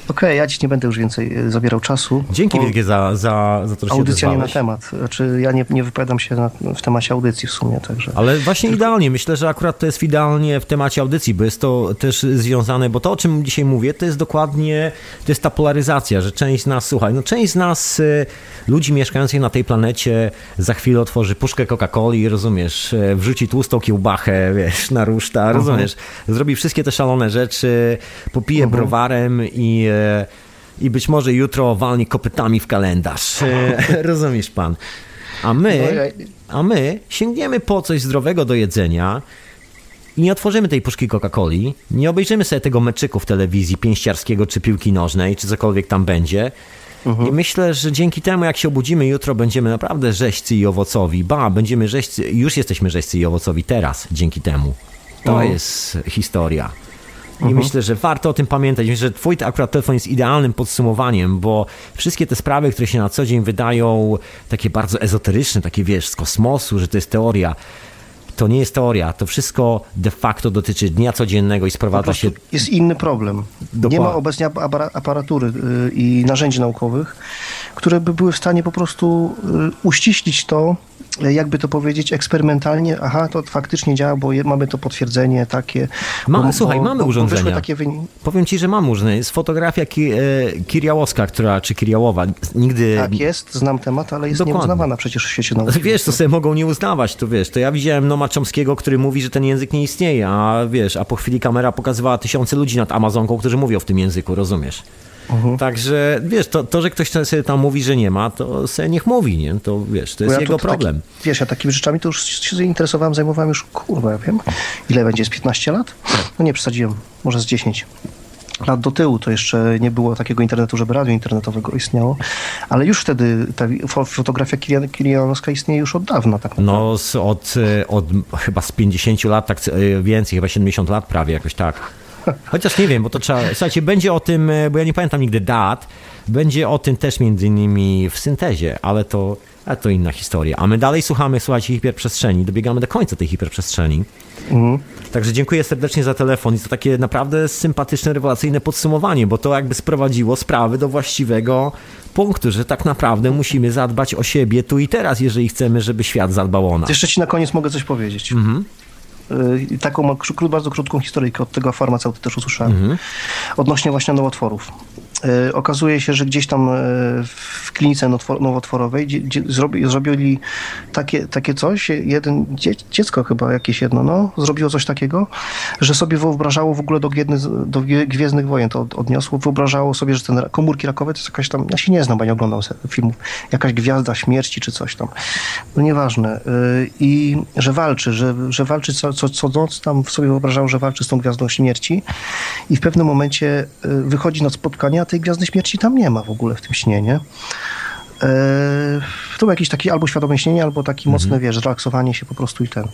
Speaker 2: Okej, ja ci nie będę już więcej e, zabierał czasu.
Speaker 1: Dzięki wielkie za, za, za to, że
Speaker 2: Audycja nie na temat. Znaczy, ja nie, nie wypowiadam się na, w temacie audycji w sumie, także...
Speaker 1: Ale właśnie idealnie, myślę, że akurat to jest idealnie w temacie audycji, bo jest to też związane, bo to o czym dzisiaj mówię, to jest dokładnie, to jest ta polaryzacja, że część z nas, słuchaj, no część z nas, y, ludzi mieszkających na tej planecie za chwilę otworzy puszkę Coca-Coli, rozumiesz, y, wrzuci tłustą kiełbachę, wiesz, na ruszta, rozumiesz, zrobi wszystkie te szalone rzeczy, popije browarem i... I być może jutro walnie kopytami w kalendarz. Rozumiesz pan? A my, a my sięgniemy po coś zdrowego do jedzenia i nie otworzymy tej puszki Coca-Coli, nie obejrzymy sobie tego meczyku w telewizji pięściarskiego czy piłki nożnej, czy cokolwiek tam będzie. I myślę, że dzięki temu, jak się obudzimy jutro, będziemy naprawdę rzeźcy i owocowi. Ba, będziemy rzeźcy, już jesteśmy rzeźcy i owocowi teraz, dzięki temu. To
Speaker 2: Mhm.
Speaker 1: jest historia. I myślę, że warto o tym pamiętać. Myślę, że twój akurat telefon jest idealnym podsumowaniem, bo wszystkie te sprawy, które się na co dzień wydają takie bardzo ezoteryczne, takie wiesz, z kosmosu, że to jest teoria, to nie jest teoria. To wszystko de facto dotyczy dnia codziennego i sprowadza się
Speaker 2: jest inny problem. Nie ma obecnie apara- aparatury y, i narzędzi naukowych, które by były w stanie po prostu y, uściślić to, jakby to powiedzieć, eksperymentalnie. Aha, to faktycznie działa, bo je, mamy to potwierdzenie takie.
Speaker 1: Ma-
Speaker 2: bo,
Speaker 1: słuchaj, mamy
Speaker 2: bo,
Speaker 1: urządzenia.
Speaker 2: Bo wyszły takie wyniki.
Speaker 1: Powiem ci, że mam różne. Jest fotografia Ki, e, Kiriałowska, która, czy Kiriałowa, nigdy...
Speaker 2: Tak jest, znam temat, ale jest
Speaker 1: Dokładnie.
Speaker 2: nieuznawana przecież w świecie nauki.
Speaker 1: Wiesz, to sobie mogą nie uznawać, to wiesz, to ja widziałem Noma Chomskiego, który mówi, że ten język nie istnieje, a wiesz, a po chwili kamera pokazywała tysiące ludzi nad Amazonką, którzy mówią w tym języku, rozumiesz?
Speaker 2: Mhm.
Speaker 1: Także, wiesz, to, to, że ktoś sobie tam mówi, że nie ma, to sobie niech mówi, nie? To, wiesz, to jest
Speaker 2: ja
Speaker 1: jego problem.
Speaker 2: Taki, wiesz, ja takimi rzeczami to już się zainteresowałem, zajmowałem już, kurwa, ja wiem, ile będzie, z 15 lat? No nie przesadziłem, może z 10 lat do tyłu, to jeszcze nie było takiego internetu, żeby radio internetowego istniało, ale już wtedy ta fo- fotografia Kilian- kilianowska istnieje już od dawna tak naprawdę.
Speaker 1: No, z, od, e, od chyba z 50 lat, tak e, więcej, chyba 70 lat prawie, jakoś tak. Chociaż nie wiem, bo to trzeba. Słuchajcie, będzie o tym, e, bo ja nie pamiętam nigdy dat. Będzie o tym też między innymi w syntezie, ale to, ale to inna historia. A my dalej słuchamy, słuchajcie, hiperprzestrzeni. Dobiegamy do końca tej hiperprzestrzeni. Mhm. Także dziękuję serdecznie za telefon i to takie naprawdę sympatyczne, rewelacyjne podsumowanie, bo to jakby sprowadziło sprawy do właściwego punktu, że tak naprawdę musimy zadbać o siebie tu i teraz, jeżeli chcemy, żeby świat zadbał o nas.
Speaker 2: Jeszcze ci na koniec mogę coś powiedzieć. Mhm. Y, taką bardzo krótką historyjkę od tego farmaceuty też usłyszałem. Mhm. Odnośnie właśnie nowotworów. Y, okazuje się, że gdzieś tam y, w klinice nowotworowej zrobili takie, takie coś, jeden dziecko chyba jakieś jedno, no, zrobiło coś takiego, że sobie wyobrażało w ogóle do, do Gwiezdnych Wojen to odniosło, wyobrażało sobie, że ten komórki rakowe to jest jakaś tam, ja się nie znam, bo nie oglądam filmów, jakaś gwiazda śmierci czy coś tam. No nieważne. I że walczy, że, że walczy co, co, co noc tam sobie wyobrażał, że walczy z tą gwiazdą śmierci i w pewnym momencie wychodzi na spotkanie, a tej gwiazdy śmierci tam nie ma w ogóle w tym śnie, nie? E, to był jakiś taki albo świadome śnienie, albo taki mhm. mocne, wiesz, relaksowanie się po prostu i ten.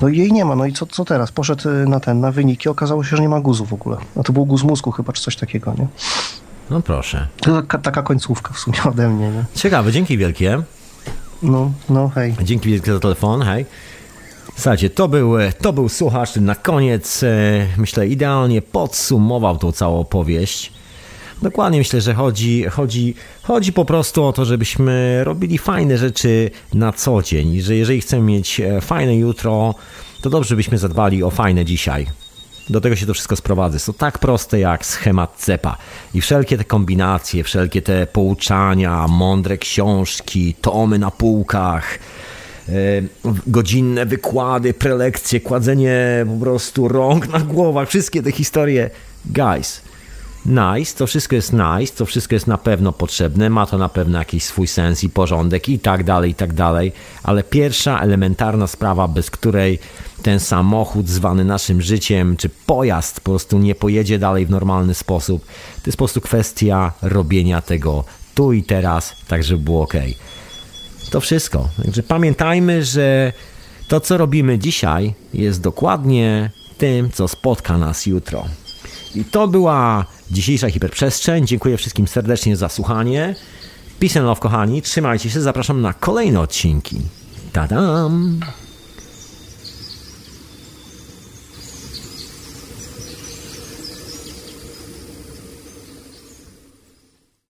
Speaker 2: No i jej nie ma, no i co, co teraz? Poszedł y, na ten, na wyniki, okazało się, że nie ma guzu w ogóle. A to był guz mózgu chyba, czy coś takiego, nie?
Speaker 1: No proszę.
Speaker 2: To taka, taka końcówka w sumie ode mnie, nie?
Speaker 1: Ciekawe, dzięki wielkie.
Speaker 2: No, no hej.
Speaker 1: Dzięki wielkie za telefon, hej. Słuchajcie, to był, to był słuchacz, na koniec, e, myślę, idealnie podsumował tą całą opowieść. Dokładnie myślę, że chodzi, chodzi, chodzi po prostu o to, żebyśmy robili fajne rzeczy na co dzień. Że jeżeli chcemy mieć e, fajne jutro, to dobrze byśmy zadbali o fajne dzisiaj. Do tego się to wszystko sprowadza. Jest to tak proste jak schemat cepa. I wszelkie te kombinacje, wszelkie te pouczania, mądre książki, tomy na półkach, E, godzinne wykłady, prelekcje, kładzenie po prostu rąk na głowach, wszystkie te historie. Guys, nice, to wszystko jest nice, to wszystko jest na pewno potrzebne, ma to na pewno jakiś swój sens i porządek i tak dalej, i tak dalej, ale pierwsza elementarna sprawa, bez której ten samochód zwany naszym życiem, czy pojazd po prostu nie pojedzie dalej w normalny sposób, to jest po prostu kwestia robienia tego tu i teraz, tak żeby było ok. To wszystko. Także pamiętajmy, że to, co robimy dzisiaj, jest dokładnie tym, co spotka nas jutro. I to była dzisiejsza hiperprzestrzeń. Dziękuję wszystkim serdecznie za słuchanie. Peace and love, kochani. Trzymajcie się. Zapraszam na kolejne odcinki. Tadam!